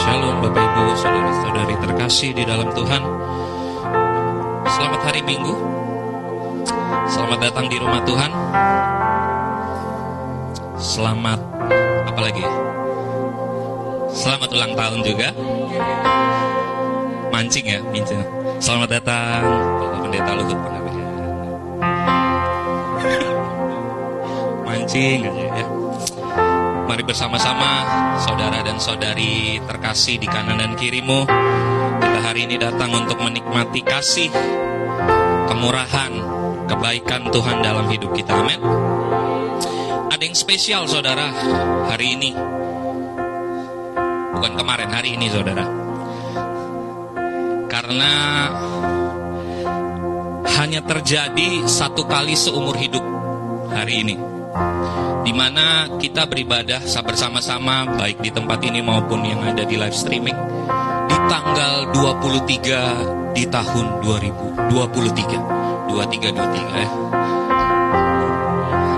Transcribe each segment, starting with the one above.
Shalom Bapak Ibu, saudara-saudari terkasih di dalam Tuhan. Selamat hari Minggu. Selamat datang di rumah Tuhan. Selamat apa lagi? Selamat ulang tahun juga. Mancing ya, mincing. Selamat datang Bapak Pendeta Luhut. Mancing aja ya. Mari bersama-sama saudara dan saudari terkasih di kanan dan kirimu. Kita hari ini datang untuk menikmati kasih, kemurahan, kebaikan Tuhan dalam hidup kita. Amin. Ada yang spesial saudara hari ini. Bukan kemarin, hari ini saudara. Karena hanya terjadi satu kali seumur hidup hari ini di mana kita beribadah bersama-sama baik di tempat ini maupun yang ada di live streaming di tanggal 23 di tahun 2023 23 23 ya.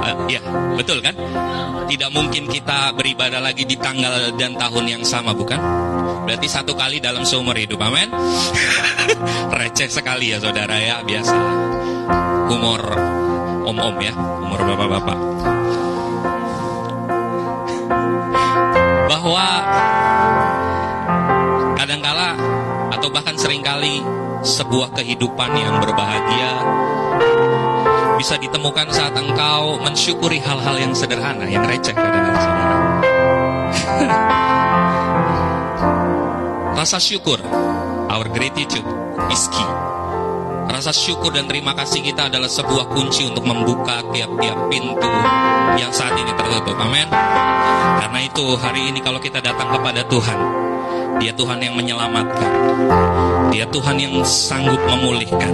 Uh, ya, betul kan? Tidak mungkin kita beribadah lagi di tanggal dan tahun yang sama, bukan? Berarti satu kali dalam seumur hidup, amin? Receh sekali ya saudara ya, biasa. Humor om-om ya, umur bapak-bapak. Bahwa kadangkala atau bahkan sering kali sebuah kehidupan yang berbahagia bisa ditemukan saat engkau mensyukuri hal-hal yang sederhana, yang receh kadang-kala saudara. Rasa syukur, our gratitude is key. Rasa syukur dan terima kasih kita adalah sebuah kunci untuk membuka tiap-tiap pintu yang saat ini tertutup. Amin. Karena itu hari ini kalau kita datang kepada Tuhan, Dia Tuhan yang menyelamatkan. Dia Tuhan yang sanggup memulihkan.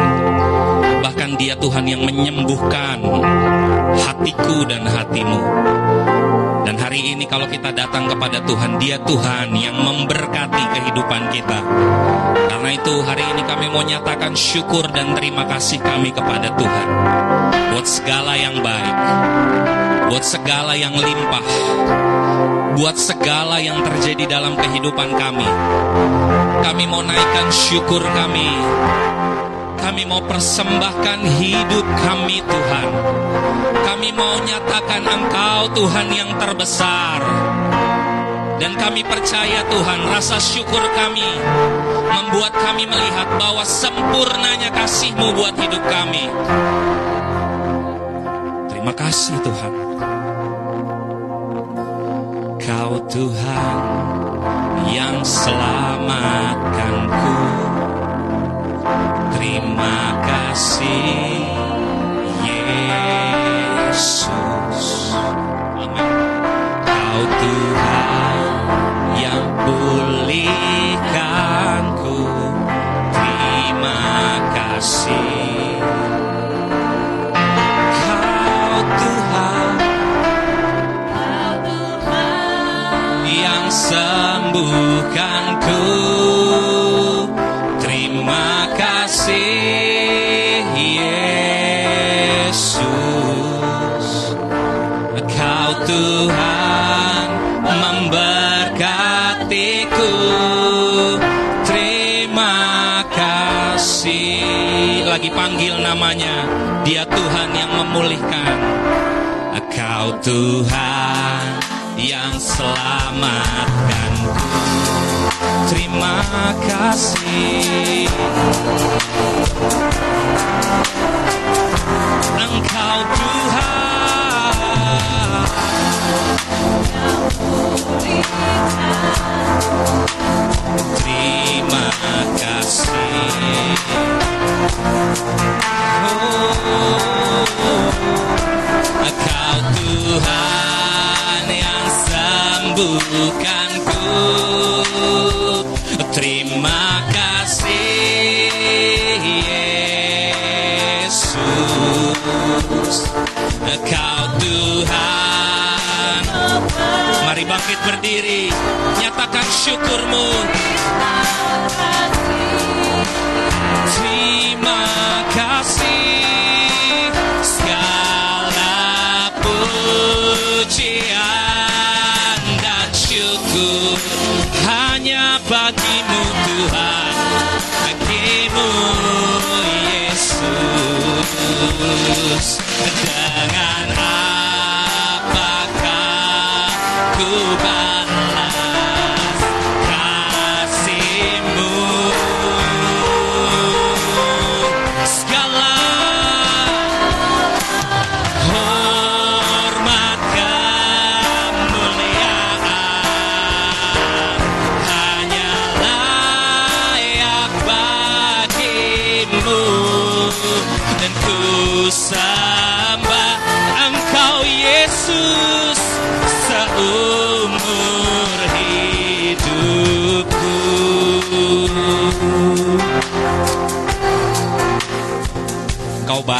Bahkan Dia Tuhan yang menyembuhkan hatiku dan hatimu. Dan hari ini kalau kita datang kepada Tuhan, Dia Tuhan yang memberkati kehidupan kita. Karena itu hari ini kami mau nyatakan syukur dan terima kasih kami kepada Tuhan. Buat segala yang baik. Buat segala yang limpah. Buat segala yang terjadi dalam kehidupan kami. Kami mau naikkan syukur kami. Kami mau persembahkan hidup kami Tuhan. Kami mau nyatakan Engkau Tuhan yang terbesar. Dan kami percaya Tuhan rasa syukur kami membuat kami melihat bahwa sempurnanya kasih-Mu buat hidup kami. Terima kasih Tuhan. Kau Tuhan yang selamatkanku. Terima kasih Yesus. Amin. Kau Tuhan yang pulihkanku. Terima kasih. Kau Tuhan yang sembuhkanku. Terima kasih. Engkau Tuhan. Terima kasih. Oh, Kau Tuhan yang sembuhkanku bangkit berdiri Nyatakan syukurmu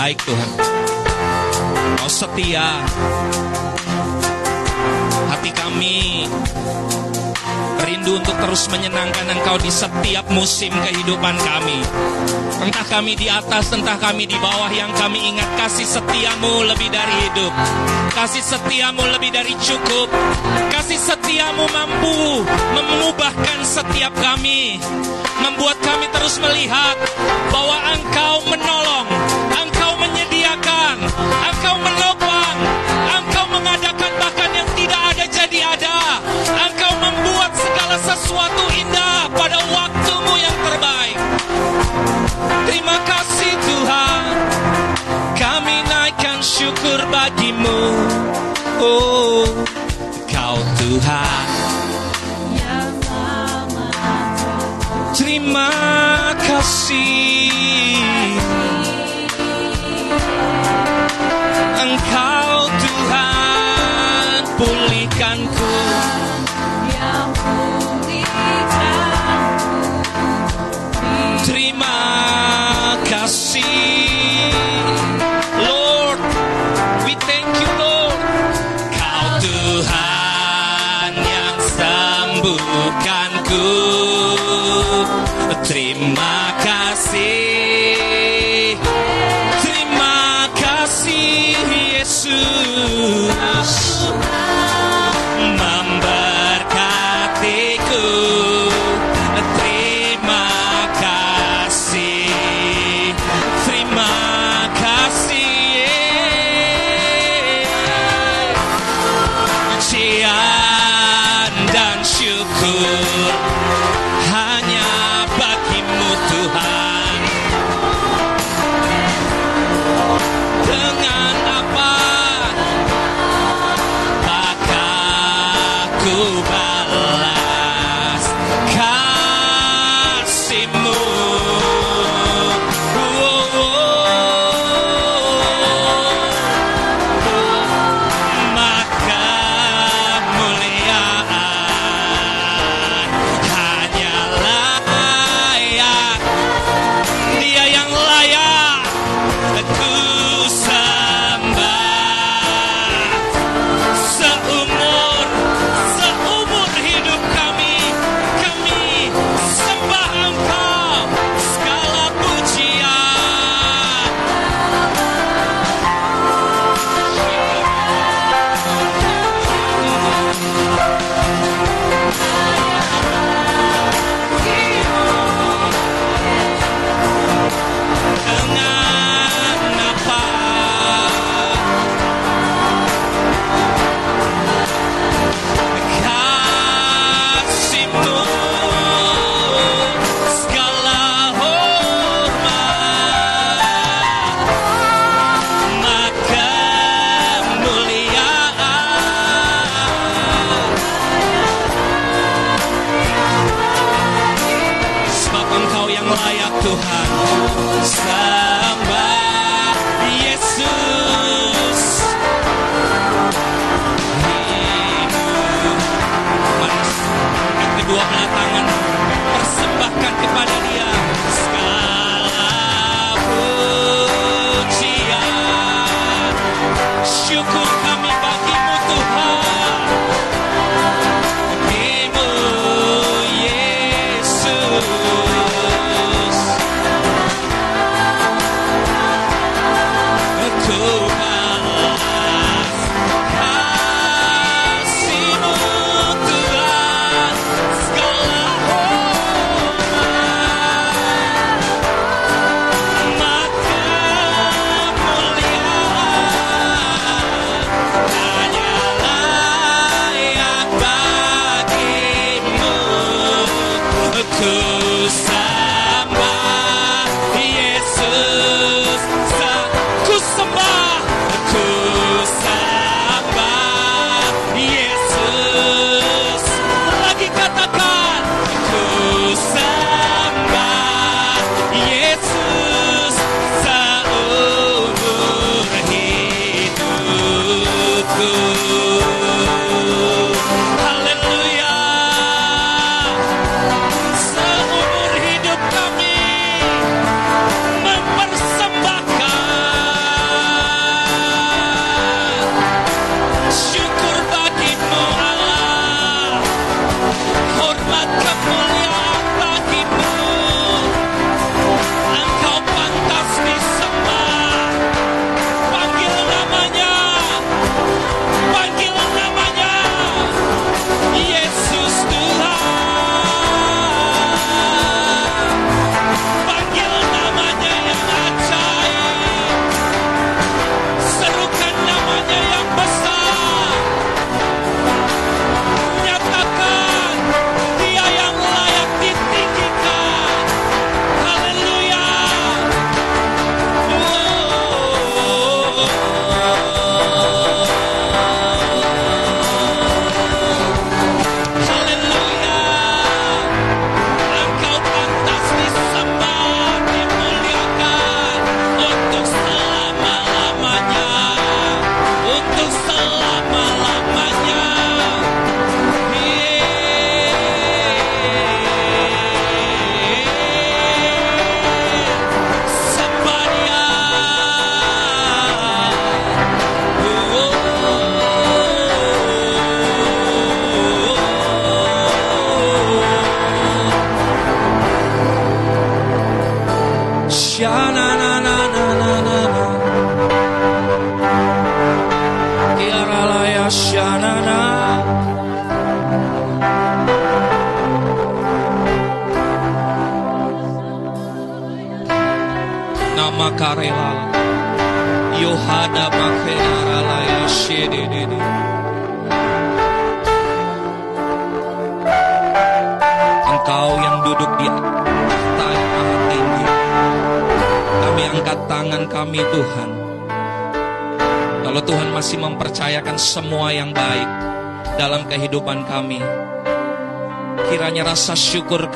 baik Tuhan Engkau setia Hati kami rindu untuk terus menyenangkan Engkau di setiap musim kehidupan kami. Entah kami di atas, entah kami di bawah yang kami ingat kasih setiamu lebih dari hidup. Kasih setiamu lebih dari cukup. Kasih setiamu mampu mengubahkan setiap kami. Membuat kami terus melihat bahwa Engkau menolong, menyediakan, Engkau menopang, Engkau mengadakan bahkan yang tidak ada jadi ada. Engkau membuat segala sesuatu indah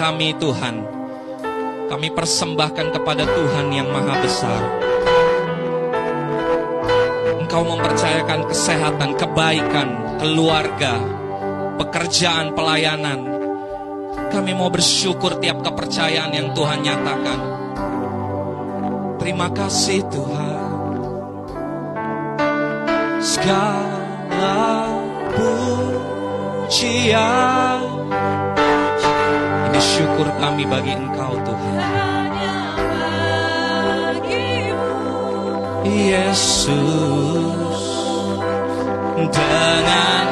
kami Tuhan, kami persembahkan kepada Tuhan yang maha besar. Engkau mempercayakan kesehatan, kebaikan, keluarga, pekerjaan, pelayanan. Kami mau bersyukur tiap kepercayaan yang Tuhan nyatakan. Terima kasih Tuhan. Segala pujian syukur kami bagi Engkau Tuhan. Yesus Dengan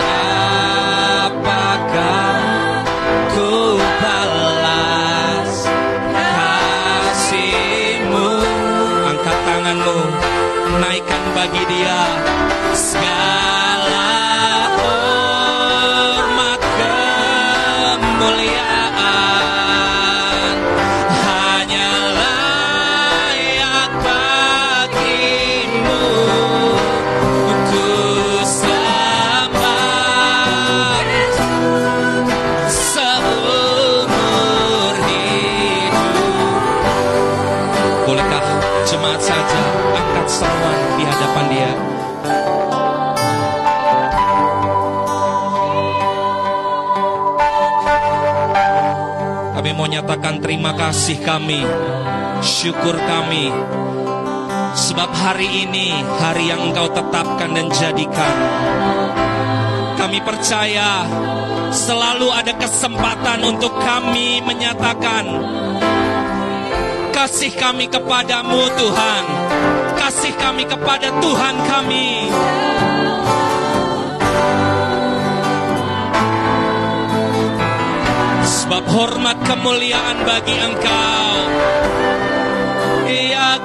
apakah ku balas kasihmu? Angkat tanganmu Naikkan bagi dia Nyatakan terima kasih kami, syukur kami, sebab hari ini hari yang Engkau tetapkan dan jadikan. Kami percaya selalu ada kesempatan untuk kami menyatakan kasih kami kepadamu Tuhan, kasih kami kepada Tuhan kami. Sebab hormat kemuliaan bagi engkau. Iyak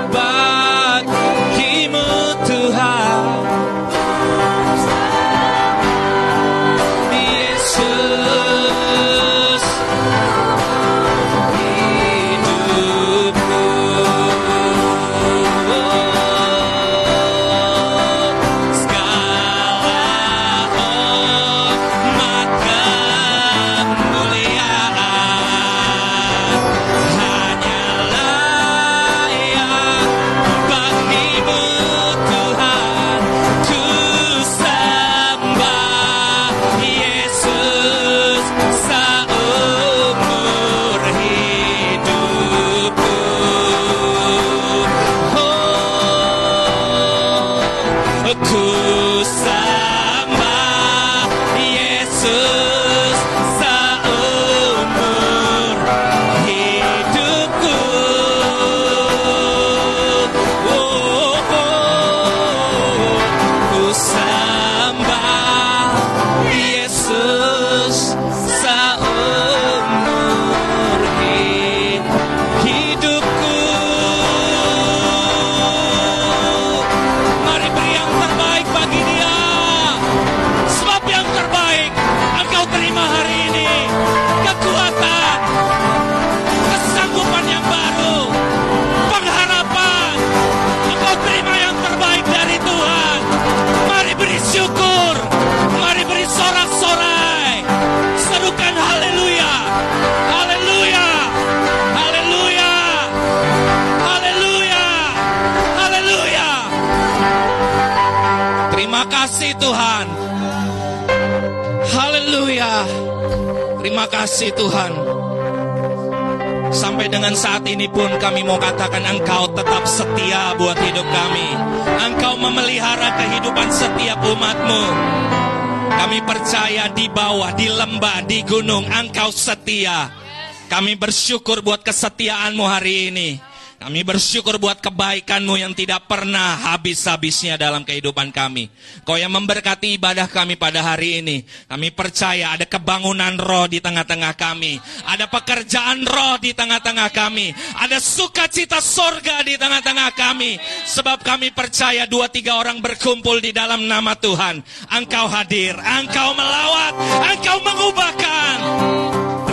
Kami bersyukur buat kesetiaanmu hari ini. Kami bersyukur buat kebaikanmu yang tidak pernah habis-habisnya dalam kehidupan kami. Kau yang memberkati ibadah kami pada hari ini. Kami percaya ada kebangunan roh di tengah-tengah kami. Ada pekerjaan roh di tengah-tengah kami. Ada sukacita sorga di tengah-tengah kami. Sebab kami percaya dua tiga orang berkumpul di dalam nama Tuhan. Engkau hadir, engkau melawat, engkau mengubahkan.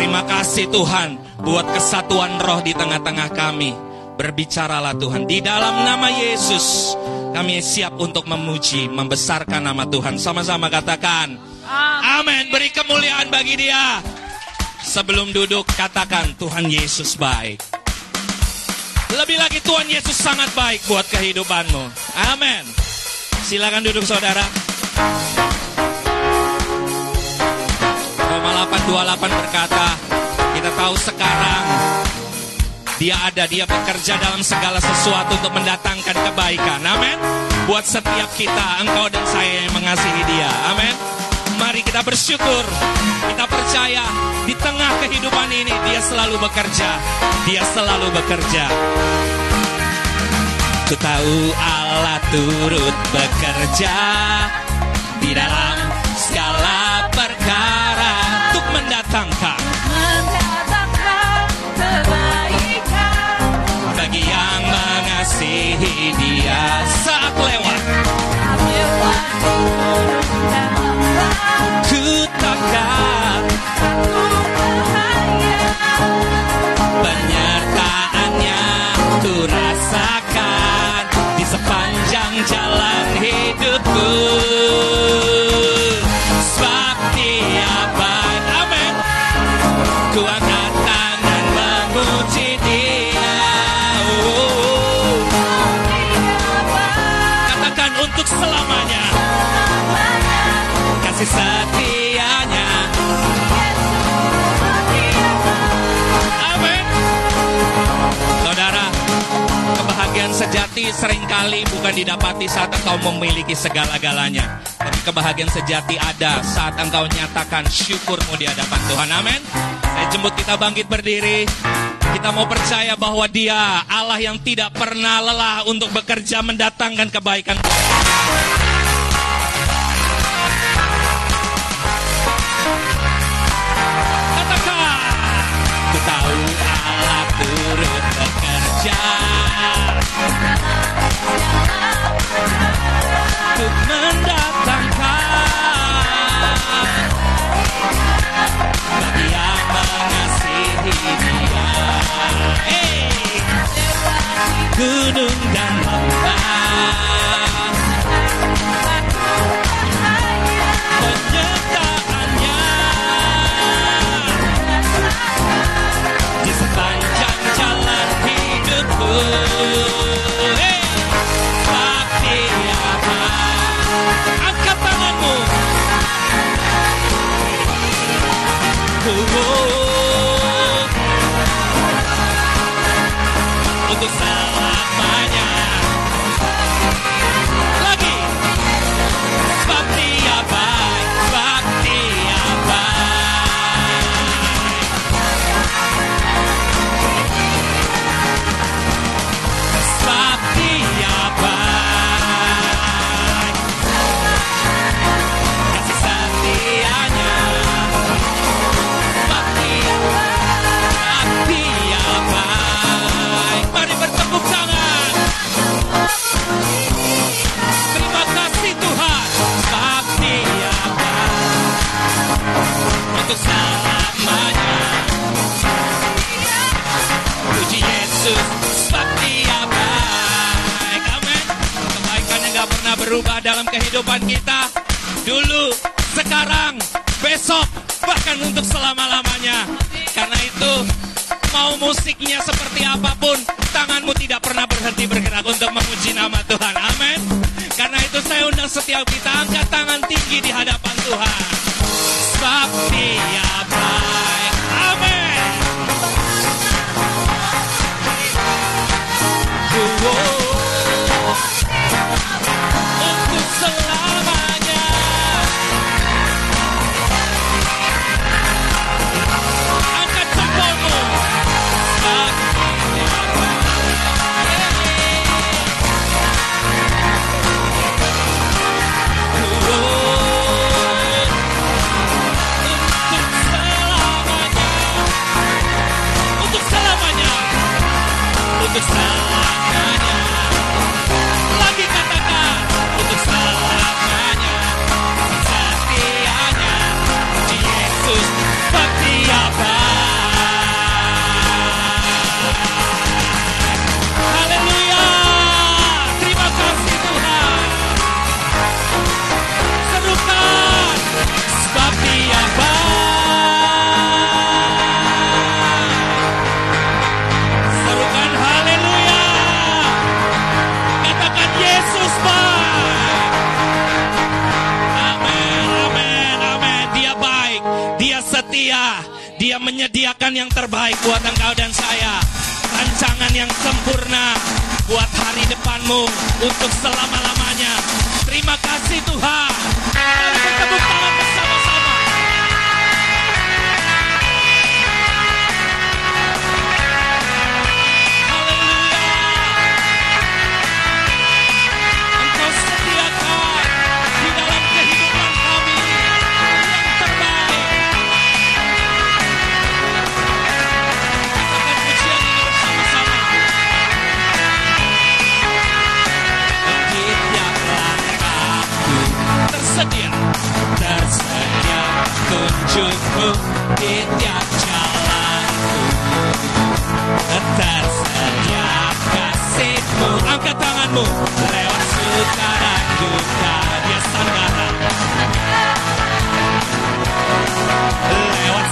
Terima kasih Tuhan buat kesatuan roh di tengah-tengah kami. Berbicaralah Tuhan di dalam nama Yesus. Kami siap untuk memuji, membesarkan nama Tuhan. Sama-sama katakan. Amin. Beri kemuliaan bagi dia. Sebelum duduk katakan Tuhan Yesus baik. Lebih lagi Tuhan Yesus sangat baik buat kehidupanmu. Amin. Silakan duduk saudara. Roma 828 berkata, kita tahu sekarang dia ada, dia bekerja dalam segala sesuatu untuk mendatangkan kebaikan. Amin. Buat setiap kita, engkau dan saya yang mengasihi dia. Amin. Mari kita bersyukur. Kita percaya di tengah kehidupan ini dia selalu bekerja. Dia selalu bekerja. Ku tahu Allah turut bekerja di dalam sejati sering kali bukan didapati saat engkau memiliki segala-galanya. Tapi kebahagiaan sejati ada saat engkau nyatakan syukurmu di hadapan Tuhan. Amin. Saya jemput kita bangkit berdiri. Kita mau percaya bahwa dia Allah yang tidak pernah lelah untuk bekerja mendatangkan kebaikan. Gunung berubah dalam kehidupan kita. Dulu, sekarang, besok, bahkan untuk selama-lamanya. Karena itu, mau musiknya seperti apa pun, tanganmu tidak pernah berhenti bergerak untuk memuji nama Tuhan. Amin. Karena itu saya undang setiap kita angkat tangan tinggi di hadapan Tuhan. Menyediakan yang terbaik buat engkau dan saya. Rancangan yang sempurna buat hari depanmu untuk selama-lamanya. Terima kasih Tuhan. Jalanku. Kasihmu. Angkat Lewat suka dan duka Dia sanggara Lewat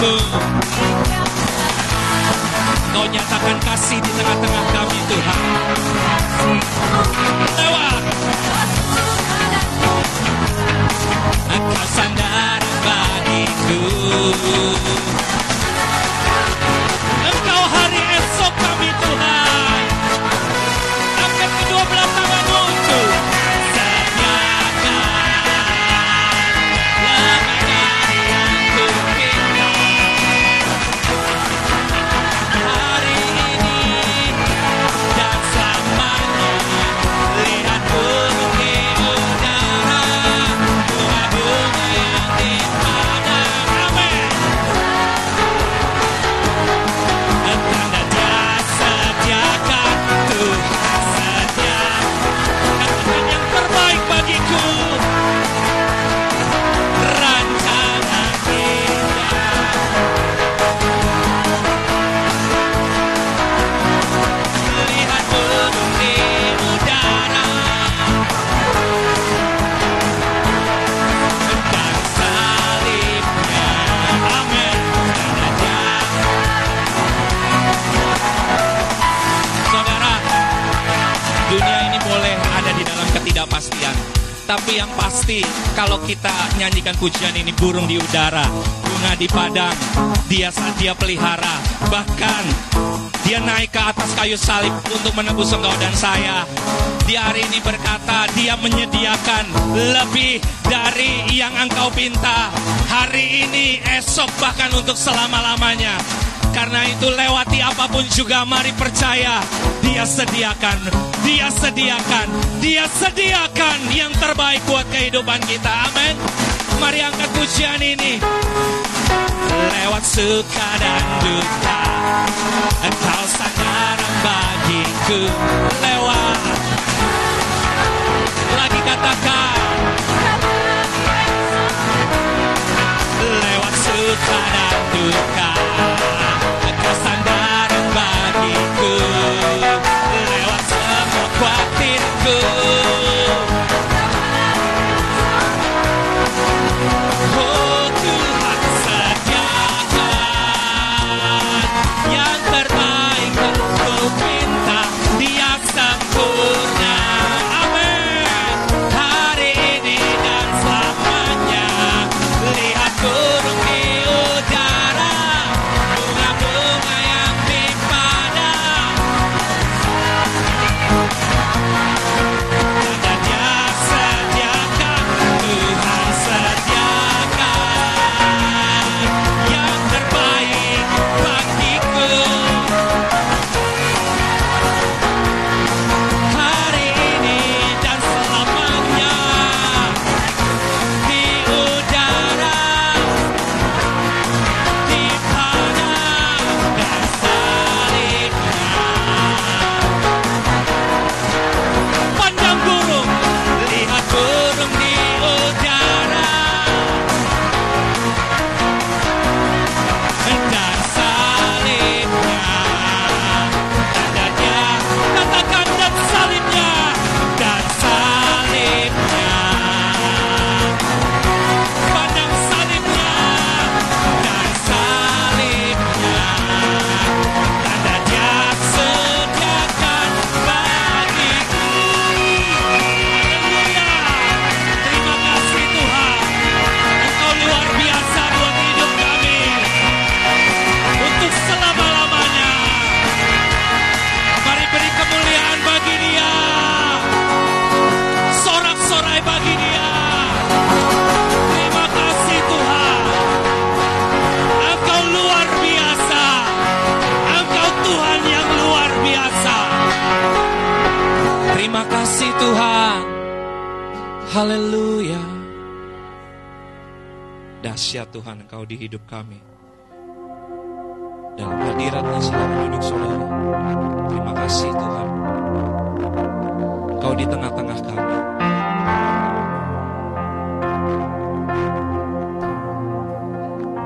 Kau nyatakan kasih di tengah-tengah pujian ini burung di udara, bunga di padang, dia saat dia pelihara. Bahkan dia naik ke atas kayu salib untuk menebus engkau dan saya. Dia hari ini berkata, dia menyediakan lebih dari yang engkau pinta. Hari ini, esok bahkan untuk selama-lamanya. Karena itu lewati apa pun juga mari percaya Dia sediakan Dia sediakan Dia sediakan yang terbaik buat kehidupan kita Amin Mari angkat pujian ini. Lewat suka dan duka, Engkau sandaran bagiku. Lewat, lagi katakan. Lewat suka dan duka, Engkau sandaran bagiku. Lewat semua khawatirku. Haleluya. Dahsyat Tuhan Engkau di hidup kami. Dalam hadiratnya selalu duduk saudara. Terima kasih Tuhan. Kau di tengah-tengah kami.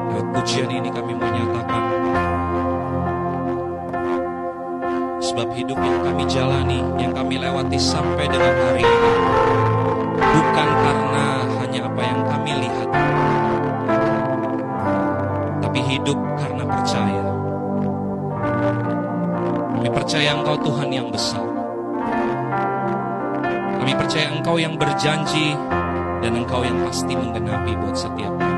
Lewat pujian ini kami menyatakan Sebab hidup yang kami jalani, yang kami lewati sampai dengan hari ini Bukan karena hanya apa yang kami lihat Tapi hidup karena percaya. Kami percaya Engkau Tuhan yang besar. Kami percaya Engkau yang berjanji Dan Engkau yang pasti menggenapi buat setiap kami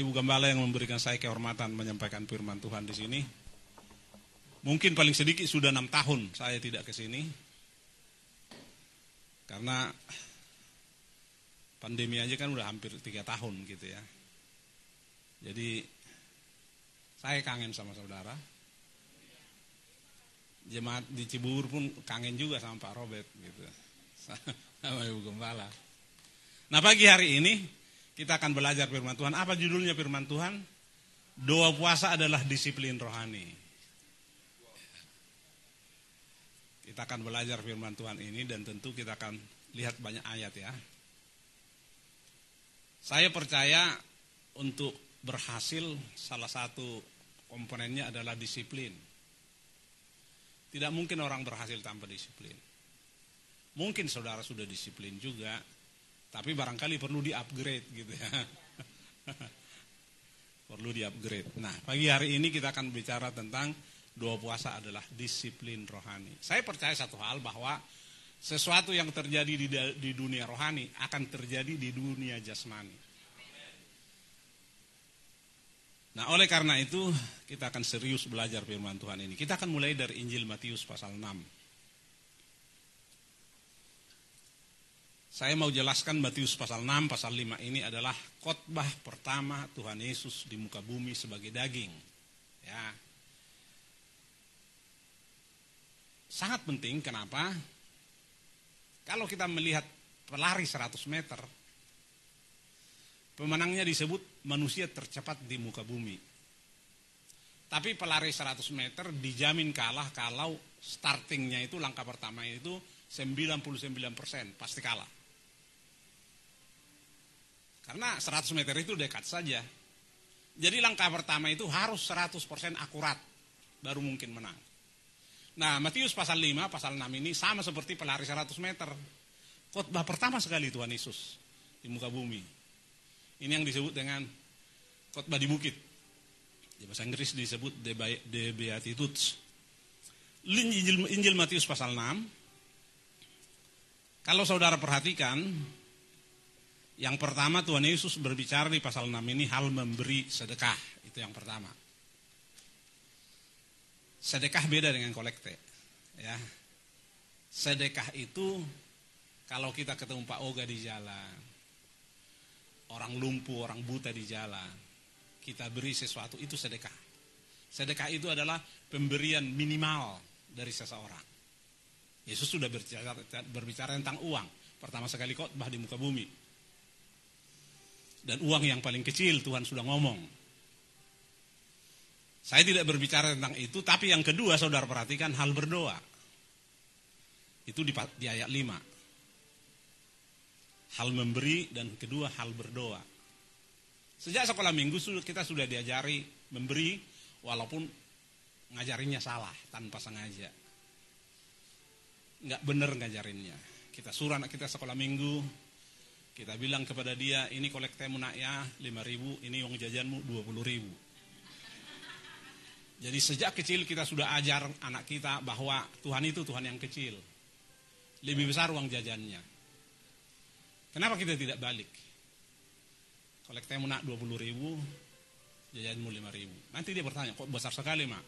Ibu Gembala yang memberikan saya kehormatan menyampaikan firman Tuhan di sini. Mungkin paling sedikit sudah enam tahun saya tidak ke sini. Karena pandemi aja kan udah hampir tiga tahun gitu ya. Jadi saya kangen sama saudara. Jemaat di Cibubur pun kangen juga sama Pak Robert gitu. Sama Ibu Gembala. Nah pagi hari ini kita akan belajar firman Tuhan. Apa judulnya firman Tuhan? Doa puasa adalah disiplin rohani. Kita akan belajar firman Tuhan ini dan tentu kita akan lihat banyak ayat ya. Saya percaya untuk berhasil salah satu komponennya adalah disiplin. Tidak mungkin orang berhasil tanpa disiplin. Mungkin saudara sudah disiplin juga, tapi barangkali perlu di-upgrade gitu ya. perlu di-upgrade. Nah, pagi hari ini kita akan bicara tentang doa puasa adalah disiplin rohani. Saya percaya satu hal bahwa sesuatu yang terjadi di, di dunia rohani akan terjadi di dunia jasmani. Nah, oleh karena itu kita akan serius belajar firman Tuhan ini. Kita akan mulai dari Injil Matius pasal 6. Saya mau jelaskan Matius pasal 6, pasal 5 ini adalah khotbah pertama Tuhan Yesus di muka bumi sebagai daging. Ya. Sangat penting kenapa? Kalau kita melihat pelari 100 meter, pemenangnya disebut manusia tercepat di muka bumi. Tapi pelari 100 meter dijamin kalah kalau startingnya itu langkah pertama itu 99% pasti kalah. Karena 100 meter itu dekat saja. Jadi langkah pertama itu harus 100% akurat baru mungkin menang. Nah, Matius pasal 5, pasal 6 ini sama seperti pelari 100 meter. Khotbah pertama sekali Tuhan Yesus di muka bumi. Ini yang disebut dengan khotbah di bukit. Di bahasa Inggris disebut The Beatitudes. Injil, Injil Matius pasal 6. Kalau saudara perhatikan, yang pertama Tuhan Yesus berbicara di pasal 6 ini hal memberi sedekah. Itu yang pertama. Sedekah beda dengan kolekte. Ya. Sedekah itu kalau kita ketemu Pak Oga di jalan, orang lumpuh, orang buta di jalan, kita beri sesuatu itu sedekah. Sedekah itu adalah pemberian minimal dari seseorang. Yesus sudah berbicara, berbicara tentang uang. Pertama sekali khotbah di muka bumi. Dan uang yang paling kecil Tuhan sudah ngomong. Saya tidak berbicara tentang itu, tapi yang kedua saudara perhatikan hal berdoa. Itu di, di ayat 5. Hal memberi dan kedua hal berdoa. Sejak sekolah minggu kita sudah diajari memberi walaupun ngajarinnya salah tanpa sengaja. Nggak benar ngajarinnya. Kita suruh anak kita sekolah minggu, kita bilang kepada dia, ini kolektemu nak ya 5 ribu, ini uang jajanmu 20 ribu. Jadi sejak kecil kita sudah ajar anak kita bahwa Tuhan itu Tuhan yang kecil. Lebih besar uang jajannya. Kenapa kita tidak balik? Kolektemu nak 20 ribu, jajanmu 5 ribu. Nanti dia bertanya, kok besar sekali mak?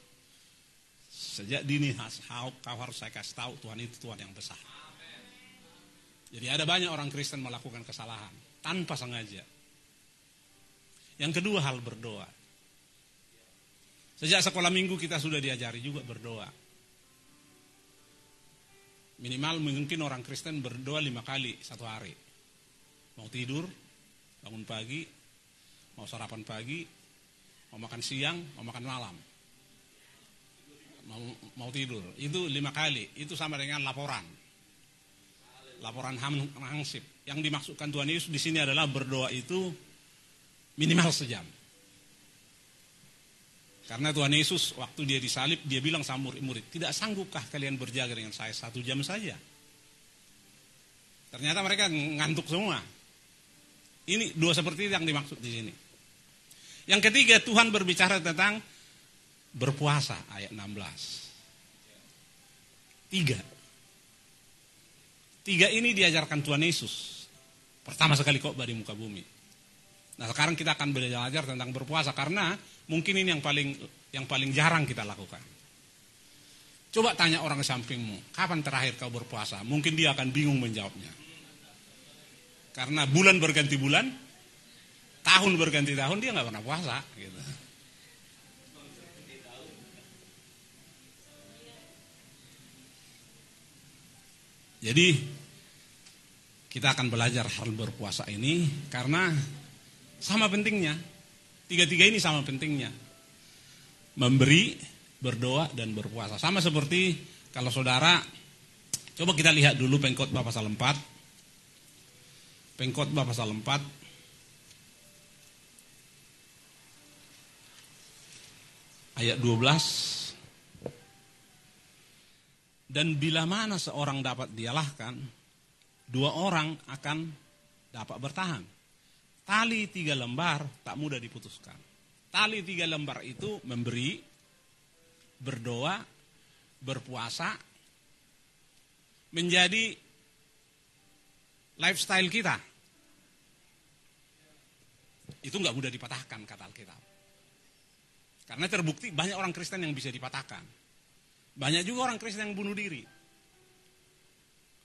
Sejak dini kau harus saya kasih tahu Tuhan itu Tuhan yang besar. Jadi ada banyak orang Kristen melakukan kesalahan tanpa sengaja. Yang kedua hal berdoa. Sejak sekolah minggu kita sudah diajari juga berdoa. Minimal mungkin orang Kristen berdoa lima kali satu hari. Mau tidur, bangun pagi, mau sarapan pagi, mau makan siang, mau makan malam. Mau, mau tidur, itu lima kali. Itu sama dengan laporan. Laporan hansip. Yang dimaksudkan Tuhan Yesus di sini adalah berdoa itu minimal sejam. Karena Tuhan Yesus waktu dia disalib, dia bilang sama murid-murid, tidak sanggupkah kalian berjaga dengan saya satu jam saja? Ternyata mereka ngantuk semua. Ini dua seperti yang dimaksud di sini. Yang ketiga, Tuhan berbicara tentang berpuasa, ayat 16. Tiga. Tiga ini diajarkan Tuhan Yesus. Pertama sekali kok di muka bumi. Nah sekarang kita akan belajar tentang berpuasa karena mungkin ini yang paling yang paling jarang kita lakukan. Coba tanya orang di sampingmu, kapan terakhir kau berpuasa? Mungkin dia akan bingung menjawabnya. Karena bulan berganti bulan, tahun berganti tahun dia nggak pernah puasa. Gitu. Jadi kita akan belajar hal berpuasa ini karena sama pentingnya. Tiga-tiga ini sama pentingnya. Memberi, berdoa, dan berpuasa. Sama seperti kalau saudara, coba kita lihat dulu pengkhotbah pasal 4. Pengkhotbah pasal 4. Ayat 12. Dan bila mana seorang dapat dialahkan, dua orang akan dapat bertahan. Tali tiga lembar tak mudah diputuskan. Tali tiga lembar itu memberi, berdoa, berpuasa, menjadi lifestyle kita. Itu nggak mudah dipatahkan kata Alkitab. Karena terbukti banyak orang Kristen yang bisa dipatahkan. Banyak juga orang Kristen yang bunuh diri.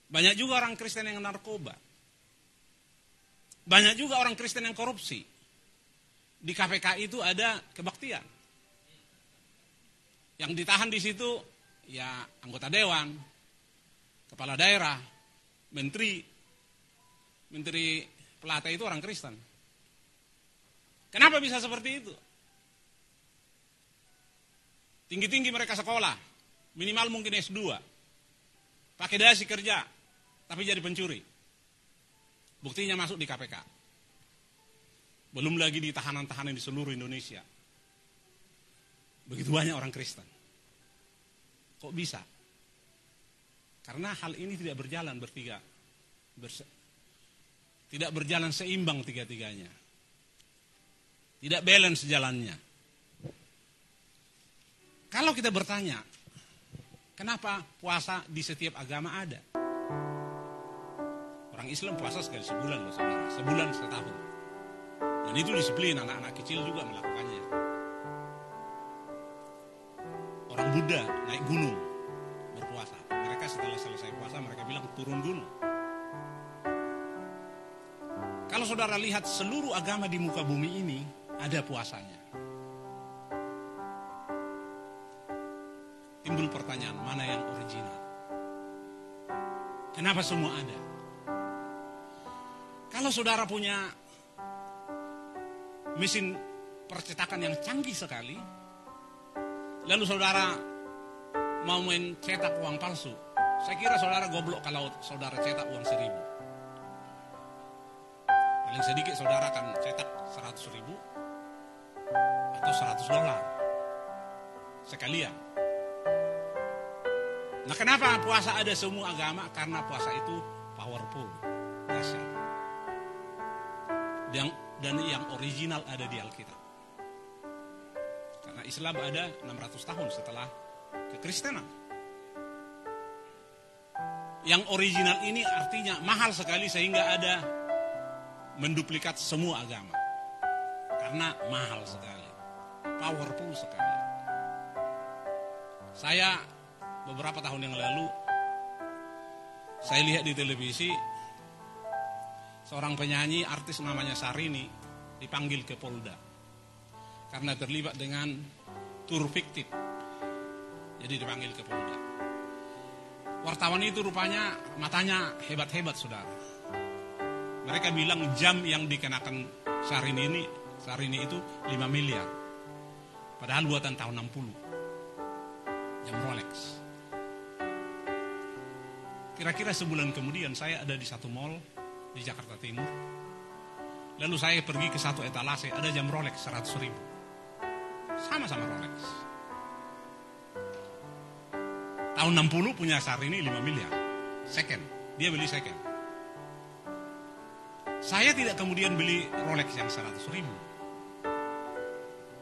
Banyak juga orang Kristen yang narkoba. Banyak juga orang Kristen yang korupsi. Di KPK itu ada kebaktian. Yang ditahan di situ ya anggota dewan, kepala daerah, menteri, menteri pelatih itu orang Kristen. Kenapa bisa seperti itu? Tinggi-tinggi mereka sekolah, Minimal mungkin S2. Pakai dasi kerja, tapi jadi pencuri. Buktinya masuk di KPK. Belum lagi di tahanan-tahanan di seluruh Indonesia. Begitu banyak orang Kristen. Kok bisa? Karena hal ini tidak berjalan bertiga. Berse tidak berjalan seimbang tiga-tiganya. Tidak balance jalannya. Kalau kita bertanya, Kenapa puasa di setiap agama ada? Orang Islam puasa sekali sebulan loh saudara, sebulan setahun. Dan itu disiplin, anak-anak kecil juga melakukannya. Orang Buddha naik gunung berpuasa. Mereka setelah selesai puasa mereka bilang turun gunung. Kalau saudara lihat seluruh agama di muka bumi ini ada puasanya. timbul pertanyaan, mana yang original? Kenapa semua ada? Kalau saudara punya mesin percetakan yang canggih sekali, lalu saudara mau main cetak uang palsu, saya kira saudara goblok kalau saudara cetak uang seribu. Paling sedikit saudara akan cetak seratus ribu atau seratus dolar sekalian. Nah kenapa puasa ada semua agama? Karena puasa itu powerful, dahsyat. Dan, dan yang original ada di Alkitab. Karena Islam ada 600 tahun setelah kekristenan. Yang original ini artinya mahal sekali sehingga ada menduplikat semua agama. Karena mahal sekali. Powerful sekali. Saya beberapa tahun yang lalu saya lihat di televisi seorang penyanyi artis namanya Sarini dipanggil ke Polda karena terlibat dengan tur fiktif. Jadi dipanggil ke Polda. Wartawan itu rupanya matanya hebat-hebat saudara. Mereka bilang jam yang dikenakan Sarini ini, Sarini itu 5 miliar. Padahal buatan tahun 60. Jam Rolex. Kira-kira sebulan kemudian saya ada di satu mall di Jakarta Timur. Lalu saya pergi ke satu etalase, ada jam Rolex 100 ribu. Sama-sama Rolex. Tahun 60 punya Sarini 5 miliar. Second. Dia beli second. Saya tidak kemudian beli Rolex yang 100 ribu.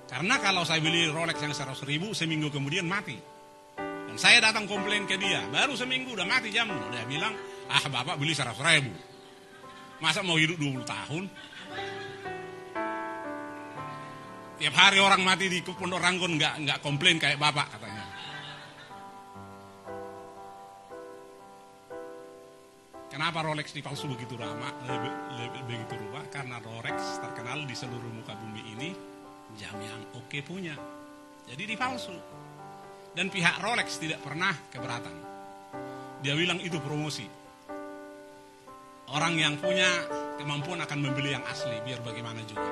Karena kalau saya beli Rolex yang 100 ribu, seminggu kemudian mati. Dan saya datang komplain ke dia, baru seminggu udah mati jam. Dia bilang, ah bapak beli 100 ribu. Masa mau hidup 20 tahun? Tiap hari orang mati di Pondok Ranggon nggak nggak komplain kayak bapak katanya. Kenapa Rolex dipalsu begitu lama, begitu rupa? Karena Rolex terkenal di seluruh muka bumi ini jam yang oke punya. Jadi dipalsu. Dan pihak Rolex tidak pernah keberatan. Dia bilang itu promosi. Orang yang punya kemampuan akan membeli yang asli biar bagaimana juga.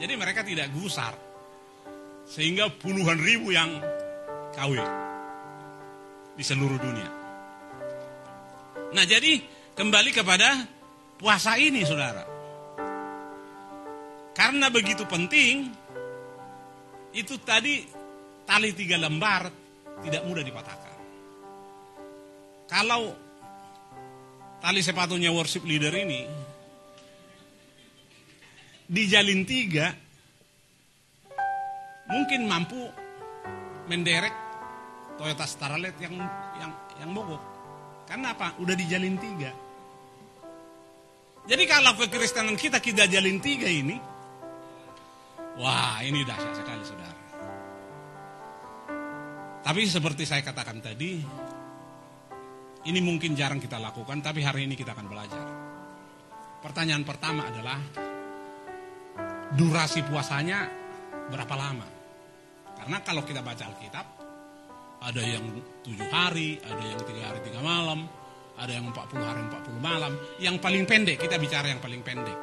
Jadi mereka tidak gusar. Sehingga puluhan ribu yang KW di seluruh dunia. Nah jadi kembali kepada puasa ini saudara. Karena begitu penting, itu tadi tali tiga lembar tidak mudah dipatahkan. Kalau tali sepatunya worship leader ini dijalin tiga, mungkin mampu menderek Toyota Starlet yang yang yang mogok. Karena apa? Udah dijalin tiga. Jadi kalau kekristenan kita kita jalin tiga ini, wah ini dahsyat sekali saudara. Tapi seperti saya katakan tadi, ini mungkin jarang kita lakukan, tapi hari ini kita akan belajar. Pertanyaan pertama adalah, durasi puasanya berapa lama? Karena kalau kita baca Alkitab, ada yang tujuh hari, ada yang tiga hari tiga malam, ada yang 40 hari 40 malam. Yang paling pendek, kita bicara yang paling pendek.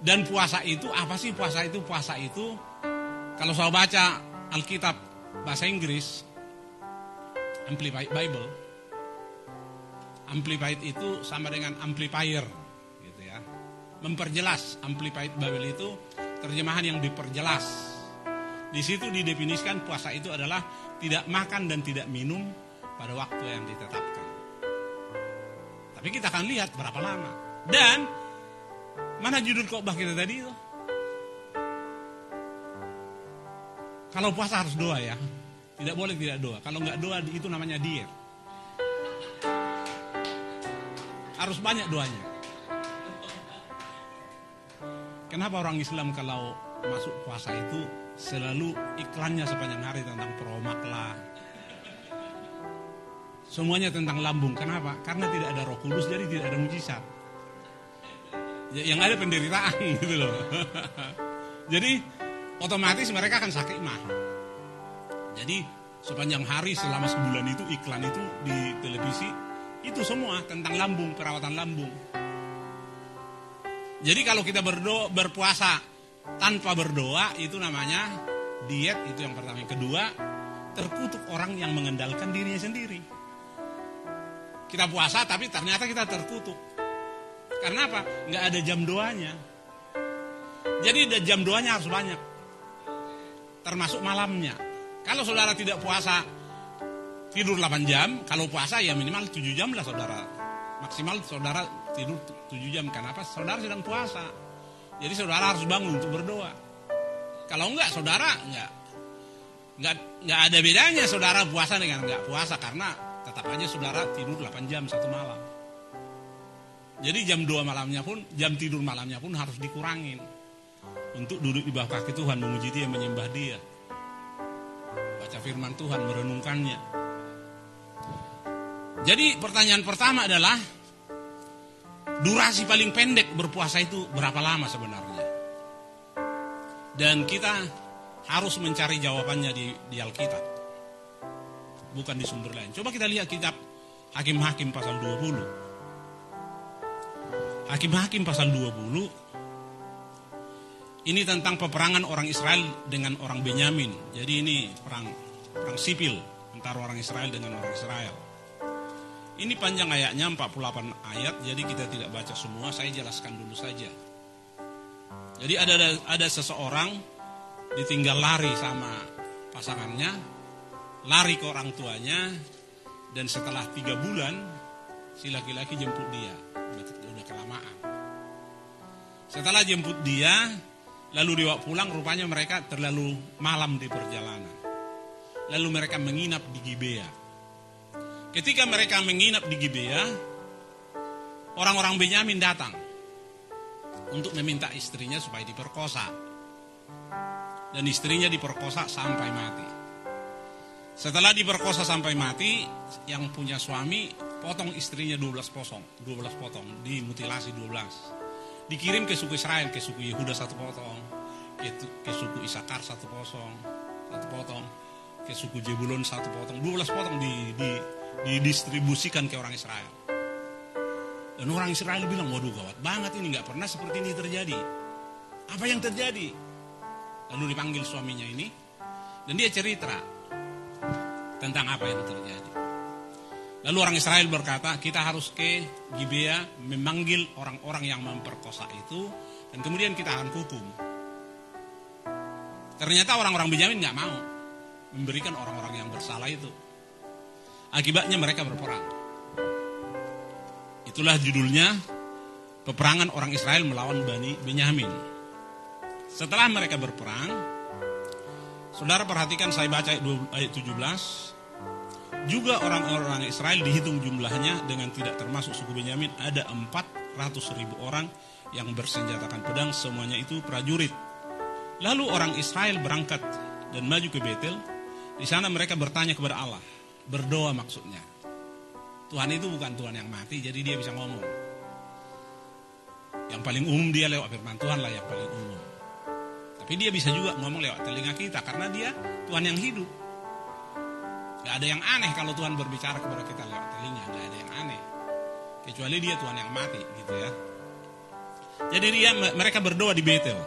Dan puasa itu, apa sih puasa itu? Puasa itu, kalau saya baca Alkitab bahasa Inggris, Amplified Bible, Amplified itu sama dengan amplifier, gitu ya. Memperjelas, Amplified Bible itu terjemahan yang diperjelas. Di situ didefinisikan puasa itu adalah tidak makan dan tidak minum pada waktu yang ditetapkan. Tapi kita akan lihat berapa lama. Dan mana judul khotbah kita tadi itu? Kalau puasa harus doa ya. Tidak boleh tidak doa. Kalau nggak doa itu namanya diet. Harus banyak doanya. Kenapa orang Islam kalau masuk puasa itu selalu iklannya sepanjang hari tentang promak lah. Semuanya tentang lambung. Kenapa? Karena tidak ada roh kudus, jadi tidak ada mujizat. Ya, yang ada penderitaan gitu loh. jadi otomatis mereka akan sakit mah. Jadi sepanjang hari selama sebulan itu iklan itu di televisi itu semua tentang lambung, perawatan lambung. Jadi kalau kita berdoa, berpuasa tanpa berdoa itu namanya diet itu yang pertama. Kedua, terkutuk orang yang mengendalikan dirinya sendiri. Kita puasa tapi ternyata kita terkutuk. Karena apa? Nggak ada jam doanya. Jadi jam doanya harus banyak. Termasuk malamnya. Kalau saudara tidak puasa tidur 8 jam, kalau puasa ya minimal 7 jam lah saudara. Maksimal saudara tidur 7 jam. Kenapa? Saudara sedang puasa. Jadi saudara harus bangun untuk berdoa. Kalau enggak, saudara enggak enggak enggak ada bedanya saudara puasa dengan enggak puasa karena tetap aja saudara tidur 8 jam satu malam. Jadi jam 2 malamnya pun, jam tidur malamnya pun harus dikurangin. Untuk duduk di bawah kaki Tuhan, memuji dia, menyembah dia. Baca firman Tuhan, merenungkannya. Jadi pertanyaan pertama adalah, durasi paling pendek berpuasa itu berapa lama sebenarnya? Dan kita harus mencari jawabannya di, di Alkitab. Bukan di sumber lain. Coba kita lihat kitab Hakim-Hakim pasal 20. Hakim-Hakim pasal 20 ini tentang peperangan orang Israel dengan orang Benyamin. Jadi ini perang perang sipil antara orang Israel dengan orang Israel. Ini panjang ayatnya 48 ayat, jadi kita tidak baca semua, saya jelaskan dulu saja. Jadi ada ada, ada seseorang ditinggal lari sama pasangannya, lari ke orang tuanya, dan setelah tiga bulan si laki-laki jemput dia, udah, udah kelamaan. Setelah jemput dia, lalu dibawa pulang, rupanya mereka terlalu malam di perjalanan. Lalu mereka menginap di Gibea. Ketika mereka menginap di Gibea, orang-orang Benyamin datang untuk meminta istrinya supaya diperkosa. Dan istrinya diperkosa sampai mati. Setelah diperkosa sampai mati, yang punya suami potong istrinya 12 potong, 12 potong, dimutilasi 12. Dikirim ke suku Israel, ke suku Yehuda satu potong, ke, suku Isakar satu potong, satu potong, ke suku Jebulon satu potong, 12 potong di, di didistribusikan ke orang Israel. Dan orang Israel bilang, waduh gawat banget ini, nggak pernah seperti ini terjadi. Apa yang terjadi? Lalu dipanggil suaminya ini, dan dia cerita tentang apa yang terjadi. Lalu orang Israel berkata, kita harus ke Gibea memanggil orang-orang yang memperkosa itu, dan kemudian kita akan hukum. Ternyata orang-orang Benyamin nggak mau memberikan orang-orang yang bersalah itu. Akibatnya mereka berperang. Itulah judulnya peperangan orang Israel melawan Bani Benyamin. Setelah mereka berperang, saudara perhatikan saya baca ayat 17. Juga orang-orang Israel dihitung jumlahnya dengan tidak termasuk suku Benyamin ada 400 ribu orang yang bersenjatakan pedang semuanya itu prajurit. Lalu orang Israel berangkat dan maju ke Betel. Di sana mereka bertanya kepada Allah, Berdoa maksudnya. Tuhan itu bukan Tuhan yang mati, jadi dia bisa ngomong. Yang paling umum dia lewat firman Tuhan lah yang paling umum. Tapi dia bisa juga ngomong lewat telinga kita, karena dia Tuhan yang hidup. Gak ada yang aneh kalau Tuhan berbicara kepada kita lewat telinga, gak ada yang aneh. Kecuali dia Tuhan yang mati, gitu ya. Jadi dia mereka berdoa di Betel.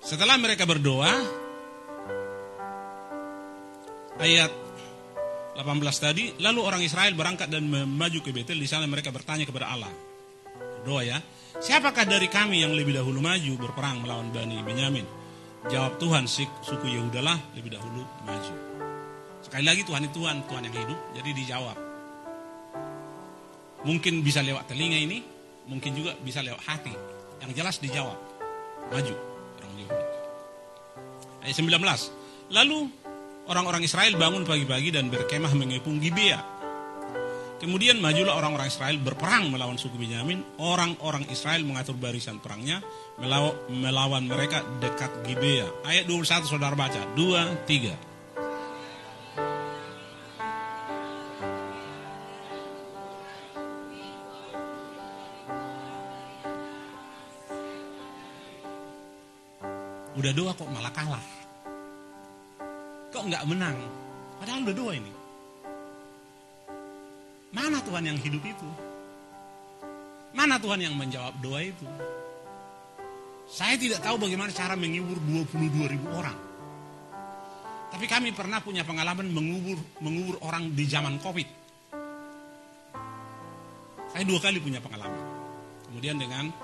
Setelah mereka berdoa, ayat 18 tadi, lalu orang Israel berangkat dan maju ke Betel, di sana mereka bertanya kepada Allah. Doa ya, siapakah dari kami yang lebih dahulu maju berperang melawan Bani Benyamin? Jawab Tuhan, suku Yehuda lah lebih dahulu maju. Sekali lagi Tuhan itu Tuhan, Tuhan yang hidup, jadi dijawab. Mungkin bisa lewat telinga ini, mungkin juga bisa lewat hati. Yang jelas dijawab, maju orang Yahudi. Ayat 19. Lalu orang-orang Israel bangun pagi-pagi dan berkemah mengepung Gibea. Kemudian majulah orang-orang Israel berperang melawan suku Benyamin. Orang-orang Israel mengatur barisan perangnya melaw melawan mereka dekat Gibea. Ayat 21 saudara baca. 2, 3. Udah doa kok malah kalah nggak menang? Padahal udah dua ini. Mana Tuhan yang hidup itu? Mana Tuhan yang menjawab doa itu? Saya tidak tahu bagaimana cara mengubur 22 ribu orang. Tapi kami pernah punya pengalaman mengubur mengubur orang di zaman Covid. Saya dua kali punya pengalaman. Kemudian dengan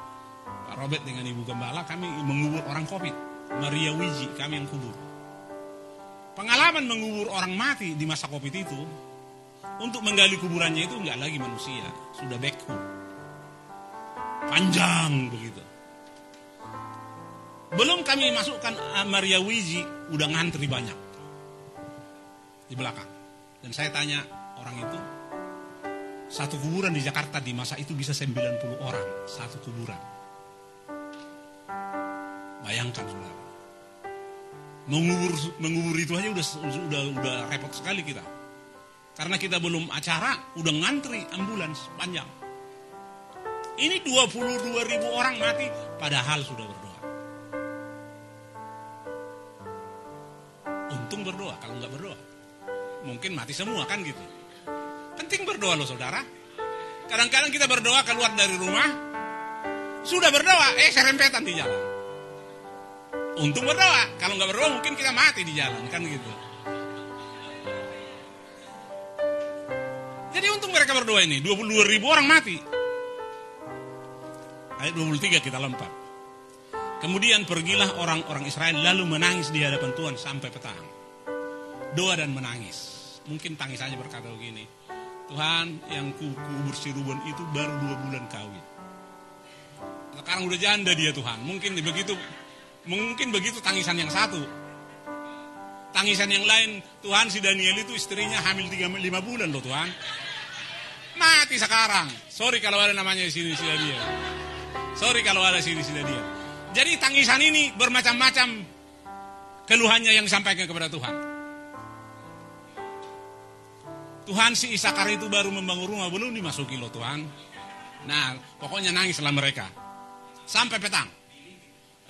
Pak Robert dengan Ibu Gembala kami mengubur orang Covid. Maria Wiji kami yang kubur. Pengalaman mengubur orang mati di masa covid itu, untuk menggali kuburannya itu nggak lagi manusia, sudah beku. Panjang begitu. Belum kami masukkan ah, Maria Wiji, udah ngantri banyak. Di belakang. Dan saya tanya orang itu, satu kuburan di Jakarta di masa itu bisa 90 orang, satu kuburan. Bayangkan saudara mengubur mengubur itu aja udah udah udah repot sekali kita karena kita belum acara udah ngantri ambulans panjang ini 22 ribu orang mati padahal sudah berdoa untung berdoa. Kalau nggak berdoa, mungkin mati semua kan gitu. Penting berdoa loh saudara. Kadang-kadang kita berdoa keluar dari rumah, sudah berdoa, eh serempetan di jalan. Untung berdoa, kalau nggak berdoa mungkin kita mati di jalan kan gitu. Jadi untung mereka berdoa ini, 22 ribu orang mati. Ayat 23 kita lompat. Kemudian pergilah orang-orang Israel lalu menangis di hadapan Tuhan sampai petang. Doa dan menangis. Mungkin tangisannya berkata begini. Tuhan yang ku kubur si Ruben itu baru dua bulan kawin. Sekarang udah janda dia Tuhan. Mungkin begitu mungkin begitu tangisan yang satu. Tangisan yang lain, Tuhan si Daniel itu istrinya hamil 3 5 bulan loh Tuhan. Mati sekarang. Sorry kalau ada namanya di sini si Daniel. Sorry kalau ada sini si Daniel. Jadi tangisan ini bermacam-macam keluhannya yang disampaikan kepada Tuhan. Tuhan si Isakar itu baru membangun rumah belum dimasuki loh Tuhan. Nah, pokoknya nangislah mereka sampai petang.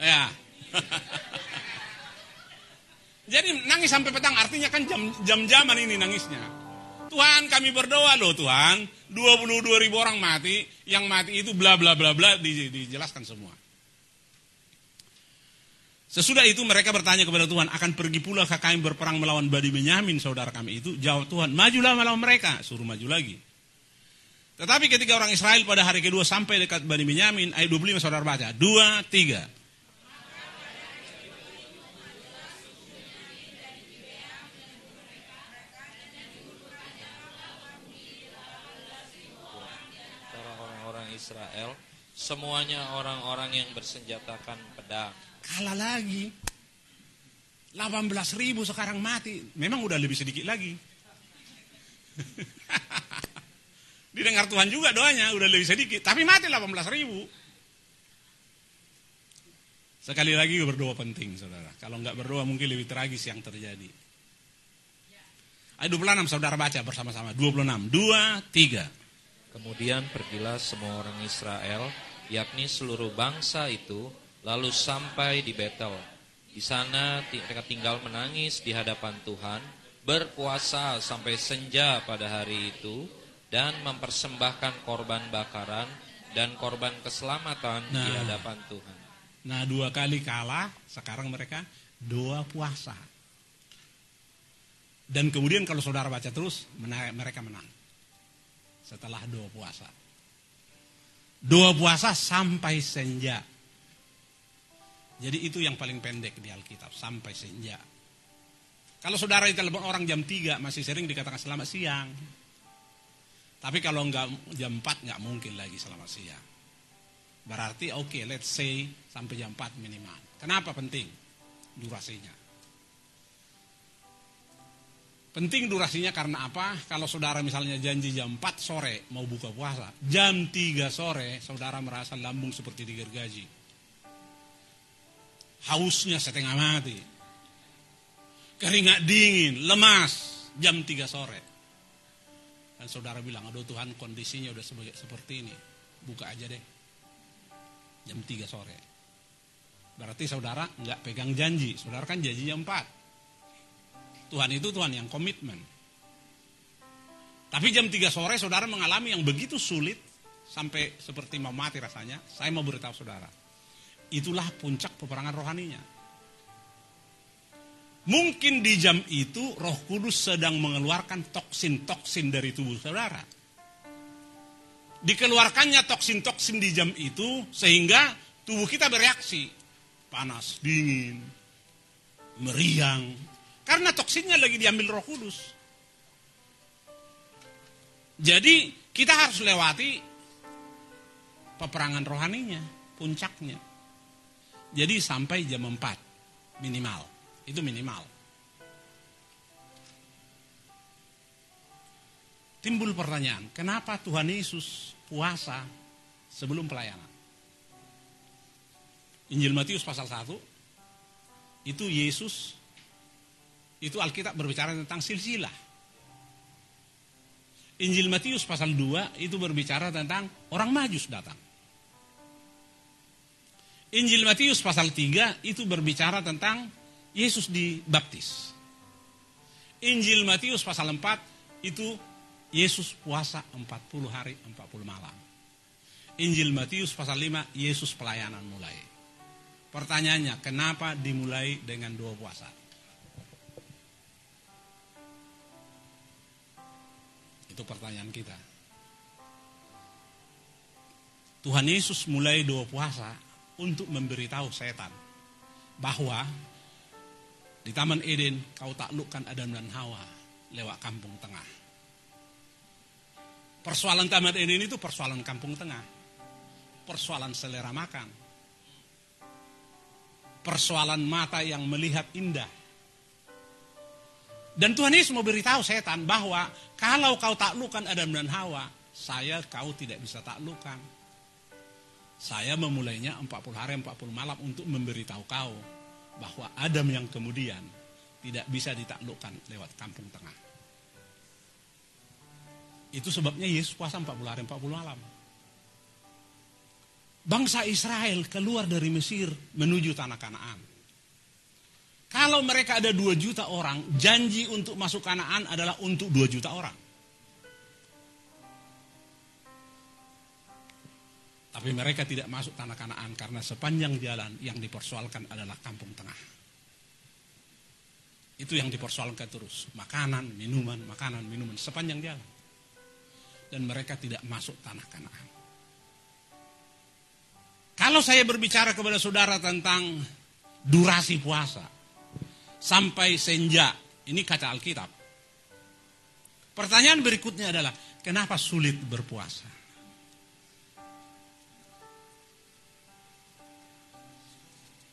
Ya. Jadi nangis sampai petang artinya kan jam-jaman ini nangisnya. Tuhan kami berdoa loh Tuhan, 22 ribu orang mati, yang mati itu bla bla bla bla dijelaskan semua. Sesudah itu mereka bertanya kepada Tuhan, akan pergi pula ke kami berperang melawan Bani Benyamin saudara kami itu. Jawab Tuhan, majulah melawan mereka, suruh maju lagi. Tetapi ketika orang Israel pada hari kedua sampai dekat Bani Benyamin, ayat 25 saudara baca, 2, 3. Semuanya orang-orang yang bersenjatakan pedang. Kalah lagi. 18 ribu sekarang mati. Memang udah lebih sedikit lagi. Didengar Tuhan juga doanya, udah lebih sedikit. Tapi mati 18 ribu. Sekali lagi berdoa penting, saudara. Kalau nggak berdoa mungkin lebih tragis yang terjadi. Ayat 26, saudara baca bersama-sama. 26, 2, 3. Kemudian pergilah semua orang Israel, yakni seluruh bangsa itu, lalu sampai di Betel. Di sana mereka tinggal menangis di hadapan Tuhan, berpuasa sampai senja pada hari itu, dan mempersembahkan korban bakaran dan korban keselamatan di Nah. hadapan Tuhan. Nah dua kali kalah, sekarang mereka doa puasa. Dan kemudian kalau saudara baca terus, mereka menang. Setelah doa puasa. Doa puasa sampai senja. Jadi itu yang paling pendek di Alkitab, sampai senja. Kalau saudara ditelepon orang jam 3 masih sering dikatakan selamat siang. Tapi kalau enggak jam 4 nggak mungkin lagi selamat siang. Berarti oke, okay, let's say sampai jam 4 minimal. Kenapa penting? Durasinya. Penting durasinya karena apa? Kalau saudara misalnya janji jam 4 sore mau buka puasa, jam 3 sore saudara merasa lambung seperti digergaji. Hausnya setengah mati. Keringat dingin, lemas, jam 3 sore. Dan saudara bilang, aduh Tuhan kondisinya udah seperti ini. Buka aja deh jam 3 sore. Berarti saudara nggak pegang janji. Saudara kan janji jam 4. Tuhan itu Tuhan yang komitmen. Tapi jam 3 sore saudara mengalami yang begitu sulit sampai seperti mau mati rasanya. Saya mau beritahu saudara. Itulah puncak peperangan rohaninya. Mungkin di jam itu Roh Kudus sedang mengeluarkan toksin-toksin dari tubuh saudara. Dikeluarkannya toksin-toksin di jam itu sehingga tubuh kita bereaksi. Panas, dingin, meriang. Karena toksinnya lagi diambil Roh Kudus. Jadi kita harus lewati peperangan rohaninya, puncaknya. Jadi sampai jam 4 minimal. Itu minimal. Timbul pertanyaan, kenapa Tuhan Yesus puasa sebelum pelayanan? Injil Matius pasal 1 itu Yesus itu Alkitab berbicara tentang silsilah. Injil Matius pasal 2 itu berbicara tentang orang majus datang. Injil Matius pasal 3 itu berbicara tentang Yesus dibaptis. Injil Matius pasal 4 itu Yesus puasa 40 hari 40 malam. Injil Matius pasal 5 Yesus pelayanan mulai. Pertanyaannya, kenapa dimulai dengan dua puasa? Itu pertanyaan kita. Tuhan Yesus mulai dua puasa untuk memberitahu setan bahwa di Taman Eden kau taklukkan Adam dan Hawa lewat kampung tengah. Persoalan Taman Eden itu persoalan kampung tengah. Persoalan selera makan. Persoalan mata yang melihat indah. Dan Tuhan Yesus mau beritahu setan bahwa kalau kau taklukkan Adam dan Hawa, saya kau tidak bisa taklukkan. Saya memulainya 40 hari 40 malam untuk memberitahu kau bahwa Adam yang kemudian tidak bisa ditaklukkan lewat kampung tengah. Itu sebabnya Yesus puasa 40 hari 40 malam. Bangsa Israel keluar dari Mesir menuju tanah Kanaan. Kalau mereka ada 2 juta orang, janji untuk masuk Kanaan adalah untuk 2 juta orang. Tapi mereka tidak masuk tanah kanaan karena sepanjang jalan yang dipersoalkan adalah kampung tengah. Itu yang dipersoalkan terus. Makanan, minuman, makanan, minuman sepanjang jalan. Dan mereka tidak masuk tanah kanaan. Kalau saya berbicara kepada saudara tentang durasi puasa. Sampai senja. Ini kata Alkitab. Pertanyaan berikutnya adalah, kenapa sulit berpuasa?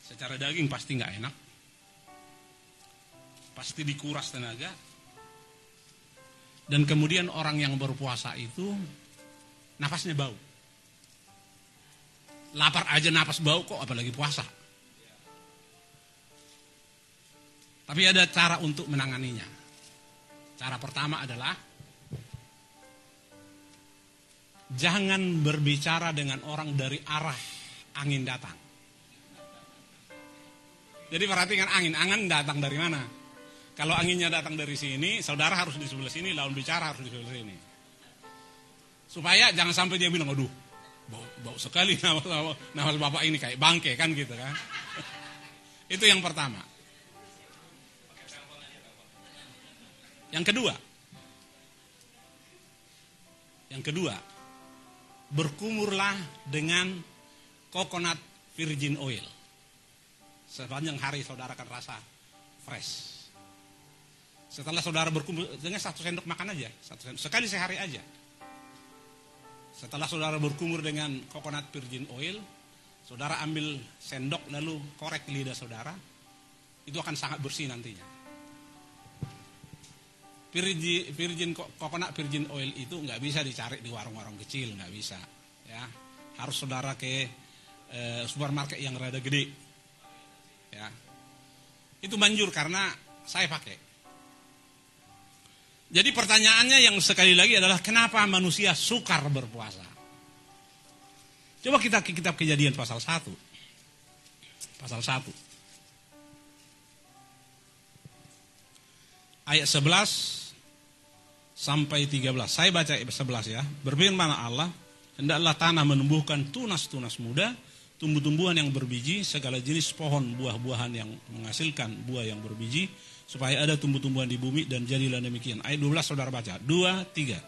Secara daging pasti nggak enak. Pasti dikuras tenaga. Dan kemudian orang yang berpuasa itu nafasnya bau. Lapar aja nafas bau kok apalagi puasa. Tapi ada cara untuk menanganinya. Cara pertama adalah jangan berbicara dengan orang dari arah angin datang. Jadi perhatikan angin, angin datang dari mana? Kalau anginnya datang dari sini, saudara harus di sebelah sini, lawan bicara harus di sebelah sini. Supaya jangan sampai dia bilang, aduh, bau, bau sekali nama, nama, nama bapak ini kayak bangke kan gitu kan. Itu yang pertama. Yang kedua, yang kedua, berkumurlah dengan coconut virgin oil. Sepanjang hari saudara akan rasa fresh. Setelah saudara berkumpul dengan satu sendok makan aja, satu sendok, sekali sehari aja. Setelah saudara berkumur dengan coconut virgin oil, saudara ambil sendok lalu korek lidah saudara, itu akan sangat bersih nantinya. Virgin, virgin coconut virgin oil itu nggak bisa dicari di warung-warung kecil, nggak bisa. Ya, harus saudara ke eh, supermarket yang rada gede Ya. Itu manjur karena saya pakai. Jadi pertanyaannya yang sekali lagi adalah kenapa manusia sukar berpuasa? Coba kita ke kitab kejadian pasal 1. Pasal 1. Ayat 11 sampai 13. Saya baca 11 ya. Berfirman Allah, hendaklah tanah menumbuhkan tunas-tunas muda, tumbuh-tumbuhan yang berbiji, segala jenis pohon buah-buahan yang menghasilkan buah yang berbiji, supaya ada tumbuh-tumbuhan di bumi dan jadilah demikian. Ayat 12 saudara baca. Dua, tiga.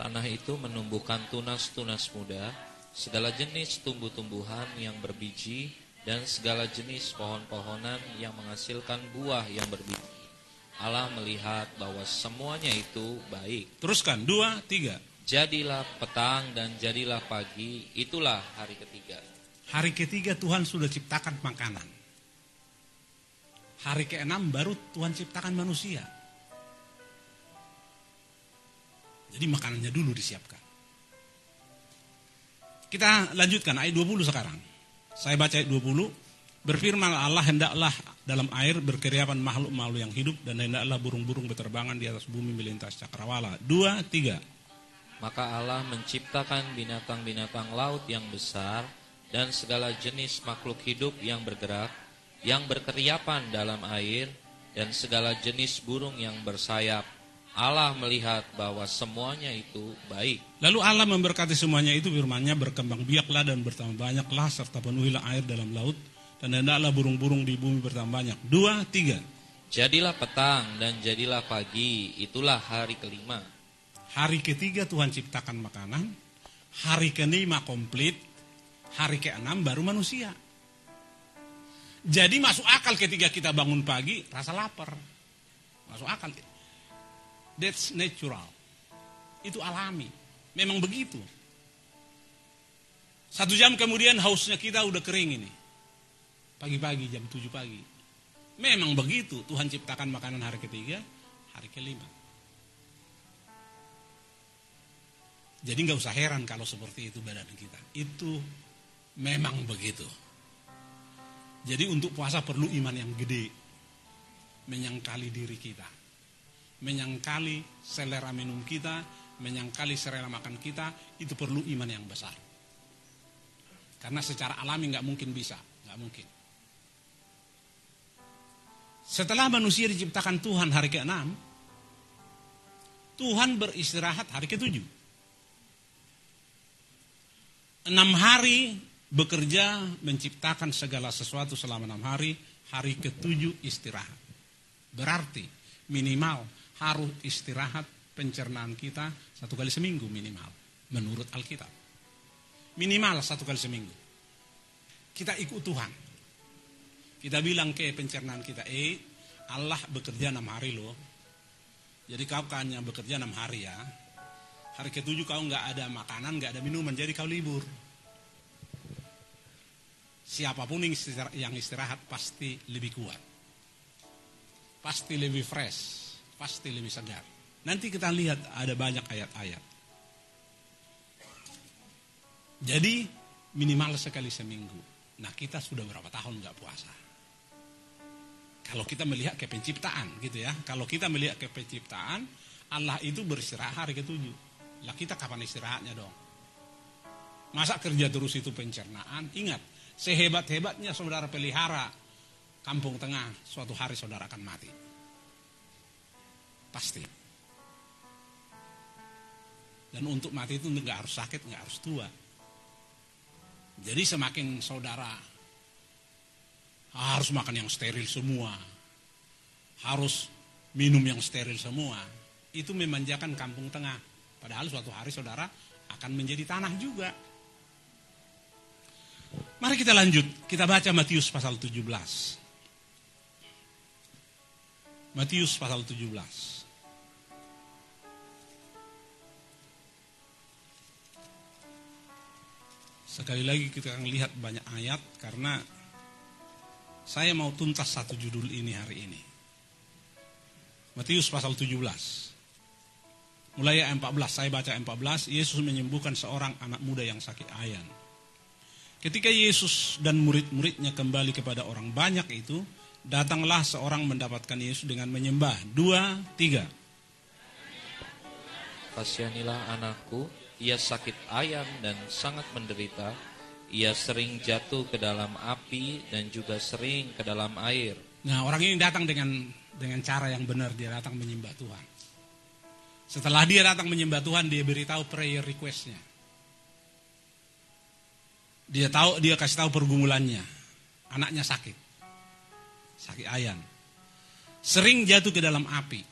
Tanah itu menumbuhkan tunas-tunas muda, segala jenis tumbuh-tumbuhan yang berbiji, dan segala jenis pohon-pohonan yang menghasilkan buah yang berbiji. Allah melihat bahwa semuanya itu baik. Teruskan, dua, tiga. Jadilah petang dan jadilah pagi, itulah hari ketiga. Hari ketiga Tuhan sudah ciptakan makanan. Hari keenam baru Tuhan ciptakan manusia. Jadi makanannya dulu disiapkan. Kita lanjutkan ayat 20 sekarang. Saya baca ayat 20. Berfirman Allah hendaklah dalam air berkeriapan makhluk-makhluk yang hidup dan hendaklah burung-burung berterbangan di atas bumi melintas cakrawala. Dua, tiga. Maka Allah menciptakan binatang-binatang laut yang besar dan segala jenis makhluk hidup yang bergerak, yang berkeriapan dalam air, dan segala jenis burung yang bersayap. Allah melihat bahwa semuanya itu baik. Lalu Allah memberkati semuanya itu firman-Nya berkembang biaklah dan bertambah banyaklah serta penuhilah air dalam laut dan hendaklah burung-burung di bumi bertambah banyak. Dua, tiga. Jadilah petang dan jadilah pagi, itulah hari kelima. Hari ketiga Tuhan ciptakan makanan, hari kelima komplit, hari keenam baru manusia. Jadi masuk akal ketika kita bangun pagi rasa lapar. Masuk akal. That's natural. Itu alami. Memang begitu. Satu jam kemudian hausnya kita udah kering ini. Pagi-pagi jam 7 pagi. Memang begitu Tuhan ciptakan makanan hari ketiga, hari kelima. Jadi nggak usah heran kalau seperti itu badan kita. Itu memang begitu. Jadi untuk puasa perlu iman yang gede. Menyangkali diri kita. Menyangkali selera minum kita, menyangkali selera makan kita, itu perlu iman yang besar. Karena secara alami nggak mungkin bisa, nggak mungkin. Setelah manusia diciptakan Tuhan hari ke-6, Tuhan beristirahat hari ke-7. Enam hari bekerja menciptakan segala sesuatu selama enam hari, hari ketujuh istirahat. Berarti minimal harus istirahat pencernaan kita satu kali seminggu minimal, menurut Alkitab. Minimal satu kali seminggu. Kita ikut Tuhan. Kita bilang ke pencernaan kita, eh Allah bekerja enam hari loh. Jadi kau kan yang bekerja enam hari ya. Hari ketujuh kau nggak ada makanan, nggak ada minuman, jadi kau libur. Siapa pun yang istirahat pasti lebih kuat. Pasti lebih fresh. Pasti lebih segar. Nanti kita lihat ada banyak ayat-ayat. Jadi minimal sekali seminggu. Nah kita sudah berapa tahun nggak puasa? Kalau kita melihat ke penciptaan gitu ya. Kalau kita melihat ke penciptaan, Allah itu beristirahat hari ketujuh. Lah kita kapan istirahatnya dong? Masa kerja terus itu pencernaan? Ingat, Sehebat-hebatnya saudara pelihara kampung tengah, suatu hari saudara akan mati. Pasti. Dan untuk mati itu nggak harus sakit, nggak harus tua. Jadi semakin saudara harus makan yang steril semua, harus minum yang steril semua, itu memanjakan kampung tengah. Padahal suatu hari saudara akan menjadi tanah juga. Mari kita lanjut, kita baca Matius pasal 17. Matius pasal 17. Sekali lagi kita akan lihat banyak ayat karena saya mau tuntas satu judul ini hari ini. Matius pasal 17. Mulai ayat 14, saya baca ayat 14, Yesus menyembuhkan seorang anak muda yang sakit ayan. Ketika Yesus dan murid-muridnya kembali kepada orang banyak itu, datanglah seorang mendapatkan Yesus dengan menyembah. Dua, tiga. Kasihanilah anakku, ia sakit ayam dan sangat menderita. Ia sering jatuh ke dalam api dan juga sering ke dalam air. Nah orang ini datang dengan dengan cara yang benar, dia datang menyembah Tuhan. Setelah dia datang menyembah Tuhan, dia beritahu prayer requestnya. Dia tahu dia kasih tahu pergumulannya. Anaknya sakit. Sakit ayan. Sering jatuh ke dalam api.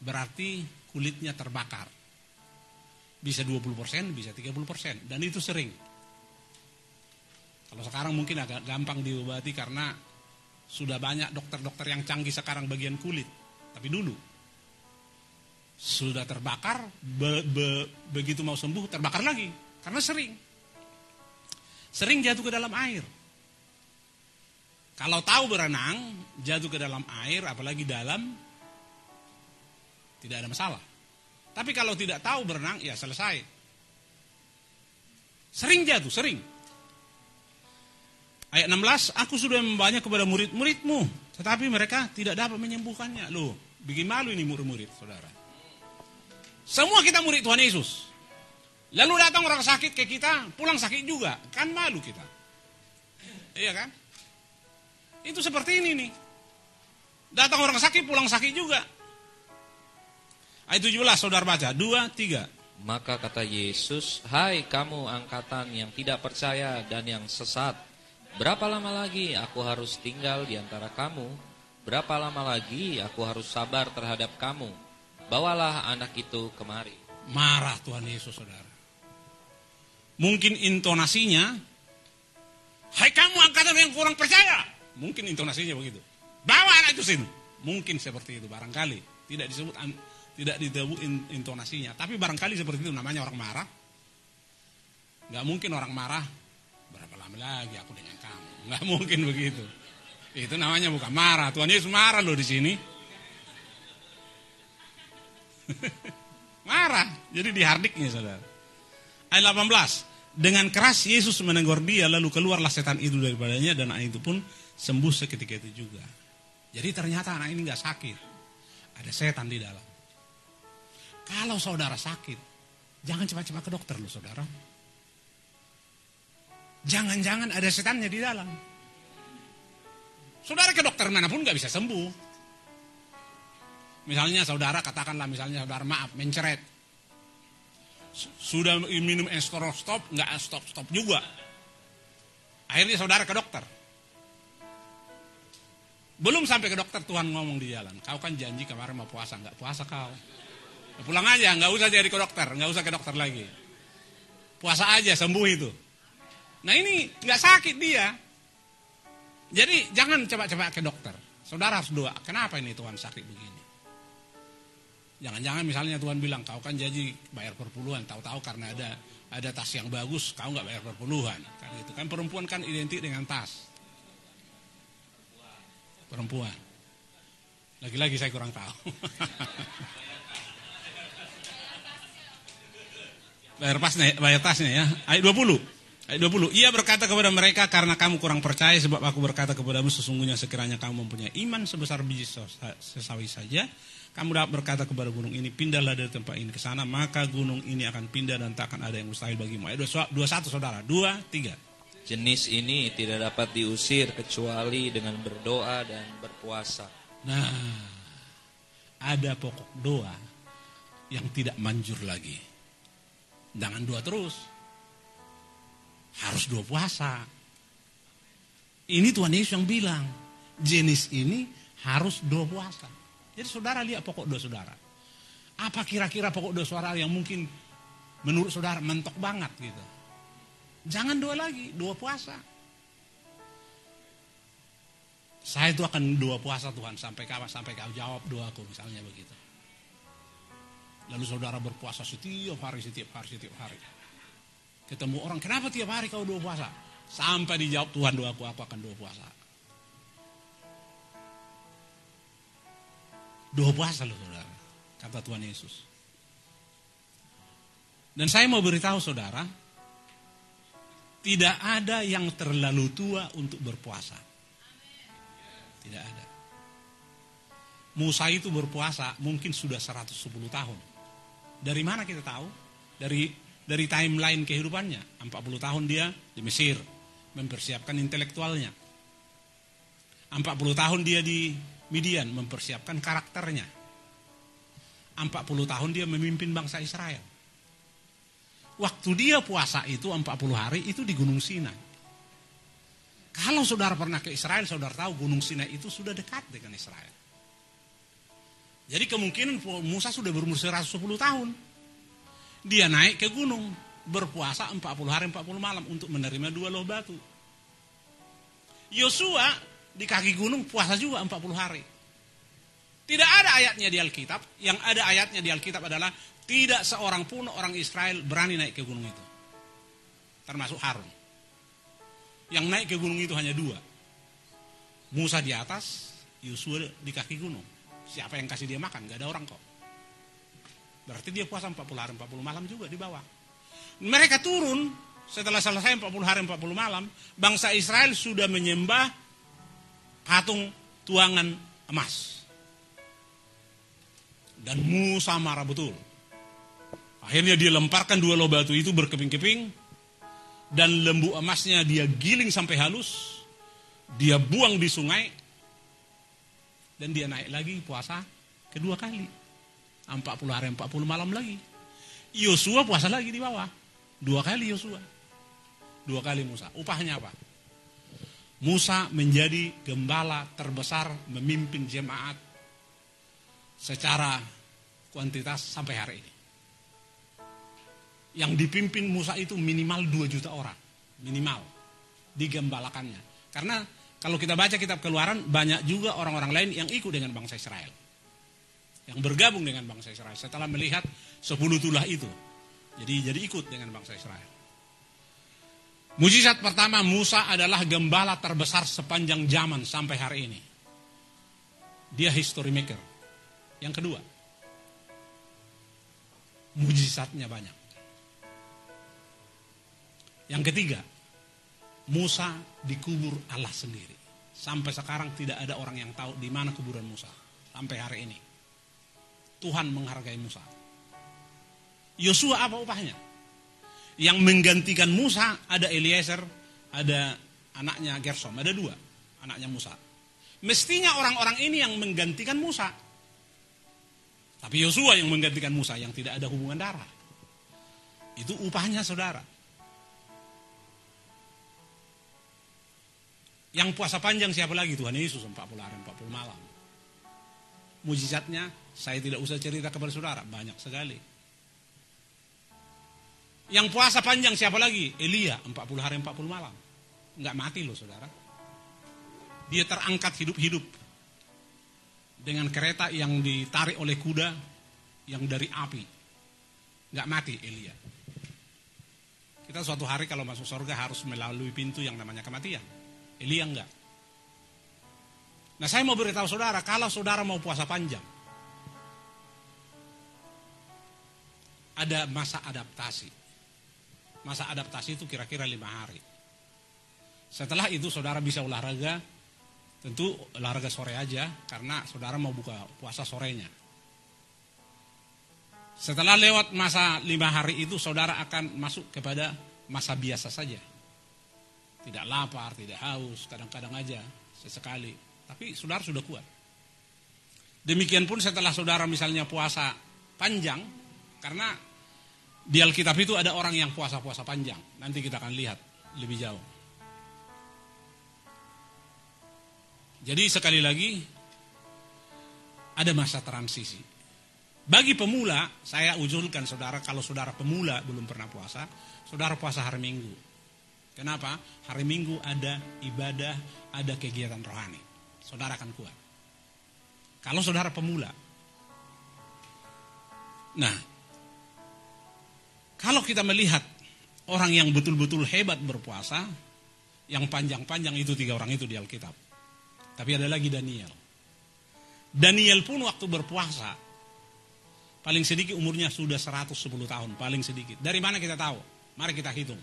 Berarti kulitnya terbakar. Bisa 20%, bisa 30%. Dan itu sering. Kalau sekarang mungkin agak gampang diobati karena sudah banyak dokter-dokter yang canggih sekarang bagian kulit. Tapi dulu sudah terbakar, be, be, begitu mau sembuh terbakar lagi. Karena sering. Sering jatuh ke dalam air. Kalau tahu berenang, jatuh ke dalam air, apalagi dalam, tidak ada masalah. Tapi kalau tidak tahu berenang, ya selesai. Sering jatuh, sering. Ayat 16, aku sudah membawanya kepada murid-muridmu, tetapi mereka tidak dapat menyembuhkannya. Loh, bikin malu ini murid-murid, saudara. Semua kita murid Tuhan Yesus. Lalu datang orang sakit ke kita, pulang sakit juga. Kan malu kita. Iya kan? Itu seperti ini nih. Datang orang sakit, pulang sakit juga. Ayat 17, saudara baca. Dua, tiga. Maka kata Yesus, Hai kamu angkatan yang tidak percaya dan yang sesat. Berapa lama lagi aku harus tinggal di antara kamu? Berapa lama lagi aku harus sabar terhadap kamu? Bawalah anak itu kemari. Marah Tuhan Yesus, saudara. Mungkin intonasinya, Hai kamu angkatan yang kurang percaya. Mungkin intonasinya begitu. Bawa anak itu sini. Mungkin seperti itu barangkali. Tidak disebut tidak disebut intonasinya. Tapi barangkali seperti itu namanya orang marah. Gak mungkin orang marah. Berapa lama lagi aku dengan kamu? Gak mungkin begitu. Itu namanya bukan marah. Tuhan Yesus marah loh di sini. marah. Jadi dihardiknya saudara. Ayat 18. Dengan keras Yesus menegur dia lalu keluarlah setan itu daripadanya dan anak itu pun sembuh seketika itu juga. Jadi ternyata anak ini nggak sakit. Ada setan di dalam. Kalau saudara sakit, jangan cepat-cepat ke dokter loh saudara. Jangan-jangan ada setannya di dalam. Saudara ke dokter mana pun nggak bisa sembuh. Misalnya saudara katakanlah misalnya saudara maaf menceret sudah minum eskorol stop, nggak stop stop juga. Akhirnya saudara ke dokter. Belum sampai ke dokter Tuhan ngomong di jalan. Kau kan janji kemarin mau puasa, nggak puasa kau. Ya, pulang aja, nggak usah jadi ke dokter, nggak usah ke dokter lagi. Puasa aja sembuh itu. Nah ini nggak sakit dia. Jadi jangan cepat-cepat ke dokter. Saudara harus doa. Kenapa ini Tuhan sakit begini? Jangan-jangan misalnya Tuhan bilang kau kan jadi bayar perpuluhan, tahu-tahu karena ada ada tas yang bagus, kau nggak bayar perpuluhan. Kan itu kan perempuan kan identik dengan tas. Perempuan. Lagi-lagi saya kurang tahu. bayar pasnya, bayar tasnya ya. Ayat 20. Ayat 20. Ia berkata kepada mereka karena kamu kurang percaya sebab aku berkata kepadamu sesungguhnya sekiranya kamu mempunyai iman sebesar biji sesawi saja kamu dapat berkata kepada gunung ini, pindahlah dari tempat ini ke sana, maka gunung ini akan pindah dan tak akan ada yang mustahil bagimu. Ayat dua satu saudara, dua tiga. Jenis ini tidak dapat diusir kecuali dengan berdoa dan berpuasa. Nah, ada pokok doa yang tidak manjur lagi. Jangan doa terus. Harus doa puasa. Ini Tuhan Yesus yang bilang, jenis ini harus doa puasa. Jadi saudara lihat pokok doa saudara. Apa kira-kira pokok doa saudara yang mungkin menurut saudara mentok banget gitu. Jangan doa lagi, doa puasa. Saya itu akan doa puasa Tuhan sampai kapan sampai kau jawab doaku misalnya begitu. Lalu saudara berpuasa setiap hari, setiap hari, setiap hari. Ketemu orang, kenapa tiap hari kau doa puasa? Sampai dijawab Tuhan doaku, aku akan doa puasa. Doa puasa loh saudara. Kata Tuhan Yesus. Dan saya mau beritahu saudara. Tidak ada yang terlalu tua untuk berpuasa. Tidak ada. Musa itu berpuasa mungkin sudah 110 tahun. Dari mana kita tahu? Dari dari timeline kehidupannya. 40 tahun dia di Mesir. Mempersiapkan intelektualnya. 40 tahun dia di Midian mempersiapkan karakternya. 40 tahun dia memimpin bangsa Israel. Waktu dia puasa itu 40 hari itu di Gunung Sinai. Kalau saudara pernah ke Israel, saudara tahu Gunung Sinai itu sudah dekat dengan Israel. Jadi kemungkinan Musa sudah berumur 110 tahun. Dia naik ke gunung, berpuasa 40 hari 40 malam untuk menerima dua loh batu. Yosua di kaki gunung puasa juga 40 hari. Tidak ada ayatnya di Alkitab. Yang ada ayatnya di Alkitab adalah tidak seorang pun orang Israel berani naik ke gunung itu. Termasuk Harun. Yang naik ke gunung itu hanya dua. Musa di atas, Yosua di kaki gunung. Siapa yang kasih dia makan? Gak ada orang kok. Berarti dia puasa 40 hari 40 malam juga di bawah. Mereka turun setelah selesai 40 hari 40 malam. Bangsa Israel sudah menyembah patung tuangan emas. Dan Musa marah betul. Akhirnya dia lemparkan dua loh batu itu berkeping-keping. Dan lembu emasnya dia giling sampai halus. Dia buang di sungai. Dan dia naik lagi puasa kedua kali. 40 hari 40 malam lagi. Yosua puasa lagi di bawah. Dua kali Yosua. Dua kali Musa. Upahnya apa? Musa menjadi gembala terbesar memimpin jemaat secara kuantitas sampai hari ini. Yang dipimpin Musa itu minimal 2 juta orang. Minimal. Digembalakannya. Karena kalau kita baca kitab keluaran, banyak juga orang-orang lain yang ikut dengan bangsa Israel. Yang bergabung dengan bangsa Israel. Setelah melihat 10 tulah itu. Jadi jadi ikut dengan bangsa Israel. Mujizat pertama Musa adalah gembala terbesar sepanjang zaman sampai hari ini. Dia history maker. Yang kedua, mujizatnya banyak. Yang ketiga, Musa dikubur Allah sendiri. Sampai sekarang tidak ada orang yang tahu di mana kuburan Musa. Sampai hari ini. Tuhan menghargai Musa. Yosua apa upahnya? Yang menggantikan Musa ada Eliezer, ada anaknya Gersom, ada dua anaknya Musa. Mestinya orang-orang ini yang menggantikan Musa. Tapi Yosua yang menggantikan Musa yang tidak ada hubungan darah. Itu upahnya saudara. Yang puasa panjang siapa lagi Tuhan Yesus 40 hari 40 malam. Mujizatnya saya tidak usah cerita kepada saudara, banyak sekali. Yang puasa panjang siapa lagi? Elia, 40 hari 40 malam. Enggak mati loh saudara. Dia terangkat hidup-hidup. Dengan kereta yang ditarik oleh kuda yang dari api. Enggak mati Elia. Kita suatu hari kalau masuk surga harus melalui pintu yang namanya kematian. Elia enggak. Nah saya mau beritahu saudara, kalau saudara mau puasa panjang, ada masa adaptasi. Masa adaptasi itu kira-kira lima hari. Setelah itu saudara bisa olahraga, tentu olahraga sore aja karena saudara mau buka puasa sorenya. Setelah lewat masa lima hari itu saudara akan masuk kepada masa biasa saja. Tidak lapar, tidak haus, kadang-kadang aja sesekali. Tapi saudara sudah kuat. Demikian pun setelah saudara misalnya puasa panjang, karena di Alkitab itu ada orang yang puasa-puasa panjang. Nanti kita akan lihat lebih jauh. Jadi sekali lagi ada masa transisi. Bagi pemula, saya usulkan saudara kalau saudara pemula belum pernah puasa, saudara puasa hari Minggu. Kenapa? Hari Minggu ada ibadah, ada kegiatan rohani. Saudara akan kuat. Kalau saudara pemula. Nah, kalau kita melihat orang yang betul-betul hebat berpuasa, yang panjang-panjang itu tiga orang itu di Alkitab. Tapi ada lagi Daniel. Daniel pun waktu berpuasa, paling sedikit umurnya sudah 110 tahun, paling sedikit. Dari mana kita tahu? Mari kita hitung.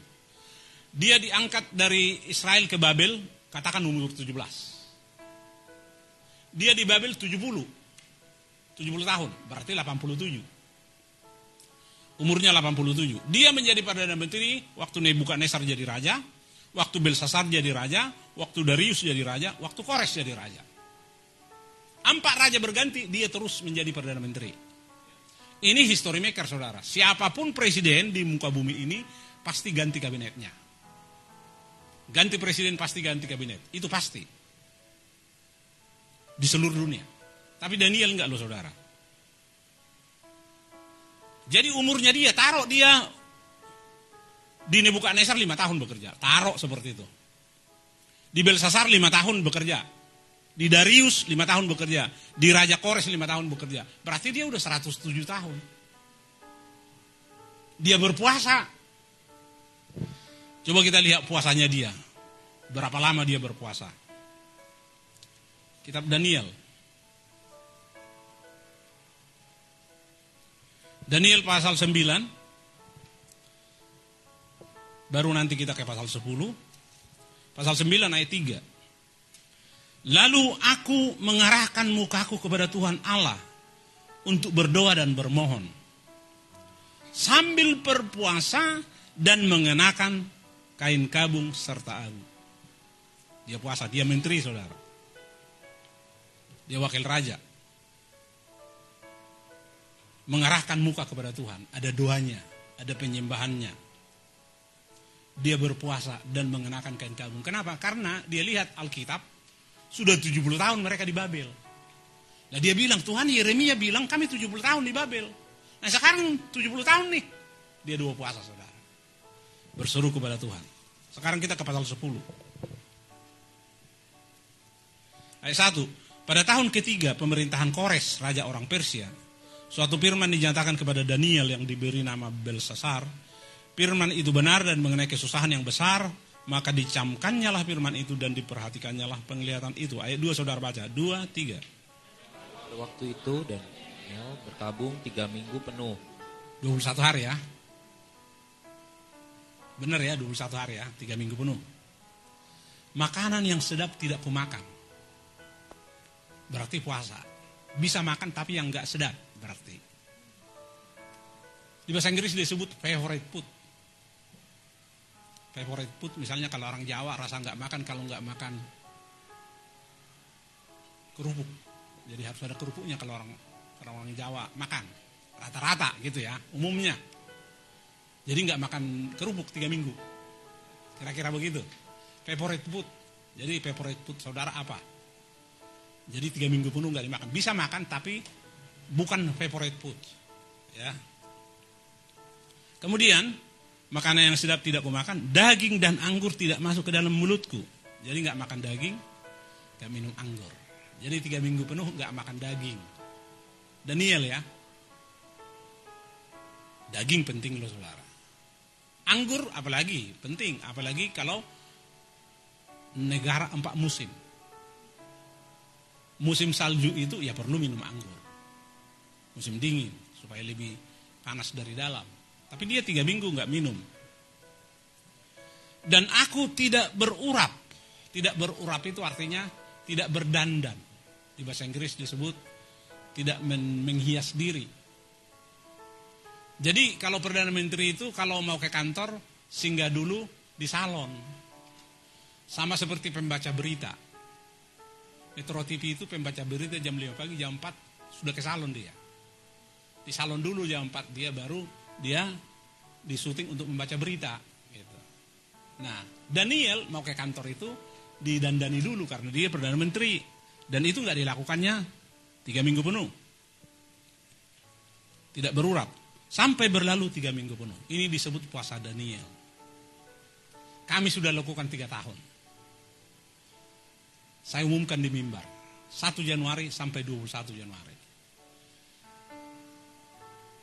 Dia diangkat dari Israel ke Babel, katakan umur 17. Dia di Babel 70. 70 tahun, berarti 87. Umurnya 87. Dia menjadi Perdana Menteri waktu Nebukadnezar jadi raja, waktu Belsasar jadi raja, waktu Darius jadi raja, waktu Kores jadi raja. Empat raja berganti, dia terus menjadi Perdana Menteri. Ini history maker saudara. Siapa pun presiden di muka bumi ini pasti ganti kabinetnya. Ganti presiden pasti ganti kabinet. Itu pasti. Di seluruh dunia. Tapi Daniel enggak loh saudara. Jadi umurnya dia, taruh dia di Nebukadnezar lima tahun bekerja. Taruh seperti itu. Di Belsasar lima tahun bekerja. Di Darius lima tahun bekerja. Di Raja Kores lima tahun bekerja. Berarti dia udah 107 tahun. Dia berpuasa. Coba kita lihat puasanya dia. Berapa lama dia berpuasa. Kitab Daniel Daniel pasal 9 baru nanti kita ke pasal 10 pasal 9 ayat 3 lalu aku mengarahkan mukaku kepada Tuhan Allah untuk berdoa dan bermohon. Sambil berpuasa dan mengenakan kain kabung serta abu. Dia puasa dia menteri saudara. Dia wakil raja. Mengarahkan muka kepada Tuhan. Ada doanya, ada penyembahannya. Dia berpuasa dan mengenakan kain kabung. Kenapa? Karena dia lihat Alkitab, sudah 70 tahun mereka di Babel. Nah dia bilang, Tuhan Yeremia bilang kami 70 tahun di Babel. Nah sekarang 70 tahun nih. Dia dua puasa saudara. Berseru kepada Tuhan. Sekarang kita ke pasal 10. Ayat 1. Pada tahun ketiga pemerintahan Kores, raja orang Persia, suatu firman dinyatakan kepada Daniel yang diberi nama Belsasar. Firman itu benar dan mengenai kesusahan yang besar, maka dicamkannya lah firman itu dan diperhatikannya lah penglihatan itu. Ayat 2 saudara baca, 2, 3. Pada waktu itu Daniel bertabung tiga minggu penuh. 21 hari ya. Benar ya, 21 hari ya, 3 minggu penuh. Makanan yang sedap tidak kumakan berarti puasa. Bisa makan tapi yang nggak sedap berarti. Di bahasa Inggris disebut favorite food. Favorite food misalnya kalau orang Jawa rasa nggak makan kalau nggak makan kerupuk. Jadi harus ada kerupuknya kalau orang kalau orang Jawa makan rata-rata gitu ya umumnya. Jadi nggak makan kerupuk tiga minggu. Kira-kira begitu. Favorite food. Jadi favorite food saudara apa? Jadi tiga minggu penuh nggak dimakan. Bisa makan tapi bukan favorite food. Ya. Kemudian makanan yang sedap tidak kumakan, daging dan anggur tidak masuk ke dalam mulutku. Jadi nggak makan daging, nggak minum anggur. Jadi tiga minggu penuh nggak makan daging. Daniel ya. Daging penting loh saudara. Anggur apalagi penting, apalagi kalau negara empat musim musim salju itu ya perlu minum anggur. Musim dingin supaya lebih panas dari dalam. Tapi dia tiga minggu nggak minum. Dan aku tidak berurap. Tidak berurap itu artinya tidak berdandan. Di bahasa Inggris disebut tidak men menghias diri. Jadi kalau Perdana Menteri itu kalau mau ke kantor singgah dulu di salon. Sama seperti pembaca berita Metro TV itu pembaca berita jam 5 pagi, jam 4 sudah ke salon dia. Di salon dulu jam 4 dia baru dia di syuting untuk membaca berita. Gitu. Nah, Daniel mau ke kantor itu didandani dulu karena dia Perdana Menteri. Dan itu nggak dilakukannya tiga minggu penuh. Tidak berurap. Sampai berlalu tiga minggu penuh. Ini disebut puasa Daniel. Kami sudah lakukan tiga tahun. Saya umumkan di mimbar. 1 Januari sampai 21 Januari.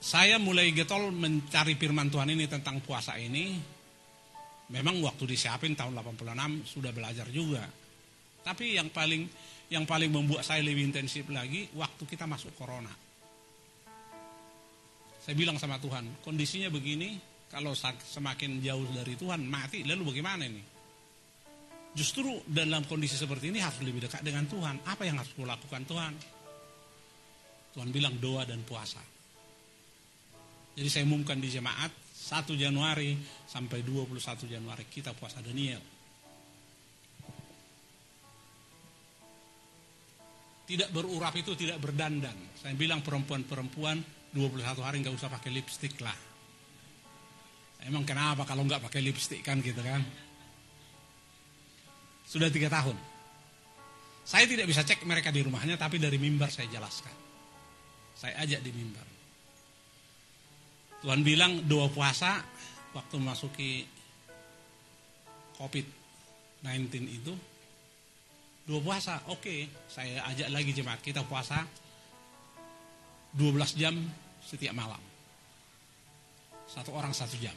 Saya mulai getol mencari firman Tuhan ini tentang puasa ini. Memang waktu disiapin tahun 86 sudah belajar juga. Tapi yang paling yang paling membuat saya lebih intensif lagi waktu kita masuk corona. Saya bilang sama Tuhan, kondisinya begini, kalau semakin jauh dari Tuhan mati, lalu bagaimana ini? Justru dalam kondisi seperti ini harus lebih dekat dengan Tuhan. Apa yang harus kulakukan Tuhan? Tuhan bilang doa dan puasa. Jadi saya umumkan di jemaat 1 Januari sampai 21 Januari kita puasa Daniel. Tidak berurap itu tidak berdandan. Saya bilang perempuan-perempuan 21 hari nggak usah pakai lipstick lah. Emang kenapa kalau nggak pakai lipstick kan gitu kan? Sudah tiga tahun. Saya tidak bisa cek mereka di rumahnya, tapi dari mimbar saya jelaskan. Saya ajak di mimbar. Tuhan bilang doa puasa waktu memasuki COVID-19 itu dua puasa, oke, okay. saya ajak lagi jemaat kita puasa 12 jam setiap malam. Satu orang satu jam.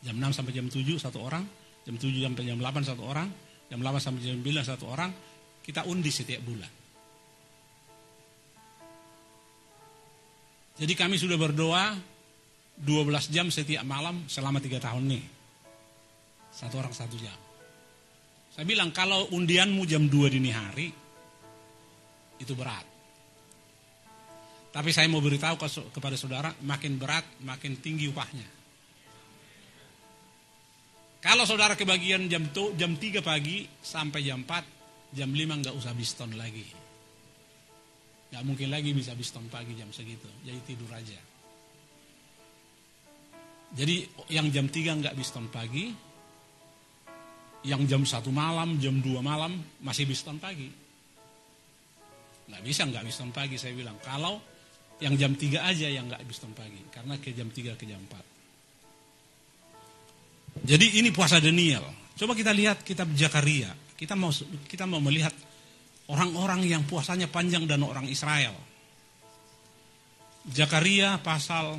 Jam 6 sampai jam 7 satu orang, jam 7 sampai jam 8 satu orang, jam 8 sampai jam 9 satu orang, kita undi setiap bulan. Jadi kami sudah berdoa 12 jam setiap malam selama 3 tahun nih. Satu orang satu jam. Saya bilang kalau undianmu jam 2 dini hari, itu berat. Tapi saya mau beritahu kepada saudara, makin berat, makin tinggi upahnya. Kalau saudara kebagian jam tu, jam 3 pagi sampai jam 4, jam 5 nggak usah biston lagi. Gak mungkin lagi bisa biston pagi jam segitu. Jadi tidur aja. Jadi yang jam 3 nggak biston pagi, yang jam satu malam, jam 2 malam masih biston pagi. Nggak bisa nggak biston pagi saya bilang. Kalau yang jam 3 aja yang nggak biston pagi. Karena ke jam 3 ke jam 4. Jadi ini puasa Daniel. Coba kita lihat kitab Jakaria. Kita mau kita mau melihat Orang-orang yang puasanya panjang dan orang Israel. Jakaria pasal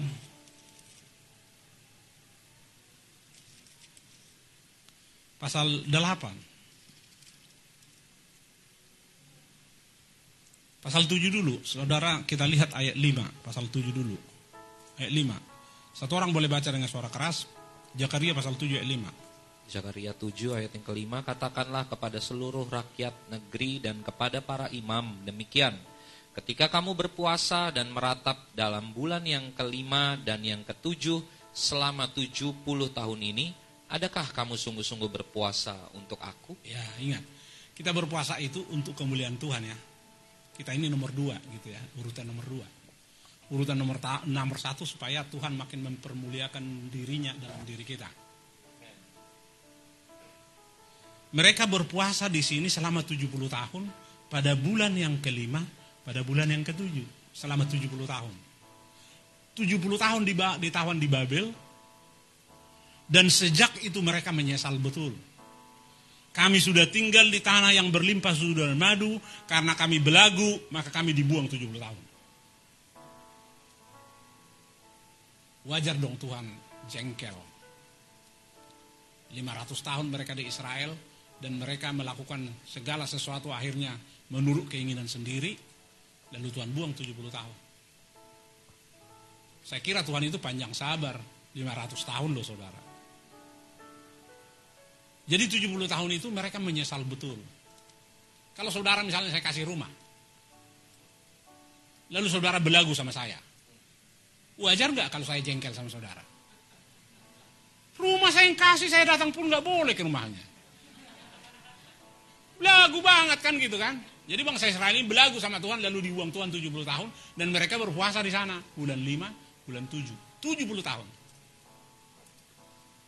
pasal 8. Pasal 7 dulu, saudara kita lihat ayat 5, pasal 7 dulu. Ayat 5. Satu orang boleh baca dengan suara keras, Jakaria pasal 7 ayat 5. Zakaria 7 ayat yang kelima, katakanlah kepada seluruh rakyat negeri dan kepada para imam demikian. Ketika kamu berpuasa dan meratap dalam bulan yang kelima dan yang ketujuh selama 70 tahun ini, adakah kamu sungguh-sungguh berpuasa untuk aku? Ya ingat, kita berpuasa itu untuk kemuliaan Tuhan ya. Kita ini nomor dua gitu ya, urutan nomor dua. Urutan nomor, nomor satu supaya Tuhan makin mempermuliakan dirinya dalam diri kita. Mereka berpuasa di sini selama 70 tahun pada bulan yang kelima, pada bulan yang ketujuh, selama 70 tahun. 70 tahun ditawan di Babel, dan sejak itu mereka menyesal betul. Kami sudah tinggal di tanah yang berlimpah susu dan madu, karena kami belagu, maka kami dibuang 70 tahun. Wajar dong Tuhan jengkel. 500 tahun mereka di Israel, dan mereka melakukan segala sesuatu akhirnya menurut keinginan sendiri lalu Tuhan buang 70 tahun. Saya kira Tuhan itu panjang sabar 500 tahun loh saudara. Jadi 70 tahun itu mereka menyesal betul. Kalau saudara misalnya saya kasih rumah. Lalu saudara belagu sama saya. Wajar nggak kalau saya jengkel sama saudara? Rumah saya yang kasih saya datang pun nggak boleh ke rumahnya. Belagu banget kan gitu kan. Jadi bangsa Israel ini belagu sama Tuhan lalu dibuang Tuhan 70 tahun dan mereka berpuasa di sana bulan 5, bulan 7, 70 tahun.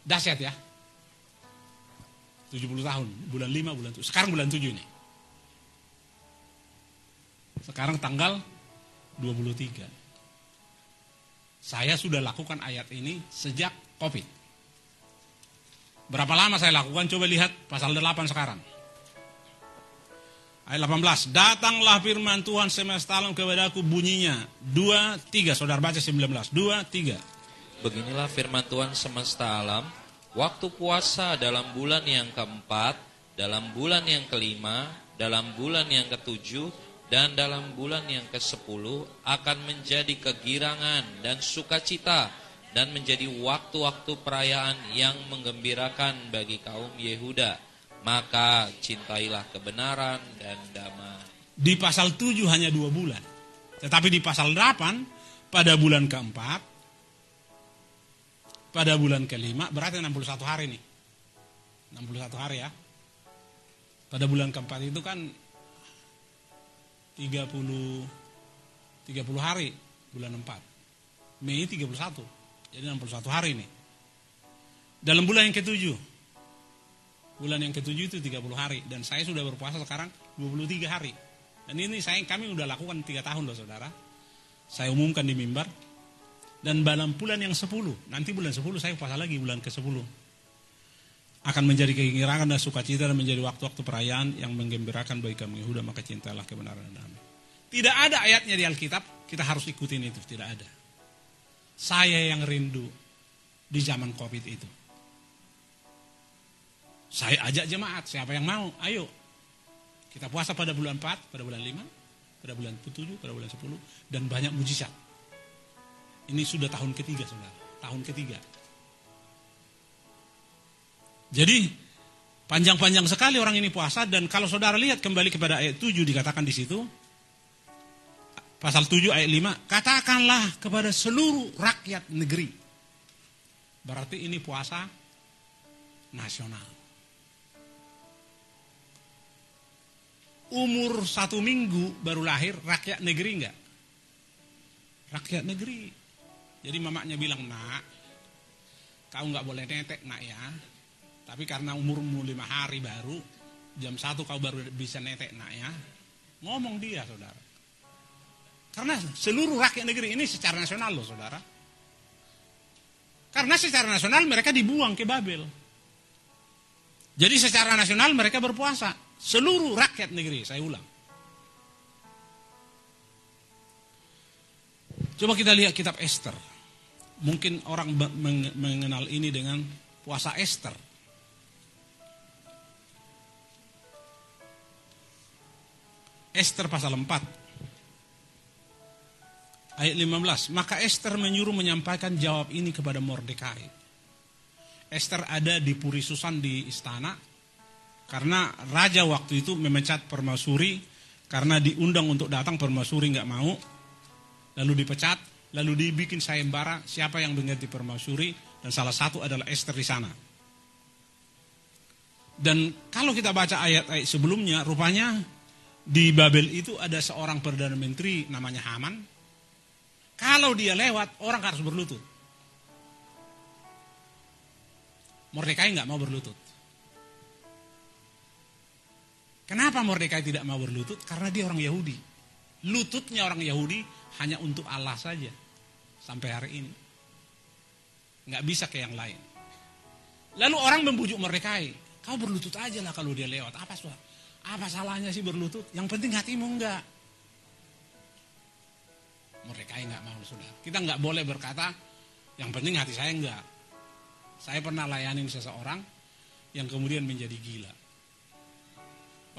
Dahsyat ya. 70 tahun, bulan 5, bulan 7. Sekarang bulan 7 ini. Sekarang tanggal 23. Saya sudah lakukan ayat ini sejak Covid. Berapa lama saya lakukan? Coba lihat pasal 8 sekarang. Ayat 18. Datanglah firman Tuhan semesta alam kepadaku bunyinya. Dua, tiga. Saudara baca 19. Dua, tiga. Beginilah firman Tuhan semesta alam. Waktu puasa dalam bulan yang keempat, dalam bulan yang kelima, dalam bulan yang ketujuh, dan dalam bulan yang ke sepuluh akan menjadi kegirangan dan sukacita dan menjadi waktu-waktu perayaan yang menggembirakan bagi kaum Yehuda maka cintailah kebenaran dan damai. Di pasal 7 hanya dua bulan. Tetapi di pasal 8 pada bulan keempat, pada bulan kelima, berarti 61 hari nih. 61 hari ya. Pada bulan keempat itu kan 30 30 hari bulan 4. Mei 31. Jadi 61 hari nih. Dalam bulan yang ketujuh bulan yang ketujuh itu 30 hari dan saya sudah berpuasa sekarang 23 hari. Dan ini saya kami sudah lakukan 3 tahun loh saudara. Saya umumkan di mimbar dan dalam bulan yang 10, nanti bulan 10 saya puasa lagi bulan ke-10. Akan menjadi keingiran dan sukacita dan menjadi waktu-waktu perayaan yang menggembirakan bagi kami Yehuda maka cintalah kebenaran dan damai. Tidak ada ayatnya di Alkitab, kita harus ikutin itu, tidak ada. Saya yang rindu di zaman Covid itu. Saya ajak jemaat, siapa yang mau, ayo. Kita puasa pada bulan 4, pada bulan 5, pada bulan 7, pada bulan 10, dan banyak mujizat. Ini sudah tahun ketiga, saudara. Tahun ketiga. Jadi, panjang-panjang sekali orang ini puasa, dan kalau saudara lihat kembali kepada ayat 7 dikatakan di situ, pasal 7 ayat 5, katakanlah kepada seluruh rakyat negeri. Berarti ini puasa nasional. umur satu minggu baru lahir rakyat negeri enggak? Rakyat negeri. Jadi mamanya bilang, nak, kau nggak boleh netek nak ya. Tapi karena umurmu lima hari baru, jam satu kau baru bisa netek nak ya. Ngomong dia saudara. Karena seluruh rakyat negeri ini secara nasional loh saudara. Karena secara nasional mereka dibuang ke Babel. Jadi secara nasional mereka berpuasa. Seluruh rakyat negeri, saya ulang. Coba kita lihat kitab Esther. Mungkin orang mengenal ini dengan puasa Esther. Esther pasal 4 ayat 15 maka Esther menyuruh menyampaikan jawab ini kepada Mordekai. Esther ada di Puri Susan di istana. Karena raja waktu itu memecat permaisuri karena diundang untuk datang permaisuri nggak mau. Lalu dipecat lalu dibikin sayembara siapa yang mengganti permaisuri dan salah satu adalah Esther di sana dan kalau kita baca ayat-ayat sebelumnya rupanya di Babel itu ada seorang Perdana Menteri namanya Haman. Kalau dia lewat, orang harus berlutut. Mordekai nggak mau berlutut. Kenapa Mordekai tidak mau berlutut? Karena dia orang Yahudi. Lututnya orang Yahudi hanya untuk Allah saja. Sampai hari ini. Nggak bisa ke yang lain. Lalu orang membujuk Mordekai. Kau berlutut aja lah kalau dia lewat. Apa suara? Apa salahnya sih berlutut? Yang penting hatimu enggak. Mereka enggak mau sudah. Kita enggak boleh berkata, yang penting hati saya enggak. Saya pernah layanin seseorang yang kemudian menjadi gila.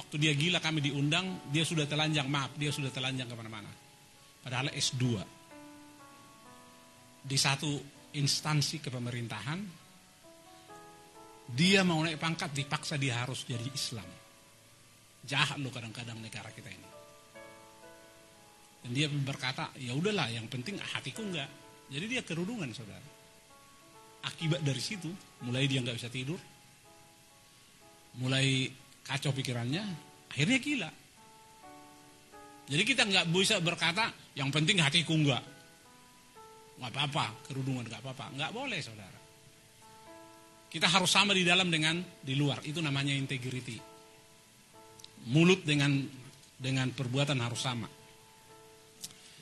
Waktu dia gila kami diundang, dia sudah telanjang, maaf, dia sudah telanjang ke mana-mana. Padahal S2. Di satu instansi kepemerintahan, dia mau naik pangkat, dipaksa dia harus jadi Islam. Jahat loh kadang-kadang negara kita ini. Dan dia berkata, ya udahlah, yang penting hatiku enggak. Jadi dia kerudungan, saudara. Akibat dari situ, mulai dia nggak bisa tidur, mulai kacau pikirannya, akhirnya gila. Jadi kita nggak bisa berkata, yang penting hatiku enggak. Nggak apa-apa, kerudungan nggak apa-apa. Nggak boleh, saudara. Kita harus sama di dalam dengan di luar. Itu namanya integrity mulut dengan dengan perbuatan harus sama.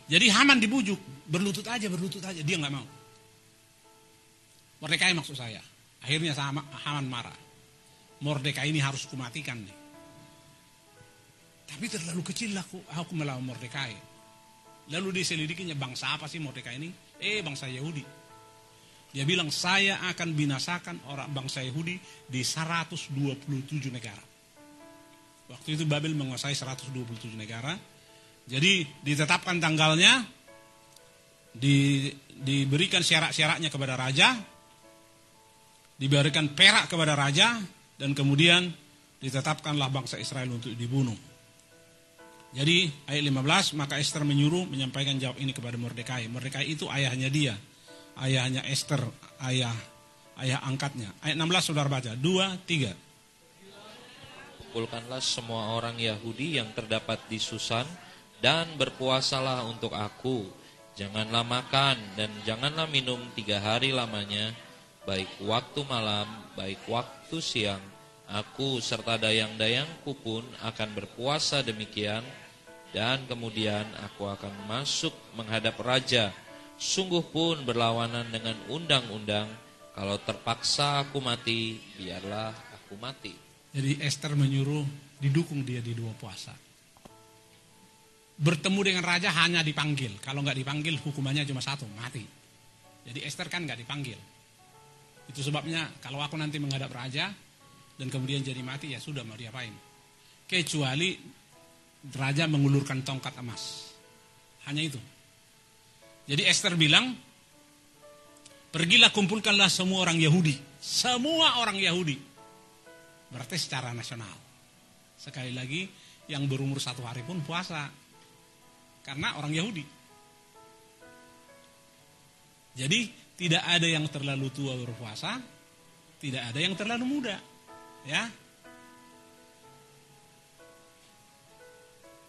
Jadi Haman dibujuk, berlutut aja, berlutut aja, dia nggak mau. Mordekai maksud saya. Akhirnya sama Haman marah. Mordekai ini harus kumatikan nih. Tapi terlalu kecil aku, aku melawan Mordekai. Lalu diselidikinya bangsa apa sih Mordekai ini? Eh bangsa Yahudi. Dia bilang saya akan binasakan orang bangsa Yahudi di 127 negara. Waktu itu Babel menguasai 127 negara. Jadi ditetapkan tanggalnya, di, diberikan syarat-syaratnya kepada raja, diberikan perak kepada raja, dan kemudian ditetapkanlah bangsa Israel untuk dibunuh. Jadi ayat 15, maka Esther menyuruh menyampaikan jawab ini kepada Mordekai. Mordekai itu ayahnya dia, ayahnya Esther, ayah ayah angkatnya. Ayat 16 saudara baca, 2, 3 kumpulkanlah semua orang Yahudi yang terdapat di Susan dan berpuasalah untuk aku. Janganlah makan dan janganlah minum tiga hari lamanya, baik waktu malam, baik waktu siang. Aku serta dayang-dayangku pun akan berpuasa demikian, dan kemudian aku akan masuk menghadap raja. Sungguh pun berlawanan dengan undang-undang, kalau terpaksa aku mati, biarlah aku mati. Jadi Esther menyuruh didukung dia di dua puasa. Bertemu dengan raja hanya dipanggil. Kalau nggak dipanggil hukumannya cuma satu, mati. Jadi Esther kan nggak dipanggil. Itu sebabnya kalau aku nanti menghadap raja dan kemudian jadi mati ya sudah mau diapain. Kecuali raja mengulurkan tongkat emas. Hanya itu. Jadi Esther bilang, pergilah kumpulkanlah semua orang Yahudi. Semua orang Yahudi Berarti secara nasional. Sekali lagi, yang berumur satu hari pun puasa. Karena orang Yahudi. Jadi tidak ada yang terlalu tua berpuasa, tidak ada yang terlalu muda. Ya.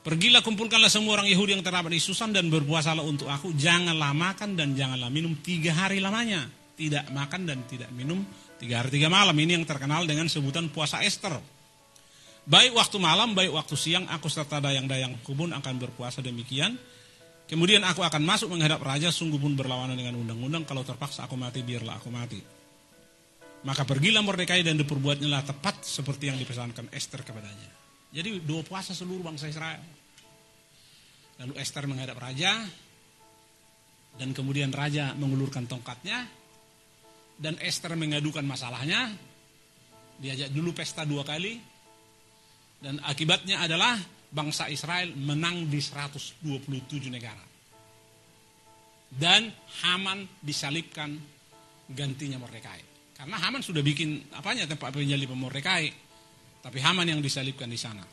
Pergilah kumpulkanlah semua orang Yahudi yang terdapat di Susan dan berpuasalah untuk aku. Janganlah makan dan janganlah minum tiga hari lamanya. Tidak makan dan tidak minum tiga hari tiga malam. Ini yang terkenal dengan sebutan puasa Esther. Baik waktu malam, baik waktu siang, aku serta dayang-dayang kubun akan berpuasa demikian. Kemudian aku akan masuk menghadap raja, sungguh pun berlawanan dengan undang-undang. Kalau terpaksa aku mati, biarlah aku mati. Maka pergilah Mordekai dan diperbuatnya tepat seperti yang dipesankan Esther kepadanya. Jadi dua puasa seluruh bangsa Israel. Lalu Esther menghadap raja dan kemudian raja mengulurkan tongkatnya dan Esther mengadukan masalahnya. Diajak dulu pesta dua kali dan akibatnya adalah bangsa Israel menang di 127 negara. Dan Haman disalibkan gantinya Mordekai. Karena Haman sudah bikin apanya tempat penyaliban Mordekai. Tapi Haman yang disalibkan di sana.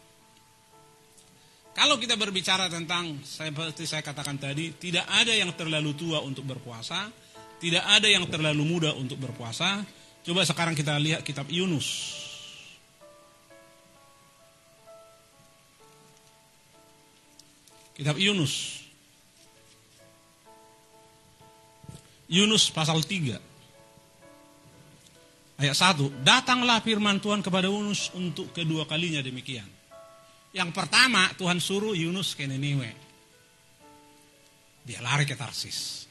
Kalau kita berbicara tentang seperti saya katakan tadi, tidak ada yang terlalu tua untuk berpuasa, tidak ada yang terlalu muda untuk berpuasa. Coba sekarang kita lihat kitab Yunus. Kitab Yunus. Yunus pasal 3. Ayat 1, datanglah firman Tuhan kepada Yunus untuk kedua kalinya demikian. Yang pertama Tuhan suruh Yunus ke Niniwe. Dia lari ke Tarsis.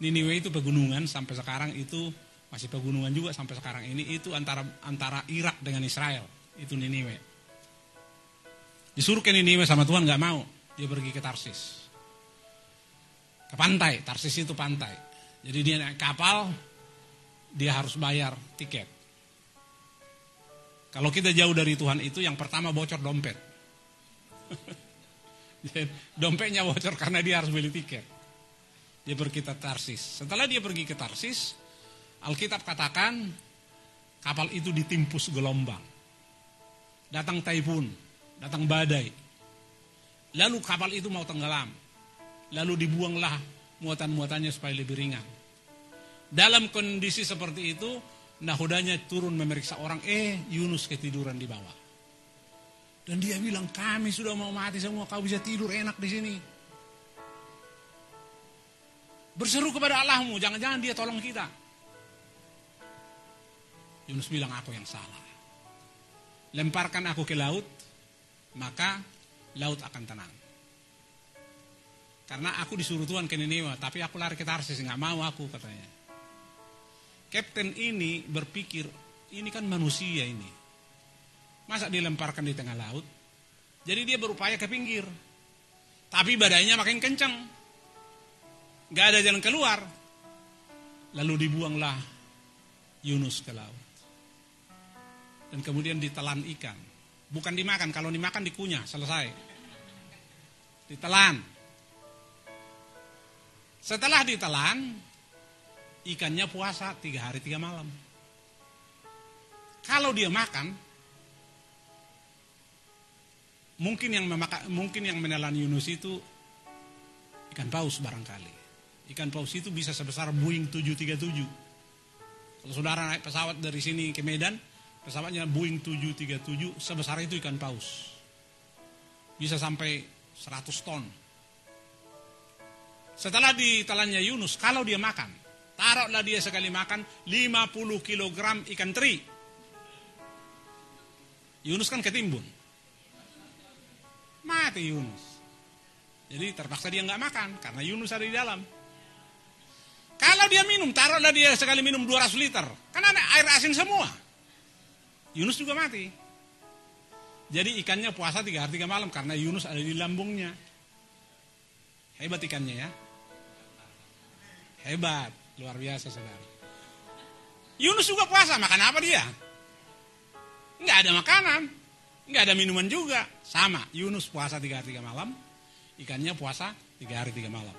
Niniwe itu pegunungan sampai sekarang itu masih pegunungan juga sampai sekarang ini itu antara antara Irak dengan Israel itu Niniwe. Disuruh ke Niniwe sama Tuhan nggak mau, dia pergi ke Tarsis. Ke pantai, Tarsis itu pantai. Jadi dia naik kapal, dia harus bayar tiket. Kalau kita jauh dari Tuhan itu yang pertama bocor dompet. Dompetnya bocor karena dia harus beli tiket. Dia pergi ke Tarsis. Setelah dia pergi ke Tarsis, Alkitab katakan kapal itu ditimpus gelombang. Datang taifun, datang badai. Lalu kapal itu mau tenggelam. Lalu dibuanglah muatan-muatannya supaya lebih ringan. Dalam kondisi seperti itu, nahodanya turun memeriksa orang, eh Yunus ketiduran di bawah. Dan dia bilang, kami sudah mau mati semua, kau bisa tidur enak di sini. Berseru kepada Allahmu, jangan-jangan dia tolong kita. Yunus bilang, aku yang salah. Lemparkan aku ke laut, maka laut akan tenang. Karena aku disuruh Tuhan ke Nineveh, tapi aku lari ke Tarsis, nggak mau aku katanya. Kapten ini berpikir, ini kan manusia ini. Masa dilemparkan di tengah laut? Jadi dia berupaya ke pinggir. Tapi badainya makin kencang. Gak ada jalan keluar. Lalu dibuanglah Yunus ke laut. Dan kemudian ditelan ikan. Bukan dimakan, kalau dimakan dikunyah, selesai. Ditelan. Setelah ditelan, ikannya puasa tiga hari tiga malam. Kalau dia makan, mungkin yang memakan, mungkin yang menelan Yunus itu ikan paus barangkali. Ikan paus itu bisa sebesar Boeing 737. Kalau saudara naik pesawat dari sini ke Medan, pesawatnya Boeing 737 sebesar itu ikan paus. Bisa sampai 100 ton. Setelah ditelannya Yunus, kalau dia makan, Taruhlah dia sekali makan 50 kg ikan teri. Yunus kan ketimbun. Mati Yunus. Jadi terpaksa dia nggak makan karena Yunus ada di dalam. Kalau dia minum, taruhlah dia sekali minum 200 liter. Kan ada air asin semua. Yunus juga mati. Jadi ikannya puasa tiga hari tiga malam karena Yunus ada di lambungnya. Hebat ikannya ya. Hebat. Luar biasa saudara. Yunus juga puasa, makan apa dia? Enggak ada makanan, enggak ada minuman juga. Sama, Yunus puasa tiga hari tiga malam, ikannya puasa tiga hari tiga malam.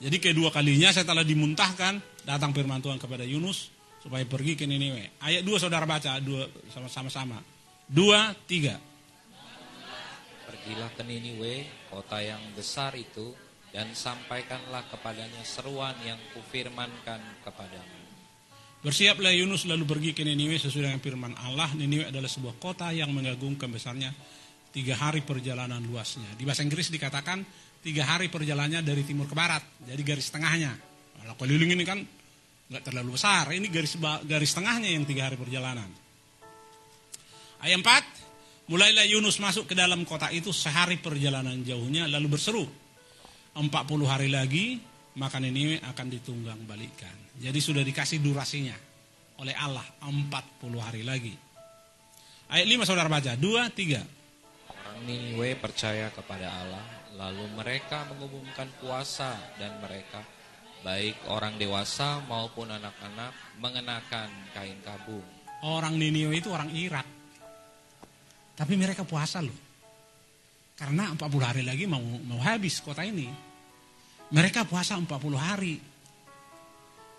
Jadi kedua kalinya setelah dimuntahkan, datang firman Tuhan kepada Yunus supaya pergi ke Niniwe. Ayat dua saudara baca, dua sama-sama. Dua, tiga. Pergilah ke Niniwe, kota yang besar itu, dan sampaikanlah kepadanya seruan yang kufirmankan kepadamu. Bersiaplah Yunus lalu pergi ke Niniwe sesuai dengan firman Allah. Niniwe adalah sebuah kota yang mengagumkan besarnya Tiga hari perjalanan luasnya. Di bahasa Inggris dikatakan tiga hari perjalanannya dari timur ke barat. Jadi garis tengahnya. Kalau keliling ini kan nggak terlalu besar. Ini garis garis tengahnya yang tiga hari perjalanan. Ayat 4. Mulailah Yunus masuk ke dalam kota itu sehari perjalanan jauhnya lalu berseru. 40 hari lagi makan ini akan ditunggang balikan. Jadi sudah dikasih durasinya oleh Allah 40 hari lagi. Ayat 5 saudara baca, 2, 3. Orang Niniwe percaya kepada Allah, lalu mereka mengumumkan puasa dan mereka, baik orang dewasa maupun anak-anak, mengenakan kain kabung. Orang Niniwe itu orang Irak. Tapi mereka puasa loh. Karena 40 hari lagi mau mau habis kota ini. Mereka puasa 40 hari.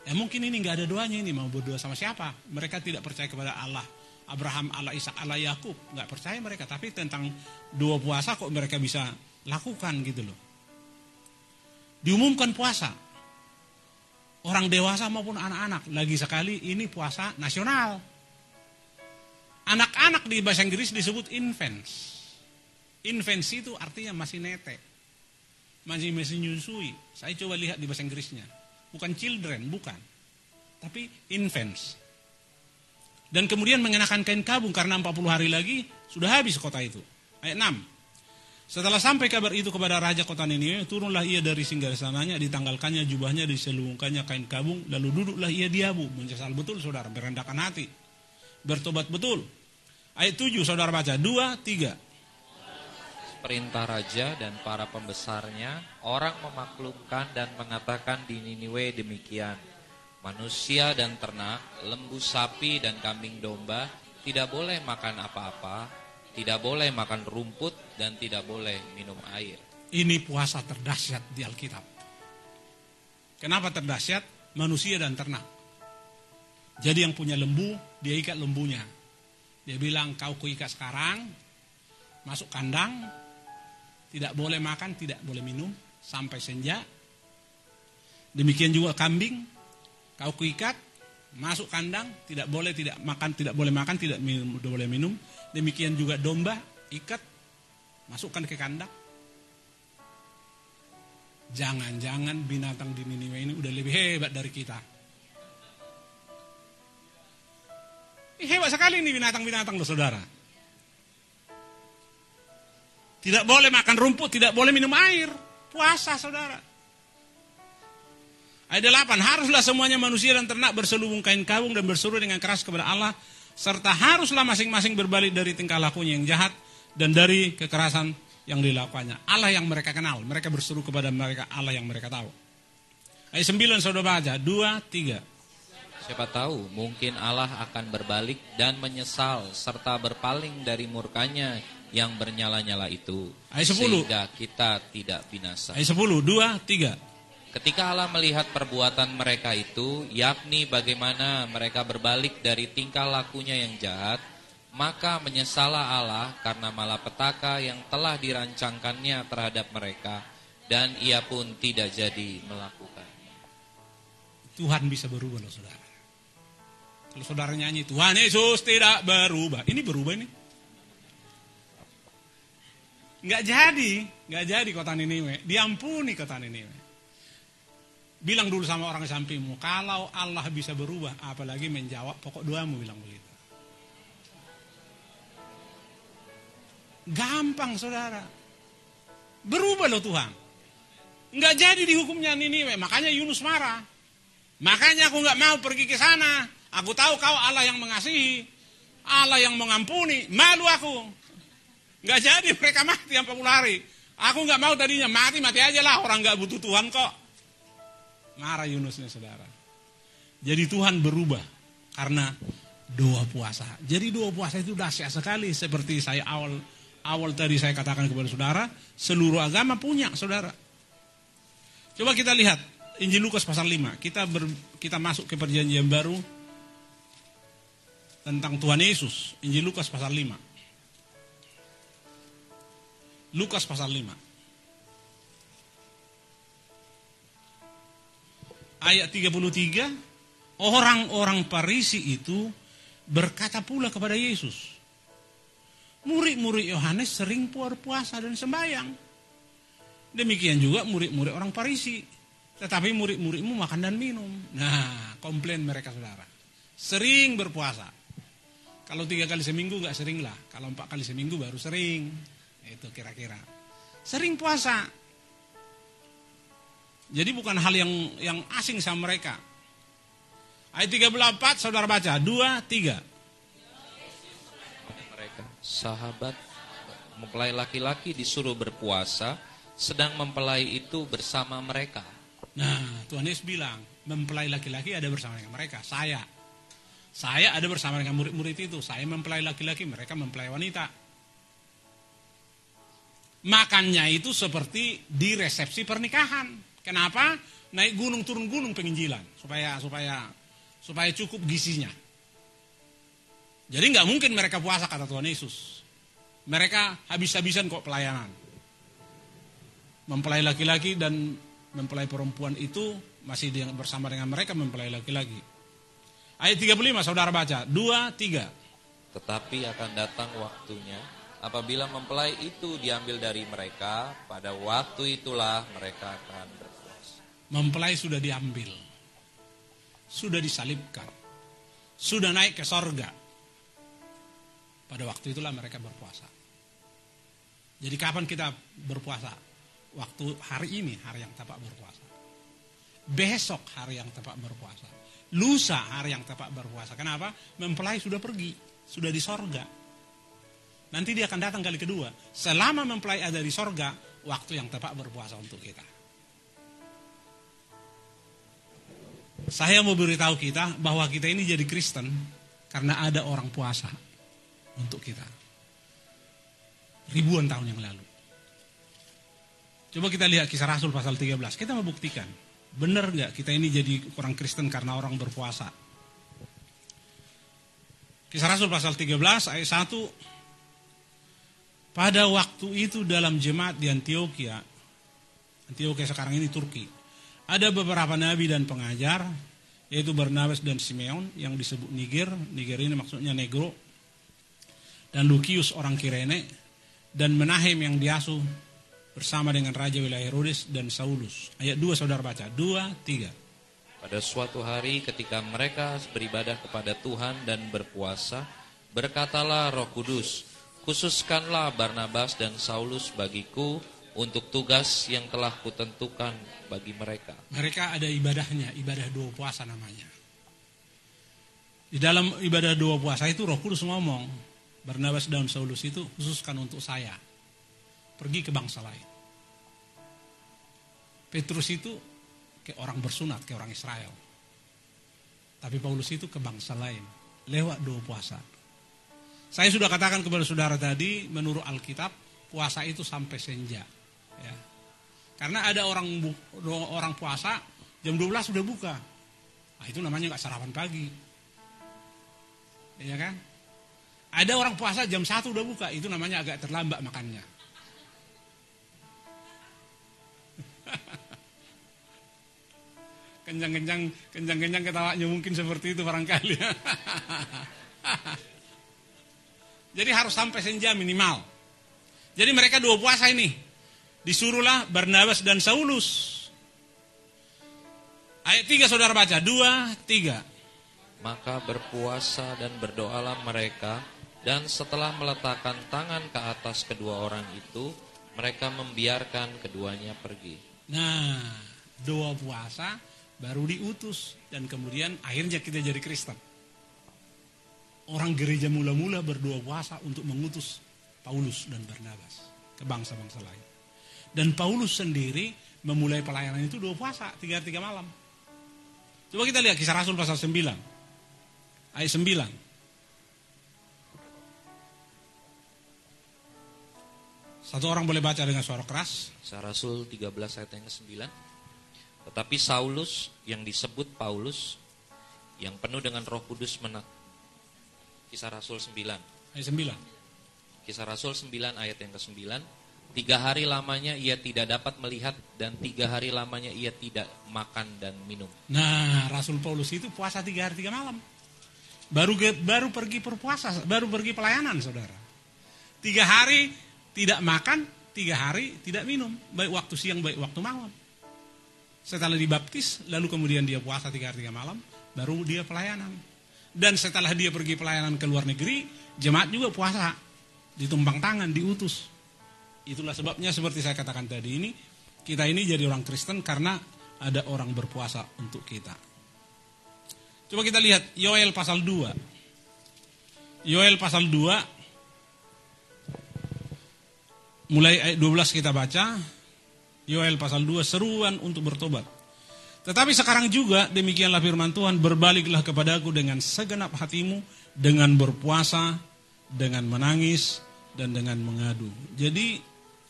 Ya mungkin ini nggak ada doanya ini mau berdoa sama siapa? Mereka tidak percaya kepada Allah. Abraham, Allah Ishak, Allah Yakub nggak percaya mereka. Tapi tentang dua puasa kok mereka bisa lakukan gitu loh. Diumumkan puasa. Orang dewasa maupun anak-anak. Lagi sekali ini puasa nasional. Anak-anak di bahasa Inggris disebut infants. Infants itu artinya masih netek. Masih masih menyusui. Saya coba lihat di bahasa Inggrisnya bukan children, bukan. Tapi infants. Dan kemudian mengenakan kain kabung karena 40 hari lagi sudah habis kota itu. Ayat 6. Setelah sampai kabar itu kepada raja kota Niniwe, turunlah ia dari singgasananya, ditanggalkannya jubahnya, diselubungkannya kain kabung, lalu duduklah ia di abu, menyesal betul saudara, merendahkan hati, bertobat betul. Ayat 7 saudara baca, 2, 3 perintah raja dan para pembesarnya, orang memaklumkan dan mengatakan di Niniwe demikian. Manusia dan ternak, lembu sapi dan kambing domba tidak boleh makan apa-apa, tidak boleh makan rumput dan tidak boleh minum air. Ini puasa terdahsyat di Alkitab. Kenapa terdahsyat? Manusia dan ternak. Jadi yang punya lembu, dia ikat lembunya. Dia bilang kau kuikat sekarang, masuk kandang, tidak boleh makan, tidak boleh minum sampai senja. Demikian juga kambing, kau kuikat, masuk kandang, tidak boleh tidak makan, tidak boleh makan, tidak minum, tidak boleh minum. Demikian juga domba, ikat, masukkan ke kandang. Jangan-jangan binatang di Niniwe ini udah lebih hebat dari kita. Hebat sekali ini binatang-binatang loh saudara. Tidak boleh makan rumput, tidak boleh minum air. Puasa saudara. Ayat 8, haruslah semuanya manusia dan ternak berselubung kain kabung dan berseru dengan keras kepada Allah. Serta haruslah masing-masing berbalik dari tingkah lakunya yang jahat dan dari kekerasan yang dilakukannya. Allah yang mereka kenal, mereka berseru kepada mereka Allah yang mereka tahu. Ayat 9 saudara baca, 2, 3. Siapa tahu mungkin Allah akan berbalik dan menyesal serta berpaling dari murkanya yang bernyala-nyala itu. Ayat 10. Sehingga kita tidak binasa. Ayat 10, 2, 3. Ketika Allah melihat perbuatan mereka itu, yakni bagaimana mereka berbalik dari tingkah lakunya yang jahat, maka menyesalah Allah karena malapetaka yang telah dirancangkannya terhadap mereka, dan ia pun tidak jadi melakukan. Tuhan bisa berubah loh saudara. Kalau saudara nyanyi, Tuhan Yesus tidak berubah. Ini berubah ini. Nggak jadi, nggak jadi kota Niniwe. Diampuni kota Niniwe. Bilang dulu sama orang sampingmu, kalau Allah bisa berubah, apalagi menjawab pokok doamu bilang begitu. Gampang saudara. Berubah loh Tuhan. Nggak jadi dihukumnya Niniwe, makanya Yunus marah. Makanya aku nggak mau pergi ke sana. Aku tahu kau Allah yang mengasihi, Allah yang mengampuni. Malu aku. Nggak jadi mereka mati 40 hari. Aku nggak mau tadinya mati mati aja lah orang nggak butuh Tuhan kok. Marah Yunusnya saudara. Jadi Tuhan berubah karena doa puasa. Jadi doa puasa itu dahsyat sekali seperti saya awal awal tadi saya katakan kepada saudara, seluruh agama punya saudara. Coba kita lihat Injil Lukas pasal 5. Kita ber, kita masuk ke perjanjian baru tentang Tuhan Yesus. Injil Lukas pasal 5. Lukas pasal 5. Ayat 33, orang-orang Parisi itu berkata pula kepada Yesus, Murid-murid Yohanes sering puasa dan sembahyang. Demikian juga murid-murid orang Parisi. Tetapi murid-muridmu makan dan minum. Nah, komplain mereka saudara. Sering berpuasa. Kalau tiga kali seminggu nggak sering lah. Kalau empat kali seminggu baru sering. Itu kira-kira. Sering puasa. Jadi bukan hal yang yang asing sama mereka. Ayat 34 saudara baca. Dua, tiga. Mereka, sahabat mempelai laki-laki disuruh berpuasa, sedang mempelai itu bersama mereka. Nah, Tuhan Yesus bilang, mempelai laki-laki ada bersama dengan mereka. Saya. Saya ada bersama dengan murid-murid itu. Saya mempelai laki-laki, mereka mempelai wanita. Makannya itu seperti di resepsi pernikahan. Kenapa? Naik gunung turun gunung penginjilan supaya supaya supaya cukup gizinya. Jadi nggak mungkin mereka puasa kata Tuhan Yesus. Mereka habis-habisan kok pelayanan. Mempelai laki-laki dan mempelai perempuan itu masih bersama dengan mereka mempelai laki-laki. Ayat 35 saudara baca. Dua, tiga. Tetapi akan datang waktunya apabila mempelai itu diambil dari mereka, pada waktu itulah mereka akan berpuasa. Mempelai sudah diambil. Sudah disalibkan. Sudah naik ke sorga. Pada waktu itulah mereka berpuasa. Jadi kapan kita berpuasa? Waktu hari ini hari yang tepat berpuasa. Besok hari yang tepat berpuasa. Lusa hari yang tepat berpuasa. Kenapa? Mempelai sudah pergi, sudah di sorga. Nanti dia akan datang kali kedua. Selama mempelai ada di sorga, waktu yang tepat berpuasa untuk kita. Saya mau beritahu kita bahwa kita ini jadi Kristen karena ada orang puasa untuk kita. Ribuan tahun yang lalu. Coba kita lihat kisah Rasul pasal 13. Kita mau buktikan. Benar nggak kita ini jadi orang Kristen karena orang berpuasa? Kisah Rasul pasal 13 ayat 1. Pada waktu itu dalam jemaat di Antioquia, Antioquia sekarang ini Turki, ada beberapa nabi dan pengajar, yaitu Barnabas dan Simeon yang disebut Niger, Niger ini maksudnya Negro, dan Lukius orang Kirene, dan Menahem yang diasuh bersama dengan Raja wilayah Herodes dan Saulus. Ayat 2 saudara baca, 2, 3. Pada suatu hari ketika mereka beribadah kepada Tuhan dan berpuasa, berkatalah roh kudus, khususkanlah Barnabas dan Saulus bagiku untuk tugas yang telah kutentukan bagi mereka. Mereka ada ibadahnya, ibadah dua puasa namanya. Di dalam ibadah dua puasa itu roh kudus ngomong, Barnabas dan Saulus itu khususkan untuk saya. Pergi ke bangsa lain. Petrus itu ke orang bersunat, ke orang Israel. Tapi Paulus itu ke bangsa lain. Lewat dua puasa. Saya sudah katakan kepada saudara tadi, menurut Alkitab, puasa itu sampai senja. Ya. Karena ada orang orang puasa, jam 12 sudah buka. Nah, itu namanya nggak sarapan pagi. Iya kan? Ada orang puasa jam 1 udah buka, itu namanya agak terlambat makannya. Kencang-kencang, kencang-kencang ketawanya mungkin seperti itu barangkali. Jadi harus sampai senja minimal. Jadi mereka dua puasa ini. Disuruhlah Barnabas dan Saulus. Ayat 3 saudara baca, 2, 3. Maka berpuasa dan berdoalah mereka dan setelah meletakkan tangan ke atas kedua orang itu, mereka membiarkan keduanya pergi. Nah, doa puasa baru diutus dan kemudian akhirnya kita jadi Kristen. Orang gereja mula-mula berdoa puasa untuk mengutus Paulus dan Barnabas ke bangsa-bangsa lain. Dan Paulus sendiri memulai pelayanan itu dua puasa, tiga tiga malam. Coba kita lihat kisah Rasul pasal 9. Ayat 9. Satu orang boleh baca dengan suara keras. Kisah Rasul 13 ayat yang ke-9. Tetapi Saulus yang disebut Paulus yang penuh dengan Roh Kudus. Kisah Rasul 9. Ayat 9. Kisah Rasul 9 ayat yang ke-9. Tiga hari lamanya ia tidak dapat melihat dan tiga hari lamanya ia tidak makan dan minum. Nah, Rasul Paulus itu puasa tiga hari tiga malam. Baru baru pergi berpuasa, baru pergi pelayanan, saudara. Tiga hari tidak makan, tiga hari tidak minum. Baik waktu siang, baik waktu malam. Setelah dibaptis, lalu kemudian dia puasa tiga hari tiga malam, baru dia pelayanan. Dan setelah dia pergi pelayanan ke luar negeri, jemaat juga puasa. Ditumpang tangan, diutus. Itulah sebabnya seperti saya katakan tadi ini, kita ini jadi orang Kristen karena ada orang berpuasa untuk kita. Coba kita lihat Yoel pasal 2. Yoel pasal 2 mulai ayat 12 kita baca. Yoel pasal 2 seruan untuk bertobat. Tetapi sekarang juga demikianlah firman Tuhan, berbaliklah kepadaku dengan segenap hatimu, dengan berpuasa, dengan menangis, dan dengan mengadu. Jadi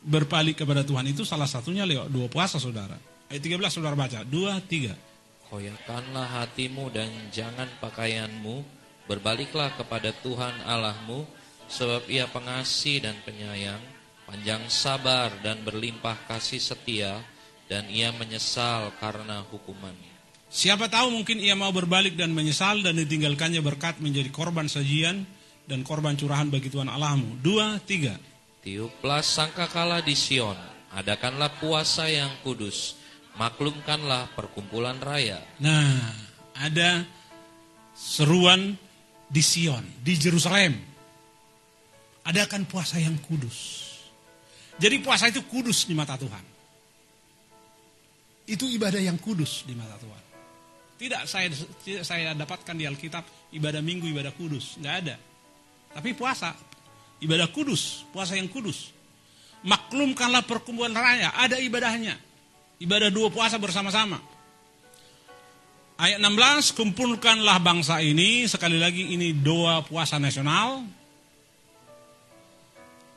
berpaling kepada Tuhan itu salah satunya lewat dua puasa saudara. Ayat 13 saudara baca, dua, tiga. Koyakanlah hatimu dan jangan pakaianmu, berbaliklah kepada Tuhan Allahmu, sebab ia pengasih dan penyayang, panjang sabar dan berlimpah kasih setia, dan ia menyesal karena hukuman. Siapa tahu mungkin ia mau berbalik dan menyesal dan ditinggalkannya berkat menjadi korban sajian dan korban curahan bagi Tuhan Allahmu. Dua, tiga. Tiuplah sangkakala di Sion, adakanlah puasa yang kudus, maklumkanlah perkumpulan raya. Nah, ada seruan di Sion, di Jerusalem. Adakan puasa yang kudus. Jadi puasa itu kudus di mata Tuhan. Itu ibadah yang kudus di mata Tuhan. Tidak saya tidak saya dapatkan di Alkitab ibadah minggu, ibadah kudus, nggak ada. Tapi puasa, ibadah kudus, puasa yang kudus. Maklumkanlah perkumpulan raya, ada ibadahnya. Ibadah dua puasa bersama-sama. Ayat 16, kumpulkanlah bangsa ini, sekali lagi ini doa puasa nasional.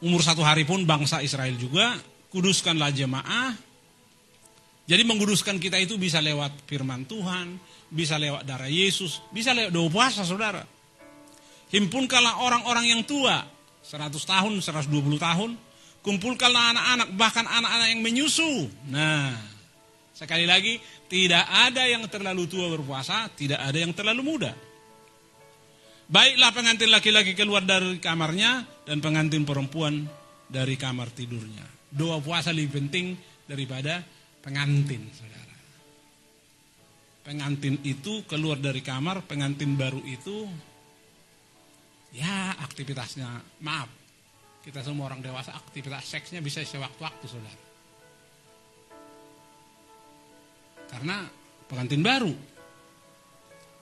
Umur satu hari pun bangsa Israel juga, kuduskanlah jemaah, jadi menguduskan kita itu bisa lewat firman Tuhan, bisa lewat darah Yesus, bisa lewat doa puasa saudara. Himpunkanlah orang-orang yang tua, 100 tahun, 120 tahun, kumpulkanlah anak-anak, bahkan anak-anak yang menyusu. Nah, sekali lagi, tidak ada yang terlalu tua berpuasa, tidak ada yang terlalu muda. Baiklah pengantin laki-laki keluar dari kamarnya dan pengantin perempuan dari kamar tidurnya. Doa puasa lebih penting daripada pengantin, saudara. Pengantin itu keluar dari kamar, pengantin baru itu, ya aktivitasnya, maaf, kita semua orang dewasa aktivitas seksnya bisa sewaktu-waktu, saudara. Karena pengantin baru,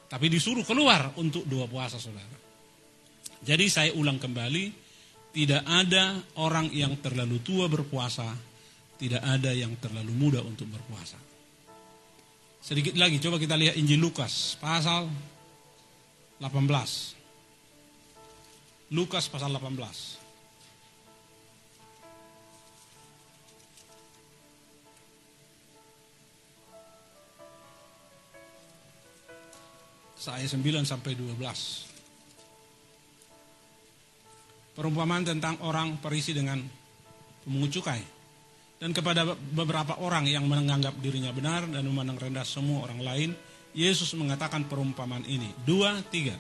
tapi disuruh keluar untuk dua puasa, saudara. Jadi saya ulang kembali, tidak ada orang yang terlalu tua berpuasa tidak ada yang terlalu muda untuk berpuasa. Sedikit lagi coba kita lihat Injil Lukas pasal 18. Lukas pasal 18. Saya 9 sampai 12. Perumpamaan tentang orang perisi dengan pemungut cukai dan kepada beberapa orang yang menganggap dirinya benar dan memandang rendah semua orang lain, Yesus mengatakan perumpamaan ini. Dua, tiga.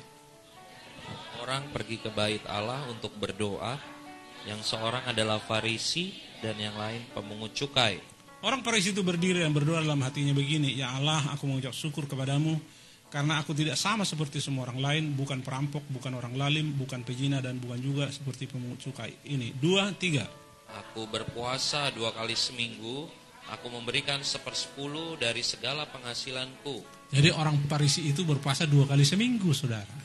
Orang pergi ke bait Allah untuk berdoa, yang seorang adalah Farisi dan yang lain pemungut cukai. Orang Farisi itu berdiri dan berdoa dalam hatinya begini, Ya Allah, aku mengucap syukur kepadamu, karena aku tidak sama seperti semua orang lain, bukan perampok, bukan orang lalim, bukan pejina, dan bukan juga seperti pemungut cukai. Ini, dua, tiga. Aku berpuasa dua kali seminggu, aku memberikan sepersepuluh dari segala penghasilanku. Jadi orang Parisi itu berpuasa dua kali seminggu, saudara.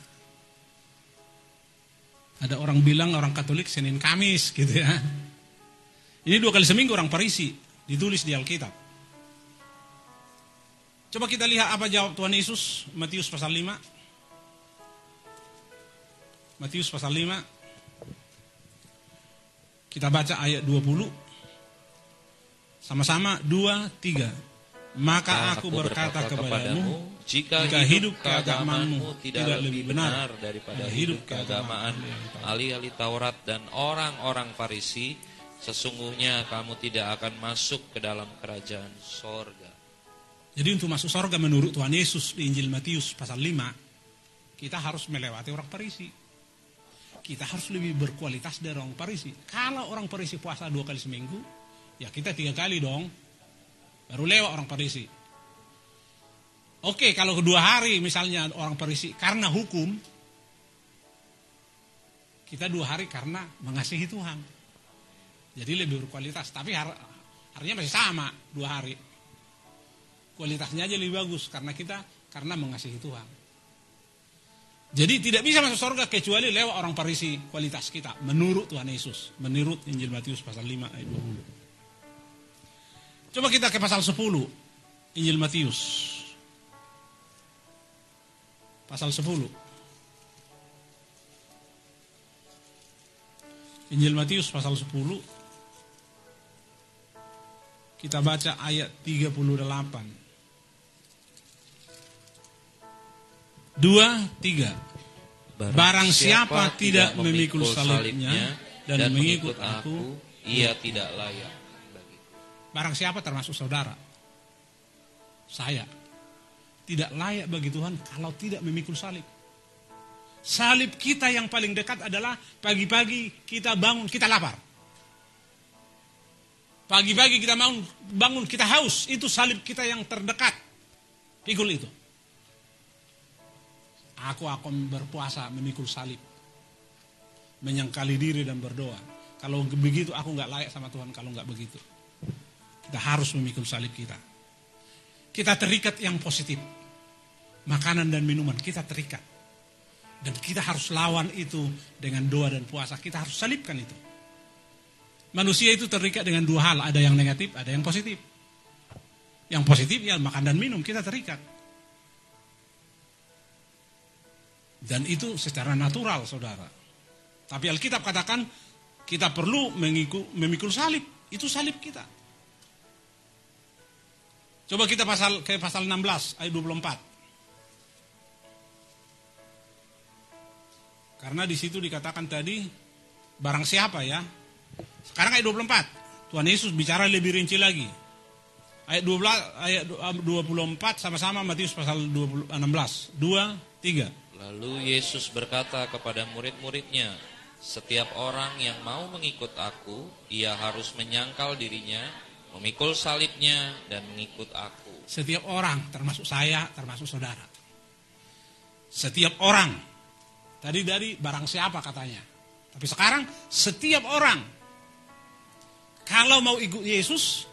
Ada orang bilang orang Katolik Senin Kamis gitu ya. Ini dua kali seminggu orang Parisi, ditulis di Alkitab. Coba kita lihat apa jawab Tuhan Yesus, Matius pasal 5. Matius pasal 5 kita baca ayat 20. Sama-sama dua, tiga. Maka aku, berkata, kepadamu, jika, jika hidup keagamaanmu tidak lebih benar daripada hidup keagamaan ahli-ahli Taurat dan orang-orang Farisi, sesungguhnya kamu tidak akan masuk ke dalam kerajaan sorga. Jadi untuk masuk sorga menurut Tuhan Yesus di Injil Matius pasal 5, kita harus melewati orang Farisi. Kita harus lebih berkualitas dari orang Parisi. Kalau orang Parisi puasa dua kali seminggu, ya kita tiga kali dong. Baru lewat orang Parisi. Oke, kalau kedua hari misalnya orang Parisi karena hukum, kita dua hari karena mengasihi Tuhan. Jadi lebih berkualitas. Tapi har harinya masih sama dua hari. Kualitasnya aja lebih bagus karena kita karena mengasihi Tuhan. Jadi tidak bisa masuk surga kecuali lewat orang Parisi kualitas kita menurut Tuhan Yesus, menurut Injil Matius pasal 5 ayat 20. Coba kita ke pasal 10 Injil Matius. Pasal 10. Injil Matius pasal 10 kita baca ayat 38. Dua, tiga. Barang siapa tidak memikul salibnya dan mengikut aku, ia tidak layak. Barang siapa termasuk saudara. Saya. Tidak layak bagi Tuhan kalau tidak memikul salib. Salib kita yang paling dekat adalah pagi-pagi kita bangun, kita lapar. Pagi-pagi kita bangun, bangun, kita haus. Itu salib kita yang terdekat. Pikul itu. Aku akan berpuasa memikul salib. Menyangkali diri dan berdoa. Kalau begitu aku nggak layak sama Tuhan kalau nggak begitu. Kita harus memikul salib kita. Kita terikat yang positif. Makanan dan minuman kita terikat. Dan kita harus lawan itu dengan doa dan puasa. Kita harus salibkan itu. Manusia itu terikat dengan dua hal. Ada yang negatif, ada yang positif. Yang positif ya makan dan minum, kita terikat. Dan itu secara natural, saudara. Tapi Alkitab katakan kita perlu mengikul, memikul salib. Itu salib kita. Coba kita pasal ke pasal 16 ayat 24. Karena di situ dikatakan tadi barang siapa ya? Sekarang ayat 24. Tuhan Yesus bicara lebih rinci lagi. Ayat 12 ayat 24 sama-sama Matius pasal 20, 16. 2 3. Lalu Yesus berkata kepada murid-muridnya, "Setiap orang yang mau mengikut aku, ia harus menyangkal dirinya, memikul salibnya dan mengikut aku." Setiap orang, termasuk saya, termasuk saudara. Setiap orang. Tadi dari barang siapa katanya. Tapi sekarang setiap orang kalau mau ikut Yesus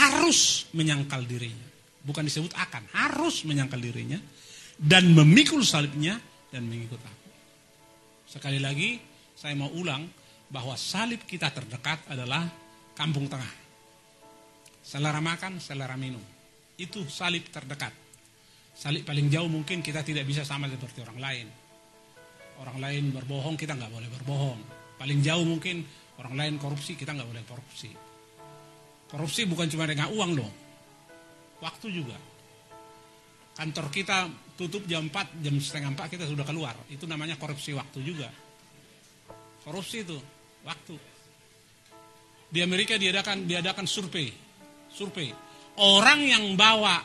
harus menyangkal dirinya. Bukan disebut akan, harus menyangkal dirinya dan memikul salibnya dan mengikut aku. Sekali lagi saya mau ulang bahwa salib kita terdekat adalah kampung tengah. Selera makan, selera minum. Itu salib terdekat. Salib paling jauh mungkin kita tidak bisa sama seperti orang lain. Orang lain berbohong, kita nggak boleh berbohong. Paling jauh mungkin orang lain korupsi, kita nggak boleh korupsi. Korupsi bukan cuma dengan uang loh. Waktu juga. Kantor kita tutup jam 4, jam setengah 4 kita sudah keluar. Itu namanya korupsi waktu juga. Korupsi itu, waktu. Di Amerika diadakan diadakan survei. Survei. Orang yang bawa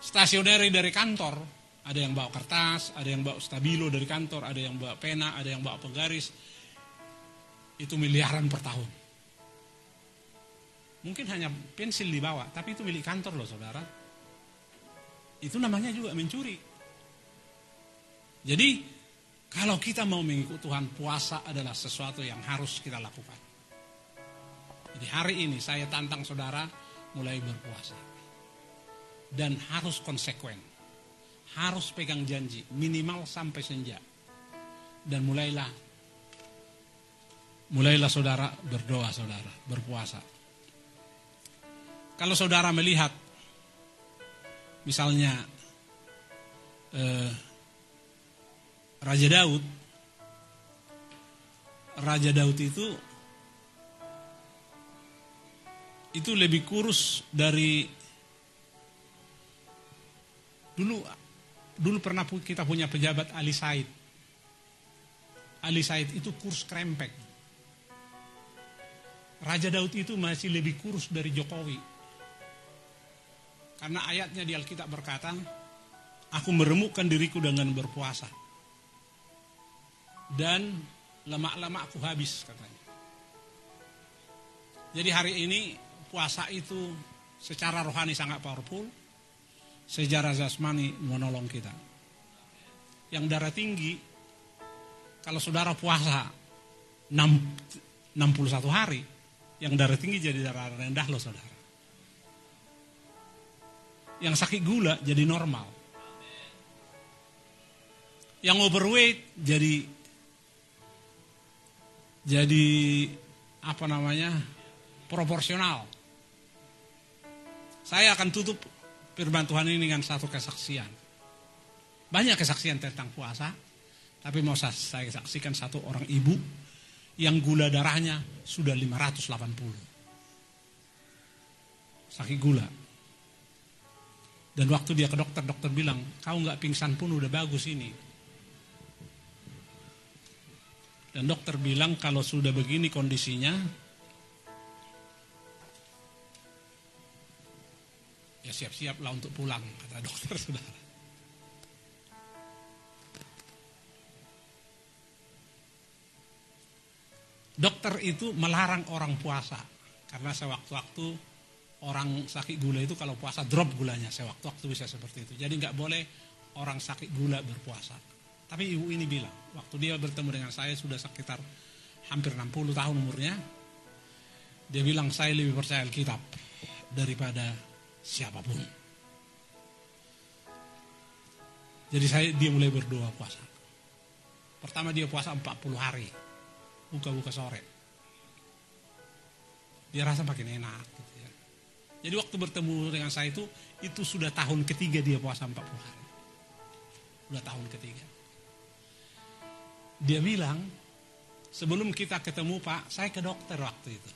stasioneri dari kantor, ada yang bawa kertas, ada yang bawa stabilo dari kantor, ada yang bawa pena, ada yang bawa penggaris. Itu miliaran per tahun. Mungkin hanya pensil dibawa, tapi itu milik kantor loh saudara itu namanya juga mencuri. Jadi kalau kita mau mengikut Tuhan, puasa adalah sesuatu yang harus kita lakukan. Jadi hari ini saya tantang saudara mulai berpuasa. Dan harus konsekuen. Harus pegang janji, minimal sampai senja. Dan mulailah mulailah saudara berdoa saudara, berpuasa. Kalau saudara melihat misalnya eh, Raja Daud, Raja Daud itu itu lebih kurus dari dulu dulu pernah kita punya pejabat Ali Said. Ali Said itu kurus krempek. Raja Daud itu masih lebih kurus dari Jokowi. Karena ayatnya di Alkitab berkata, aku meremukkan diriku dengan berpuasa. dan lemak-lemakku habis katanya. Jadi hari ini puasa itu secara rohani sangat powerful, sejarah jasmani menolong kita. Yang darah tinggi, kalau saudara puasa 6, 61 hari, yang darah tinggi jadi darah rendah loh saudara. Yang sakit gula jadi normal. Yang overweight jadi jadi apa namanya proporsional. Saya akan tutup firman Tuhan ini dengan satu kesaksian. Banyak kesaksian tentang puasa, tapi mau saya saksikan satu orang ibu yang gula darahnya sudah 580. Sakit gula. Dan waktu dia ke dokter, dokter bilang, kau nggak pingsan pun udah bagus ini. Dan dokter bilang kalau sudah begini kondisinya, ya siap-siaplah untuk pulang, kata dokter saudara. Dokter itu melarang orang puasa karena sewaktu-waktu orang sakit gula itu kalau puasa drop gulanya saya waktu-waktu bisa seperti itu. Jadi nggak boleh orang sakit gula berpuasa. Tapi ibu ini bilang, waktu dia bertemu dengan saya sudah sekitar hampir 60 tahun umurnya, dia bilang saya lebih percaya Alkitab daripada siapa pun. Jadi saya dia mulai berdoa puasa. Pertama dia puasa 40 hari, buka-buka sore. Dia rasa makin enak. Jadi waktu bertemu dengan saya itu, itu sudah tahun ketiga dia puasa 40 hari. Sudah tahun ketiga. Dia bilang, sebelum kita ketemu Pak, saya ke dokter waktu itu.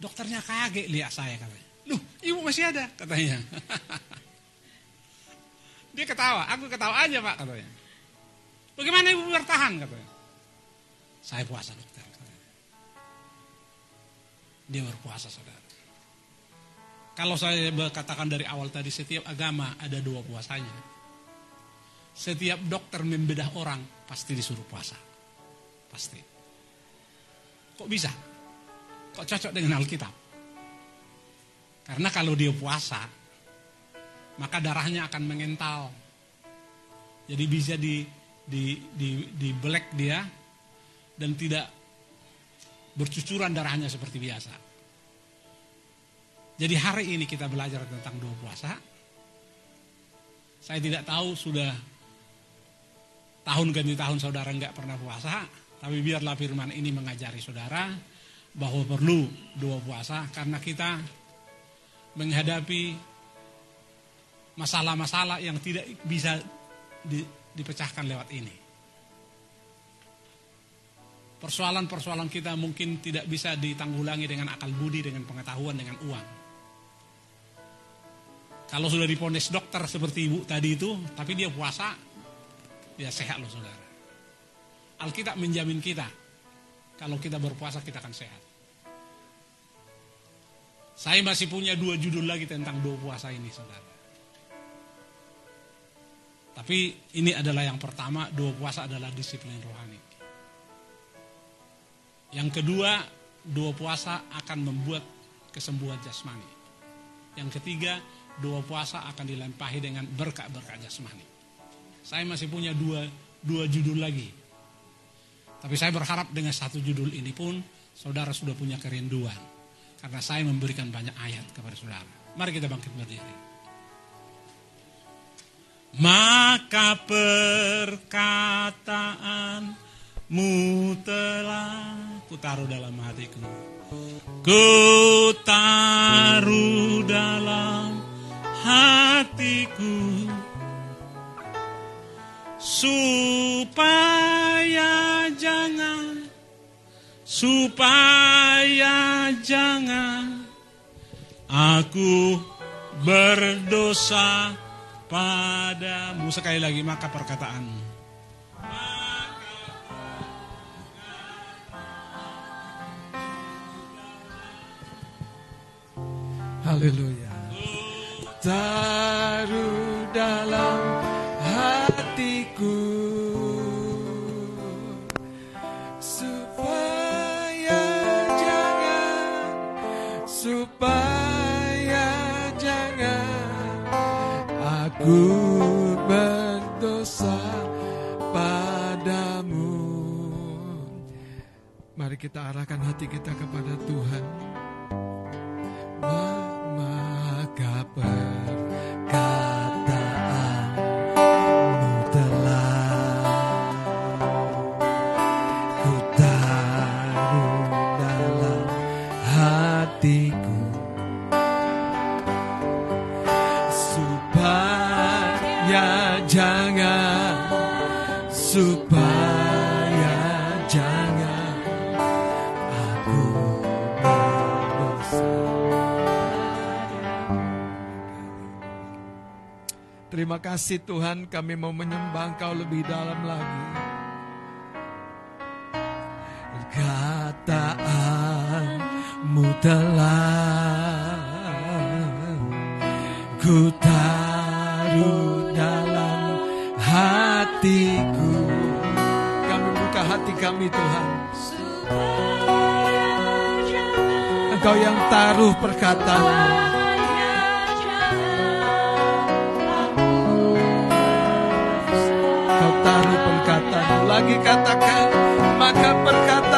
Dokternya kaget lihat saya katanya. Loh, ibu masih ada katanya. Dia ketawa, aku ketawa aja Pak katanya. Bagaimana ibu bertahan katanya. Saya puasa dokter katanya. Dia berpuasa saudara. Kalau saya katakan dari awal tadi setiap agama ada dua puasanya. Setiap dokter membedah orang pasti disuruh puasa. Pasti. Kok bisa? Kok cocok dengan Alkitab? Karena kalau dia puasa, maka darahnya akan mengental. Jadi bisa di di di di black dia dan tidak bercucuran darahnya seperti biasa. Jadi hari ini kita belajar tentang dua puasa. Saya tidak tahu sudah tahun ganti tahun saudara nggak pernah puasa, tapi biarlah firman ini mengajari saudara bahwa perlu dua puasa karena kita menghadapi masalah-masalah yang tidak bisa di, dipecahkan lewat ini. Persoalan-persoalan kita mungkin tidak bisa ditanggulangi dengan akal budi, dengan pengetahuan, dengan uang. Kalau sudah diponis dokter seperti ibu tadi itu, tapi dia puasa, dia sehat loh saudara. Alkitab menjamin kita, kalau kita berpuasa kita akan sehat. Saya masih punya dua judul lagi tentang dua puasa ini saudara. Tapi ini adalah yang pertama, dua puasa adalah disiplin rohani. Yang kedua, dua puasa akan membuat kesembuhan jasmani. Yang ketiga, dua puasa akan dilempahi dengan berkah-berkah jasmani. Saya masih punya dua, dua judul lagi. Tapi saya berharap dengan satu judul ini pun saudara sudah punya kerinduan. Karena saya memberikan banyak ayat kepada saudara. Mari kita bangkit berdiri. Maka perkataanmu telah kutaruh dalam hatiku. Kutaruh dalam hatiku supaya jangan supaya jangan aku berdosa padamu. Sekali lagi maka perkataanmu Haleluya taruh dalam hatiku. Supaya jangan supaya jangan aku berdosa padamu. Mari kita arahkan hati kita kepada Tuhan perkataanmu Terima kasih Tuhan. Kami mau menyembah Engkau lebih dalam lagi. Perkataanmu telah ku taruh dalam hatiku. Kami buka hati kami Tuhan. Engkau yang taruh perkataan lagi katakan maka perkataanmu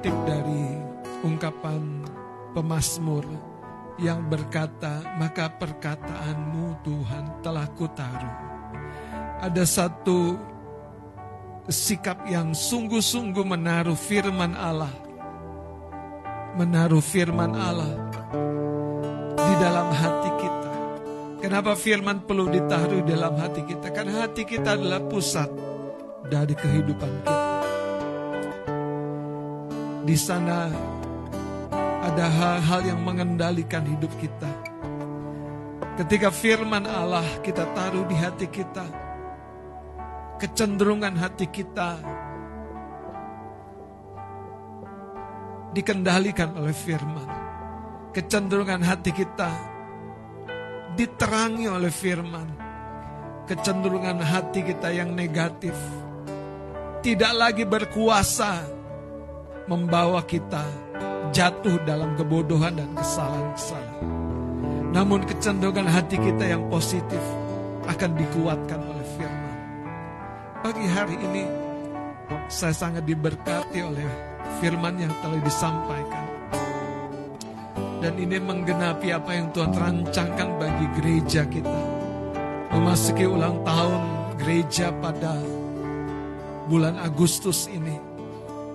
dikutip dari ungkapan pemazmur yang berkata, "Maka perkataanmu Tuhan telah kutaruh." Ada satu sikap yang sungguh-sungguh menaruh firman Allah. Menaruh firman Allah di dalam hati kita. Kenapa firman perlu ditaruh di dalam hati kita? Karena hati kita adalah pusat dari kehidupan kita. Di sana ada hal-hal yang mengendalikan hidup kita. Ketika firman Allah kita taruh di hati kita, kecenderungan hati kita dikendalikan oleh firman. Kecenderungan hati kita diterangi oleh firman. Kecenderungan hati kita yang negatif tidak lagi berkuasa membawa kita jatuh dalam kebodohan dan kesalahan-kesalahan. Namun kecenderungan hati kita yang positif akan dikuatkan oleh firman. Pagi hari ini saya sangat diberkati oleh firman yang telah disampaikan. Dan ini menggenapi apa yang Tuhan rancangkan bagi gereja kita. Memasuki ulang tahun gereja pada bulan Agustus ini.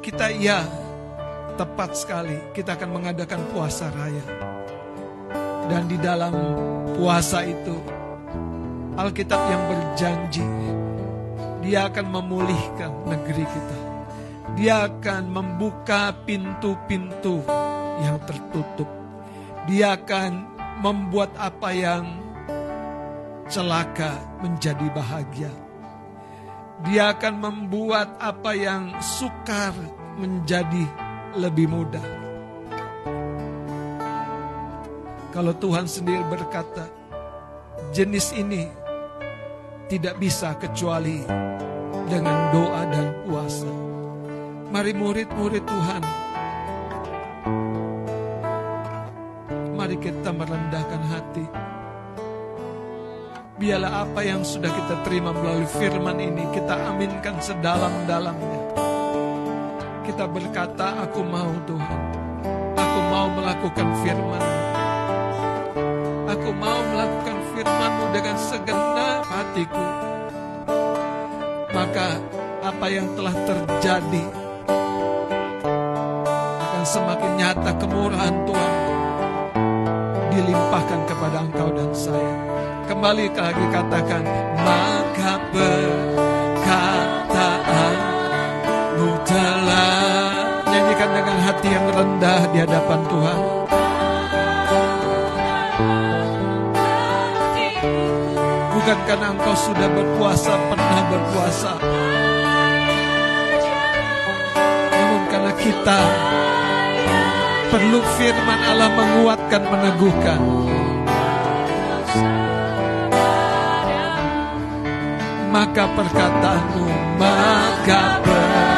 Kita ya tepat sekali kita akan mengadakan puasa raya. Dan di dalam puasa itu Alkitab yang berjanji dia akan memulihkan negeri kita. Dia akan membuka pintu-pintu yang tertutup. Dia akan membuat apa yang celaka menjadi bahagia. Dia akan membuat apa yang sukar menjadi lebih mudah. Kalau Tuhan sendiri berkata, jenis ini tidak bisa kecuali dengan doa dan puasa. Mari murid-murid Tuhan, Biarlah apa yang sudah kita terima melalui firman ini kita aminkan sedalam-dalamnya. kita berkata, aku mau Tuhan. Aku mau melakukan firman Aku mau melakukan firman-Mu dengan segenap hatiku. Maka apa yang telah terjadi akan semakin nyata kemurahan Tuhan dilimpahkan kepada engkau. Kembali lagi katakan, maka perkataanmu telah nyanyikan dengan hati yang rendah di hadapan Tuhan. Bukan karena engkau sudah berpuasa, pernah berpuasa. Namun karena kita perlu firman Allah menguatkan, meneguhkan. Maka perkataanmu, maka perkataanmu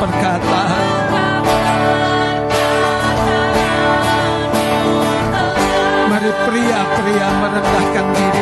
perkataan mari pria-pria merendahkan dirimu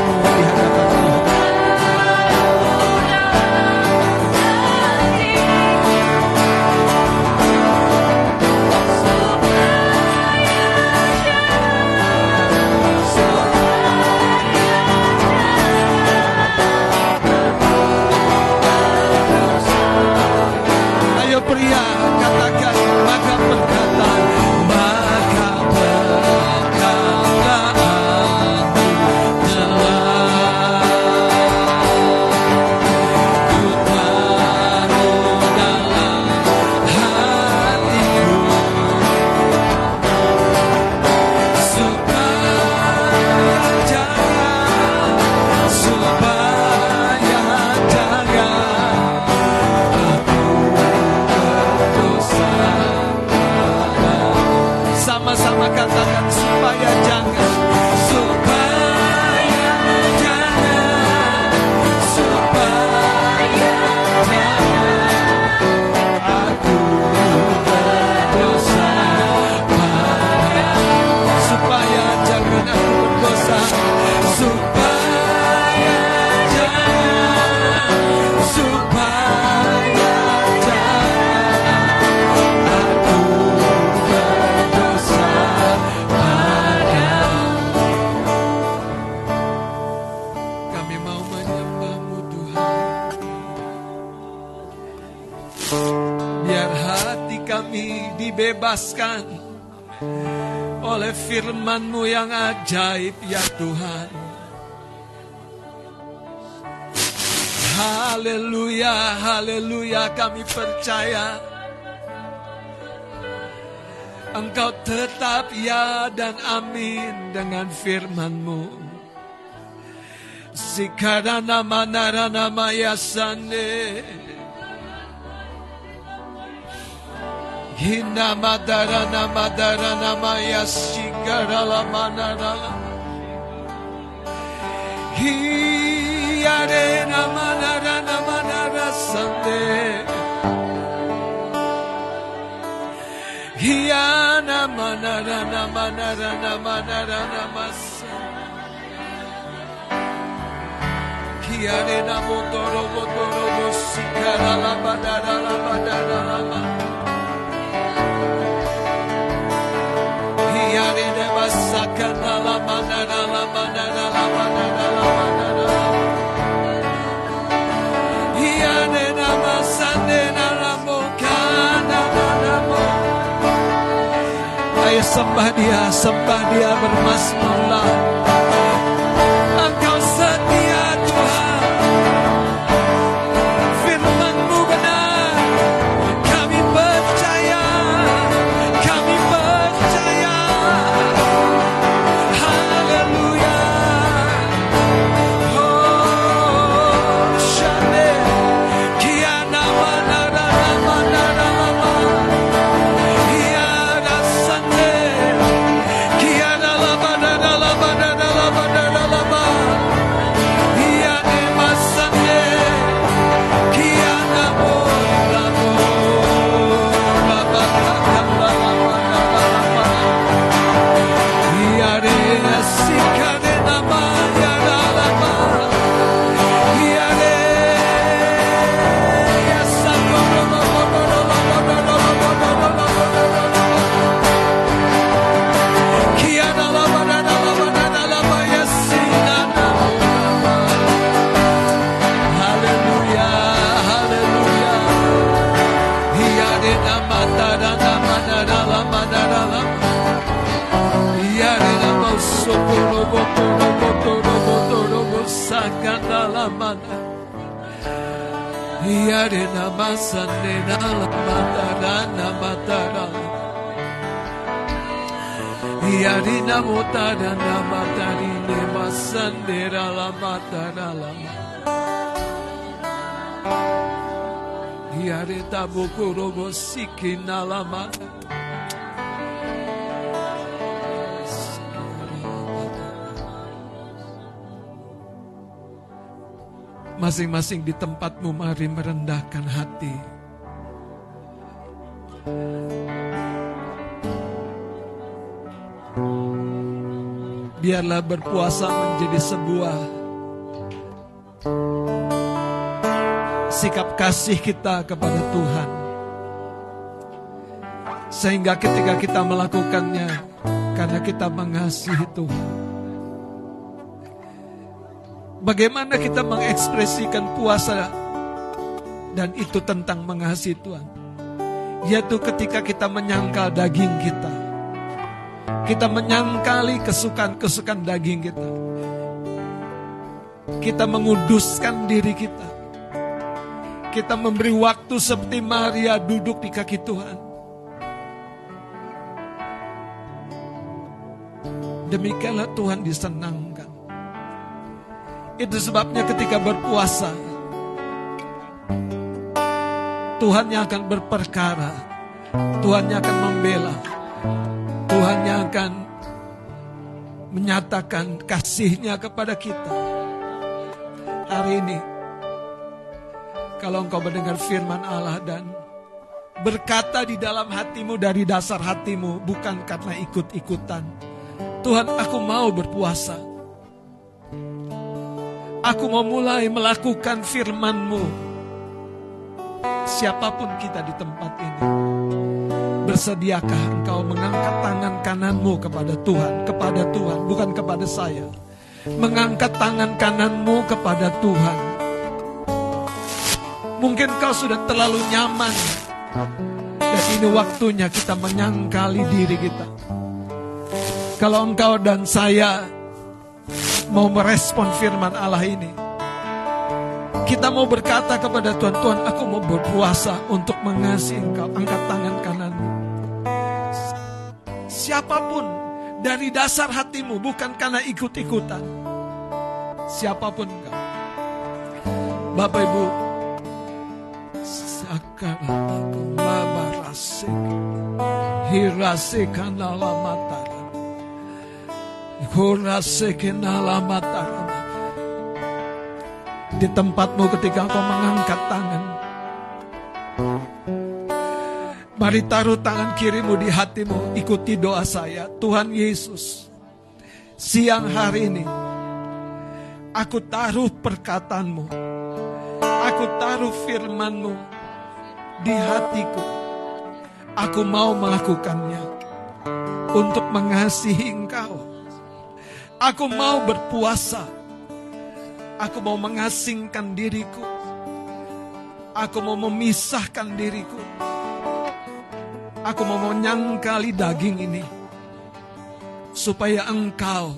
dibebaskan oleh firman-Mu yang ajaib ya Tuhan. Haleluya, haleluya kami percaya Engkau tetap ya dan amin dengan firman-Mu. Sikarana manarana mayasane. Hina madarana madarana maya sikarala manarala. Hiyarena manarana manarasande. Hiyana manarana manarana manarana masa. Hiyarena motoro motoro musikarala manarala manarala Ayah sembah dia, sembah dia bermasmurlah. Hiare nama sande lama tada nama tada lama. Hiare nama tada nama tadi nema sande lama tada lama. Yare tabuku robo siki nalama. Masing-masing di tempatmu mari merendahkan hati. Biarlah berpuasa menjadi sebuah sikap kasih kita kepada Tuhan. Sehingga ketika kita melakukannya, karena kita mengasihi Tuhan. Bagaimana kita mengekspresikan puasa dan itu tentang mengasihi Tuhan. Yaitu ketika kita menyangkal daging kita. Kita menyangkali kesukaan-kesukaan daging kita. Kita menguduskan diri kita kita memberi waktu seperti Maria duduk di kaki Tuhan. Demikianlah Tuhan disenangkan. Itu sebabnya ketika berpuasa, Tuhan yang akan berperkara, Tuhan yang akan membela, Tuhan yang akan menyatakan kasihnya kepada kita. Hari ini, kalau engkau mendengar firman Allah dan berkata di dalam hatimu dari dasar hatimu bukan karena ikut-ikutan. Tuhan aku mau berpuasa. Aku mau mulai melakukan firman-Mu. Siapa pun kita di tempat ini. Bersediakah engkau mengangkat tangan kananmu kepada Tuhan, kepada Tuhan, bukan kepada saya. Mengangkat tangan kananmu kepada Tuhan. Mungkin kau sudah terlalu nyaman. Dan ini waktunya kita menyangkali diri kita. Kalau engkau dan saya mau merespon firman Allah ini. Kita mau berkata kepada Tuhan, Tuhan aku mau berpuasa untuk mengasihi engkau. Angkat tangan kananmu. Siapa pun dari dasar hatimu, bukan karena ikut-ikutan. Siapa pun engkau. Bapak Ibu, Sakarataku mabarasik. Hirasik alamatara. Hirasik alamatara. Di tempatmu ketika kau mengangkat tangan. Mari taruh tangan kirimu di hatimu. Ikuti doa saya. Tuhan Yesus. Siang hari ini. Aku taruh perkataanmu. Aku taruh firmanmu di hatiku. Aku mau melakukannya untuk mengasihi engkau. Aku mau berpuasa. Aku mau mengasingkan diriku. Aku mau memisahkan diriku. Aku mau menyangkali daging ini. supaya engkau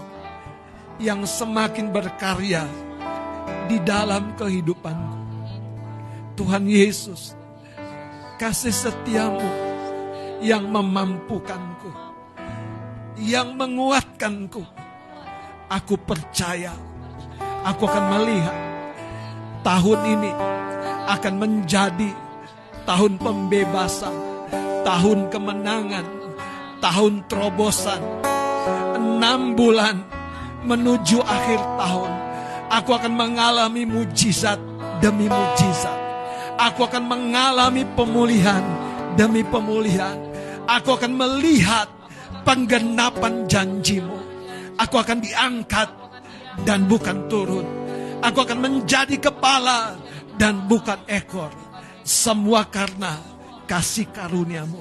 yang semakin berkarya di dalam kehidupanku. Tuhan Yesus, kasih setiamu yang memampukanku, yang menguatkanku. Aku percaya, aku akan melihat tahun ini akan menjadi tahun pembebasan, tahun kemenangan, tahun terobosan. Enam bulan menuju akhir tahun, aku akan mengalami mujizat demi mujizat. Aku akan mengalami pemulihan demi pemulihan. Aku akan melihat penggenapan janjimu. Aku akan diangkat dan bukan turun. Aku akan menjadi kepala dan bukan ekor. Semua karena kasih karuniamu.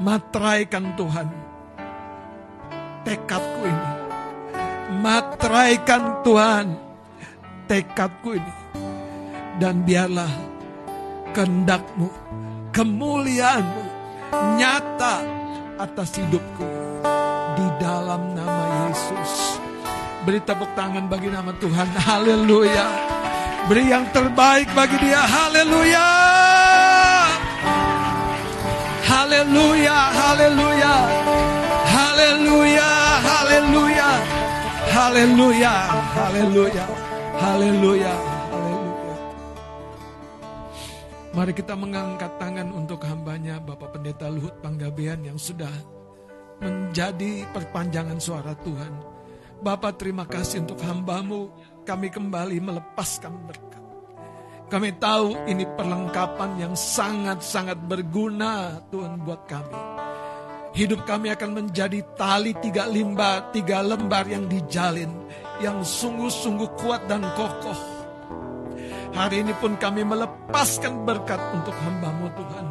Matraikan Tuhan tekadku ini. Matraikan Tuhan tekadku ini. Dan biarlah kehendakmu, kemuliaanmu nyata atas hidupku. Di dalam nama Yesus. Beri tepuk tangan bagi nama Tuhan. Haleluya. Beri yang terbaik bagi dia. Haleluya. Haleluya, haleluya. Haleluya, haleluya. Haleluya, haleluya. Haleluya. haleluya. Mari kita mengangkat tangan untuk hambanya Bapak Pendeta Luhut Panggabean yang sudah menjadi perpanjangan suara Tuhan. Bapak terima kasih untuk hambamu. Kami kembali melepaskan berkat. Kami tahu ini perlengkapan yang sangat-sangat berguna Tuhan buat kami. Hidup kami akan menjadi tali tiga limba, tiga lembar yang dijalin. Yang sungguh-sungguh kuat dan kokoh. Hari ini pun kami melepaskan berkat untuk hambamu Tuhan.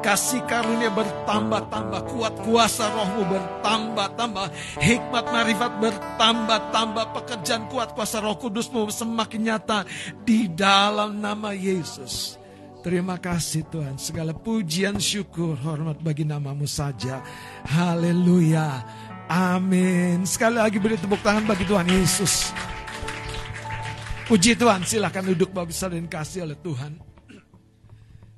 Kasih karunia bertambah-tambah, kuat kuasa rohmu bertambah-tambah, hikmat marifat bertambah-tambah, pekerjaan kuat kuasa roh kudusmu semakin nyata di dalam nama Yesus. Terima kasih Tuhan, segala pujian syukur, hormat bagi namamu saja. Haleluya, amin. Sekali lagi beri tepuk tangan bagi Tuhan Yesus. Puji Tuhan, silahkan duduk Bapak bisa dan kasih oleh Tuhan.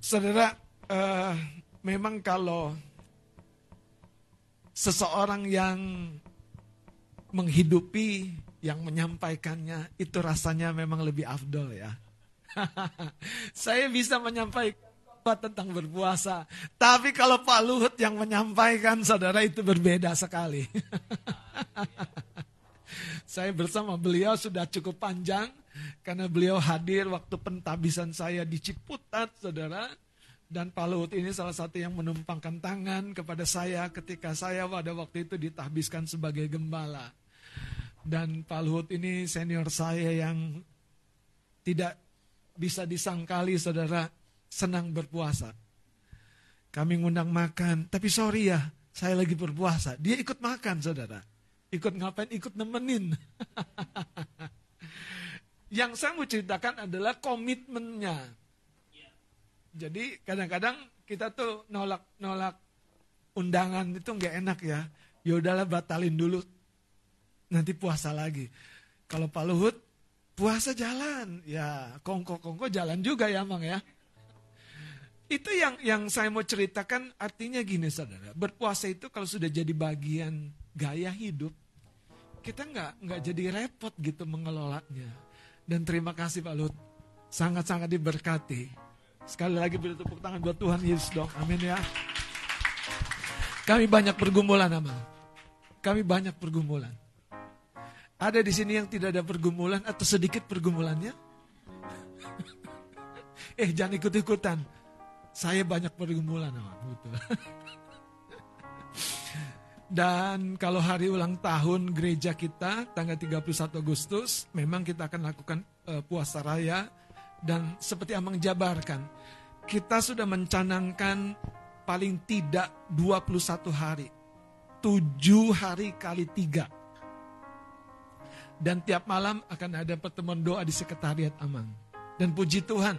Saudara, uh, memang kalau seseorang yang menghidupi, yang menyampaikannya, itu rasanya memang lebih afdol ya. Saya bisa menyampaikan tentang berpuasa. Tapi kalau Pak Luhut yang menyampaikan, saudara itu berbeda sekali. saya bersama beliau sudah cukup panjang, karena beliau hadir waktu pentabisan saya di Ciputat, saudara. Dan Pak Luhut ini salah satu yang menumpangkan tangan kepada saya ketika saya pada waktu itu ditahbiskan sebagai gembala. Dan Pak Luhut ini senior saya yang tidak bisa disangkali saudara senang berpuasa. Kami ngundang makan, tapi sorry ya, saya lagi berpuasa. Dia ikut makan saudara. Ikut ngapain? Ikut nemenin. Yang saya mau ceritakan adalah komitmennya. Jadi kadang-kadang kita tuh nolak-nolak undangan itu nggak enak ya. Ya udahlah batalin dulu. Nanti puasa lagi. Kalau Pak Luhut puasa jalan, ya kongko-kongko jalan juga ya, Mang ya. Itu yang yang saya mau ceritakan artinya gini saudara. Berpuasa itu kalau sudah jadi bagian gaya hidup, kita nggak nggak jadi repot gitu mengelolanya. Dan terima kasih Pak Lut, sangat-sangat diberkati. Sekali lagi beri tepuk tangan buat Tuhan Yesus dong. Amin ya. Kami banyak pergumulan amal. Kami banyak pergumulan. Ada di sini yang tidak ada pergumulan atau sedikit pergumulannya? eh jangan ikut-ikutan. Saya banyak pergumulan. Betul. Dan kalau hari ulang tahun gereja kita tanggal 31 Agustus, memang kita akan lakukan uh, puasa raya dan seperti Amang jabarkan, kita sudah mencanangkan paling tidak 21 hari. 7 hari kali 3. Dan tiap malam akan ada pertemuan doa di sekretariat Amang. Dan puji Tuhan,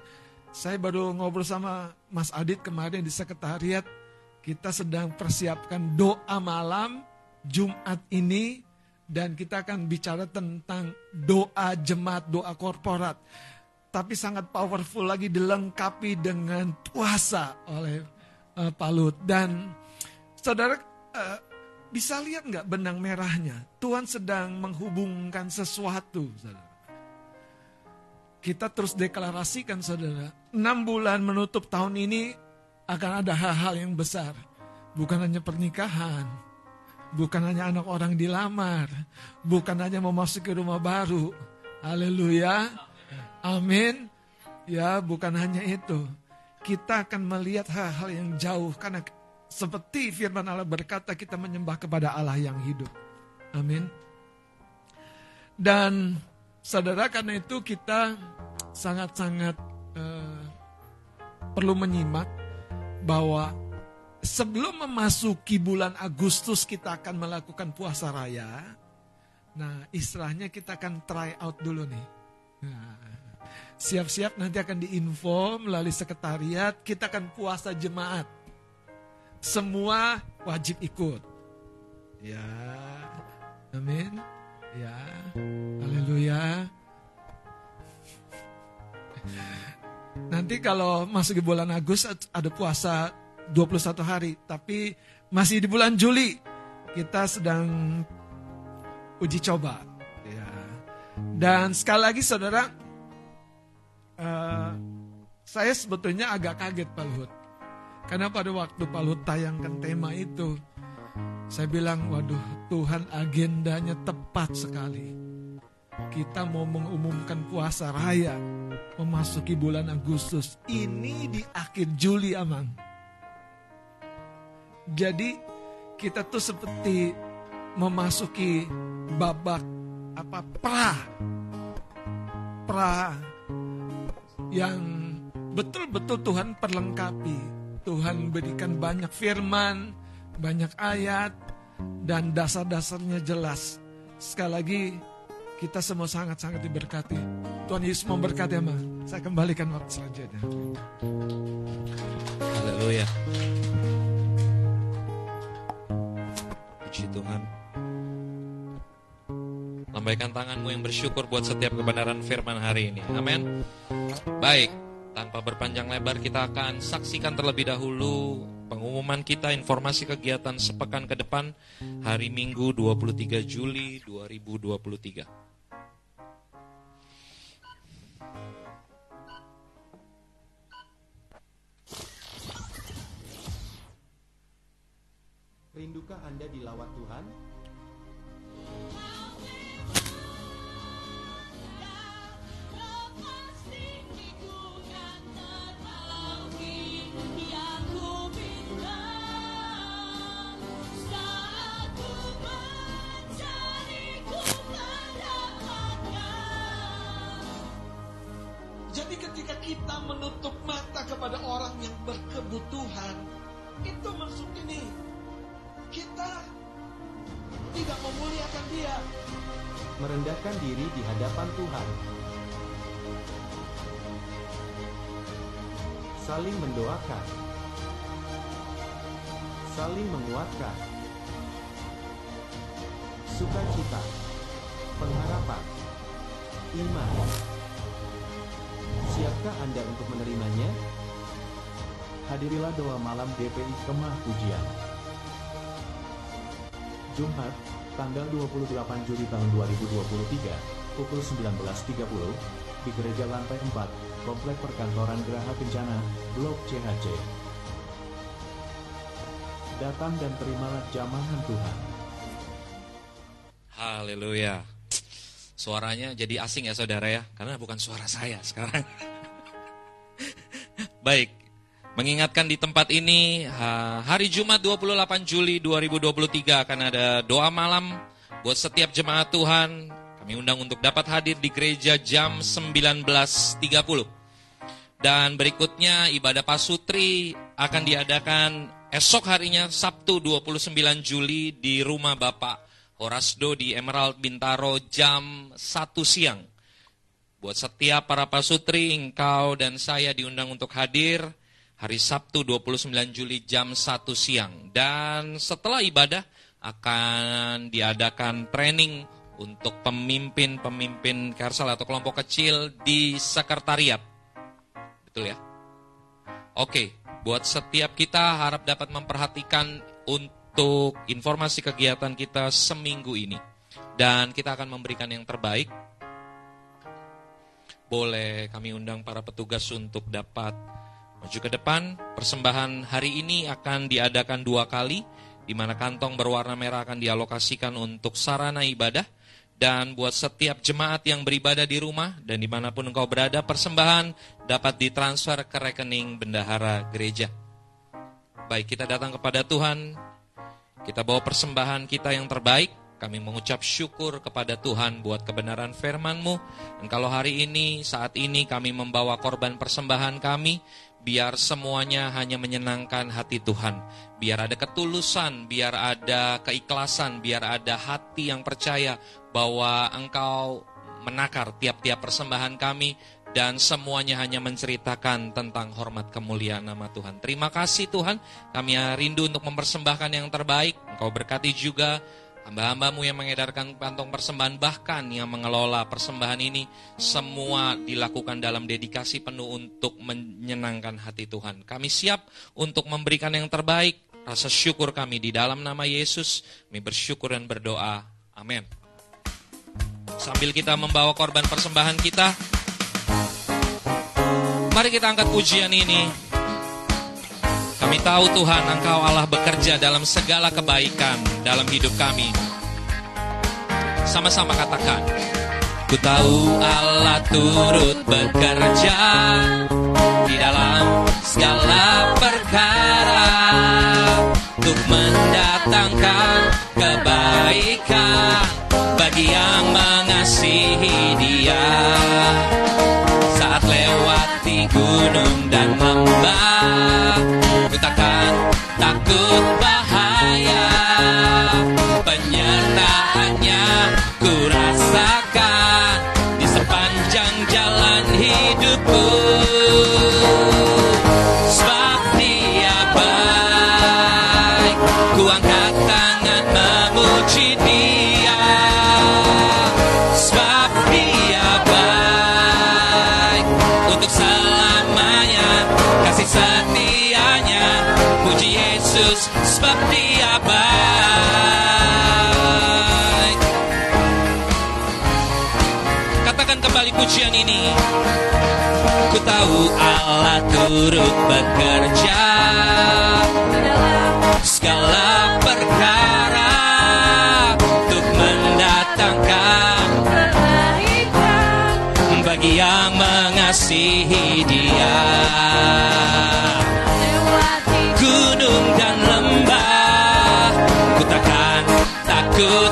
saya baru ngobrol sama Mas Adit kemarin di sekretariat, kita sedang persiapkan doa malam Jumat ini dan kita akan bicara tentang doa jemaat, doa korporat. Tapi sangat powerful lagi dilengkapi dengan puasa oleh uh, Pak Lut. Dan saudara uh, bisa lihat nggak benang merahnya? Tuhan sedang menghubungkan sesuatu, saudara. Kita terus deklarasikan, saudara. Enam bulan menutup tahun ini akan ada hal-hal yang besar. Bukan hanya pernikahan, bukan hanya anak orang dilamar, bukan hanya memasuki rumah baru. Haleluya. Amin. Ya, bukan hanya itu. Kita akan melihat hal-hal yang jauh karena seperti firman Allah berkata kita menyembah kepada Allah yang hidup. Amin. Dan saudara karena itu kita sangat-sangat uh, perlu menyimak bahwa sebelum memasuki bulan Agustus kita akan melakukan puasa raya. Nah, istilahnya kita akan try out dulu nih. Nah, siap-siap nanti akan diinfo melalui sekretariat, kita akan puasa jemaat semua wajib ikut. Ya, amin. Ya, haleluya. Nanti kalau masuk di bulan Agustus ada puasa 21 hari, tapi masih di bulan Juli kita sedang uji coba. Ya. Dan sekali lagi saudara, uh, saya sebetulnya agak kaget Pak Luhut karena pada waktu Pak Luhut tayangkan tema itu, saya bilang, waduh Tuhan agendanya tepat sekali. Kita mau mengumumkan puasa raya, memasuki bulan Agustus. Ini di akhir Juli, Amang. Jadi kita tuh seperti memasuki babak apa pra pra yang betul-betul Tuhan perlengkapi Tuhan berikan banyak firman, banyak ayat, dan dasar-dasarnya jelas. Sekali lagi, kita semua sangat-sangat diberkati. Tuhan Yesus memberkati ama. Saya kembalikan waktu selanjutnya. Haleluya. Puji Tuhan. Lambaikan tanganmu yang bersyukur buat setiap kebenaran firman hari ini. Amin. Baik, tanpa berpanjang lebar kita akan saksikan terlebih dahulu pengumuman kita informasi kegiatan sepekan ke depan hari Minggu 23 Juli 2023. Rindukah Anda dilawat Tuhan? kita menutup mata kepada orang yang berkebutuhan, itu maksud ini kita tidak memuliakan dia. Merendahkan diri di hadapan Tuhan. Saling mendoakan. Saling menguatkan. Sukacita. Pengharapan. Iman Siapkah Anda untuk menerimanya? Hadirilah doa malam GPI Kemah Pujian. Jumat, tanggal 28 Juli tahun 2023, pukul 19.30, di Gereja Lantai 4, Komplek Perkantoran Geraha Kencana, Blok CHC. Datang dan terimalah jamahan Tuhan. Haleluya. Suaranya jadi asing ya saudara ya, karena bukan suara saya sekarang. Baik, mengingatkan di tempat ini hari Jumat 28 Juli 2023 akan ada doa malam buat setiap jemaat Tuhan. Kami undang untuk dapat hadir di gereja jam 19.30. Dan berikutnya ibadah pasutri akan diadakan esok harinya Sabtu 29 Juli di rumah Bapak Horasdo di Emerald Bintaro jam 1 siang. Buat setiap para pasutri, engkau dan saya diundang untuk hadir hari Sabtu 29 Juli jam 1 siang. Dan setelah ibadah akan diadakan training untuk pemimpin-pemimpin Kersal atau kelompok kecil di sekretariat. Betul ya? Oke, buat setiap kita harap dapat memperhatikan untuk informasi kegiatan kita seminggu ini. Dan kita akan memberikan yang terbaik. Boleh kami undang para petugas untuk dapat Maju ke depan, persembahan hari ini akan diadakan dua kali, di mana kantong berwarna merah akan dialokasikan untuk sarana ibadah, dan buat setiap jemaat yang beribadah di rumah dan di mana pun engkau berada, persembahan dapat ditransfer ke rekening bendahara gereja. Baik, kita datang kepada Tuhan, kita bawa persembahan kita yang terbaik, kami mengucap syukur kepada Tuhan buat kebenaran firman-Mu. Dan kalau hari ini, saat ini kami membawa korban persembahan kami, biar semuanya hanya menyenangkan hati Tuhan. Biar ada ketulusan, biar ada keikhlasan, biar ada hati yang percaya bahwa Engkau menakar tiap-tiap persembahan kami dan semuanya hanya menceritakan tentang hormat kemuliaan nama Tuhan. Terima kasih Tuhan, kami rindu untuk mempersembahkan yang terbaik. Engkau berkati juga Hamba-hambamu yang mengedarkan kantong persembahan bahkan yang mengelola persembahan ini semua dilakukan dalam dedikasi penuh untuk menyenangkan hati Tuhan. Kami siap untuk memberikan yang terbaik. Rasa syukur kami di dalam nama Yesus. Kami bersyukur dan berdoa. Amin. Sambil kita membawa korban persembahan kita, mari kita angkat pujian ini. Kami tahu Tuhan Engkau Allah bekerja dalam segala kebaikan dalam hidup kami. Sama-sama katakan. Ku tahu Allah turut bekerja di dalam segala perkara untuk mendatangkan kebaikan bagi yang mengasihi Dia turut bekerja Segala perkara Untuk mendatangkan Bagi yang mengasihi dia. Gunung dan lembah Ku takkan takut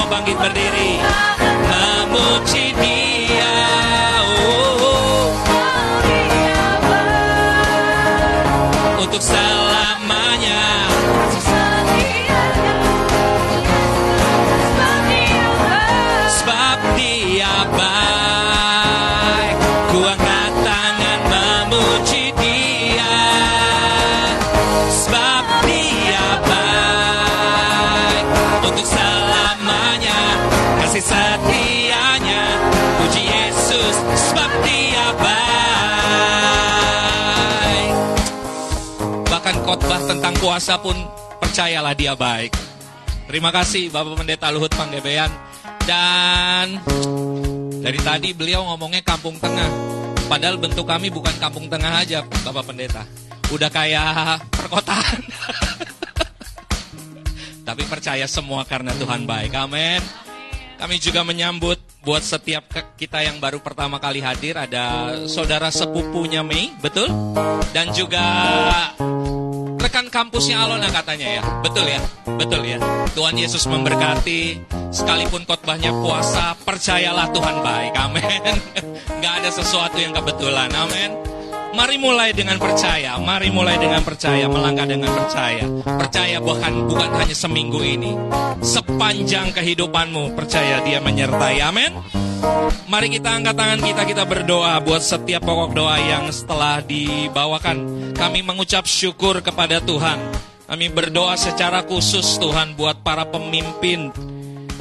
semua bangkit berdiri puasa pun percayalah dia baik. Terima kasih Bapak Pendeta Luhut Panggebean. Dan dari tadi beliau ngomongnya kampung tengah. Padahal bentuk kami bukan kampung tengah aja Bapak Pendeta. Udah kayak perkotaan. Tapi percaya semua karena Tuhan baik. Amin. Kami juga menyambut buat setiap kita yang baru pertama kali hadir ada saudara sepupunya Mei, betul? Dan juga rekan kampusnya Alona katanya ya. Betul ya? Betul ya. Tuhan Yesus memberkati. Sekalipun khotbahnya puasa, percayalah Tuhan baik. Amin. Gak ada sesuatu yang kebetulan. Amin. Mari mulai dengan percaya, mari mulai dengan percaya, melangkah dengan percaya. Percaya bahkan bukan hanya seminggu ini, sepanjang kehidupanmu percaya dia menyertai. Amin. Mari kita angkat tangan kita, kita berdoa buat setiap pokok doa yang setelah dibawakan. Kami mengucap syukur kepada Tuhan. Kami berdoa secara khusus Tuhan buat para pemimpin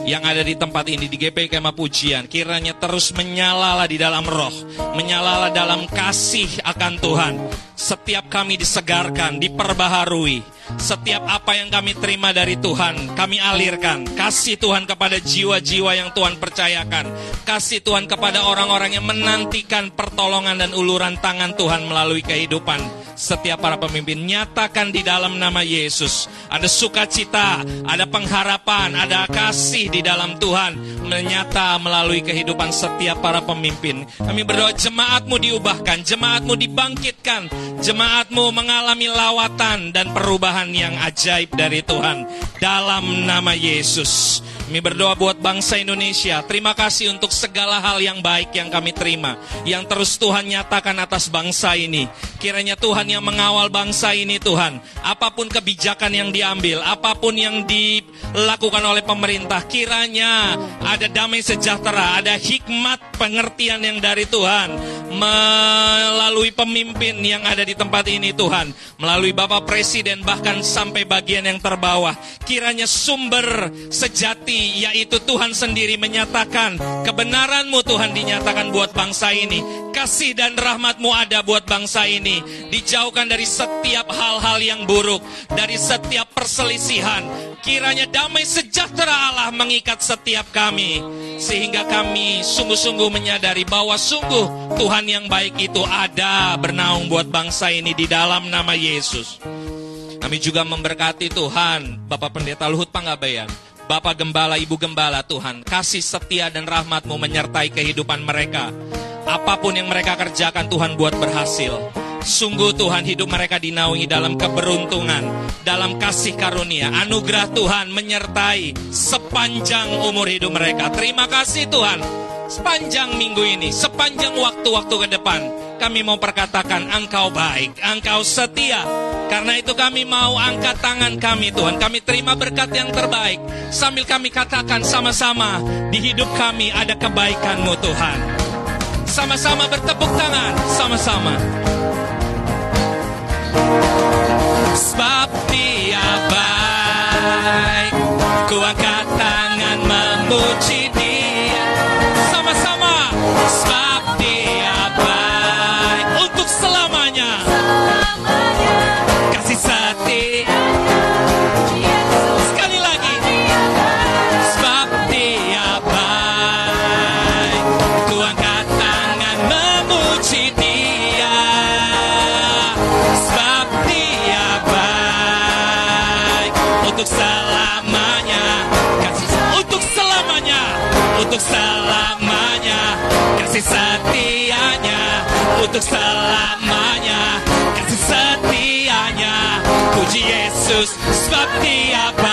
yang ada di tempat ini di GP Kema Pujian kiranya terus menyalalah di dalam roh, menyalalah dalam kasih akan Tuhan. Setiap kami disegarkan, diperbaharui. Setiap apa yang kami terima dari Tuhan, kami alirkan. Kasih Tuhan kepada jiwa-jiwa yang Tuhan percayakan. Kasih Tuhan kepada orang-orang yang menantikan pertolongan dan uluran tangan Tuhan melalui kehidupan setiap para pemimpin. Nyatakan di dalam nama Yesus. Ada sukacita, ada pengharapan, ada kasih di dalam Tuhan. Menyata melalui kehidupan setiap para pemimpin. Kami berdoa jemaatmu diubahkan, jemaatmu dibangkitkan, jemaatmu mengalami lawatan dan perubahan yang ajaib dari Tuhan. Dalam nama Yesus. Kami berdoa buat bangsa Indonesia. Terima kasih untuk segala hal yang baik yang kami terima. Yang terus Tuhan nyatakan atas bangsa ini. Kiranya Tuhan yang mengawal bangsa ini Tuhan. Apa pun kebijakan yang diambil, apa pun yang dilakukan oleh pemerintah. Kiranya ada damai sejahtera, ada hikmat pengertian yang dari Tuhan. Melalui pemimpin yang ada di tempat ini Tuhan. Melalui Bapak Presiden bahkan sampai bagian yang terbawah. Kiranya sumber sejati yaitu Tuhan sendiri menyatakan kebenaranmu Tuhan dinyatakan buat bangsa ini. Kasih dan rahmatmu ada buat bangsa ini. Dijauhkan dari setiap hal-hal yang buruk. Dari setiap perselisihan. Kiranya damai sejahtera Allah mengikat setiap kami. Sehingga kami sungguh-sungguh menyadari bahwa sungguh Tuhan yang baik itu ada bernaung buat bangsa ini di dalam nama Yesus. Kami juga memberkati Tuhan, Bapak Pendeta Luhut Panggabean, Bapak Gembala, Ibu Gembala Tuhan, kasih setia dan rahmatmu menyertai kehidupan mereka. Apa pun yang mereka kerjakan Tuhan buat berhasil. Sungguh Tuhan hidup mereka dinaungi dalam keberuntungan, dalam kasih karunia, anugerah Tuhan menyertai sepanjang umur hidup mereka. Terima kasih Tuhan, sepanjang minggu ini, sepanjang waktu-waktu ke depan, kami mau perkatakan engkau baik, engkau setia. Karena itu kami mau angkat tangan kami Tuhan, kami terima berkat yang terbaik. Sambil kami katakan sama-sama, di hidup kami ada kebaikanmu Tuhan. Sama-sama bertepuk tangan, sama-sama. Sebab dia baik Ku angkat tangan memuji dia Sebab dia baik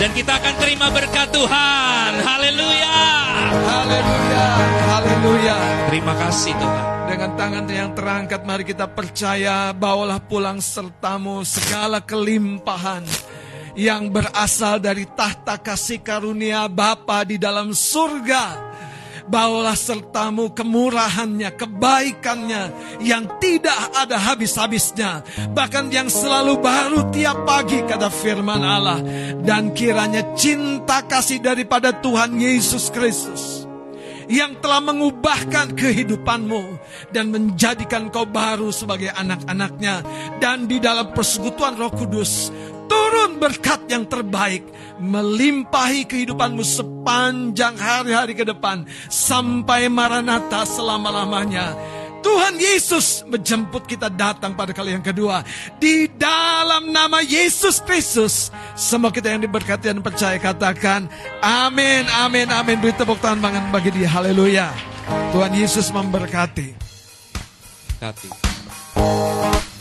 Dan kita akan terima berkat Tuhan Haleluya Haleluya, haleluya. Terima kasih Tuhan Dengan tangan yang terangkat mari kita percaya bawalah pulang sertamu segala kelimpahan yang berasal dari tahta kasih karunia Bapa di dalam surga. Bawalah sertamu kemurahannya, kebaikannya yang tidak ada habis-habisnya. Bahkan yang selalu baru tiap pagi kata firman Allah. Dan kiranya cinta kasih daripada Tuhan Yesus Kristus yang telah mengubahkan kehidupanmu dan menjadikan kau baru sebagai anak-anaknya dan di dalam persekutuan Roh Kudus turun berkat yang terbaik melimpahi kehidupanmu sepanjang hari-hari ke depan sampai Maranatha selama-lamanya. Tuhan Yesus menjemput kita datang pada kali yang kedua. Di dalam nama Yesus Kristus. Semua kita yang diberkati dan percaya katakan. Amin, amin, amin. Beri tepuk tangan banget bagi dia. Haleluya. Tuhan Yesus memberkati. Berkati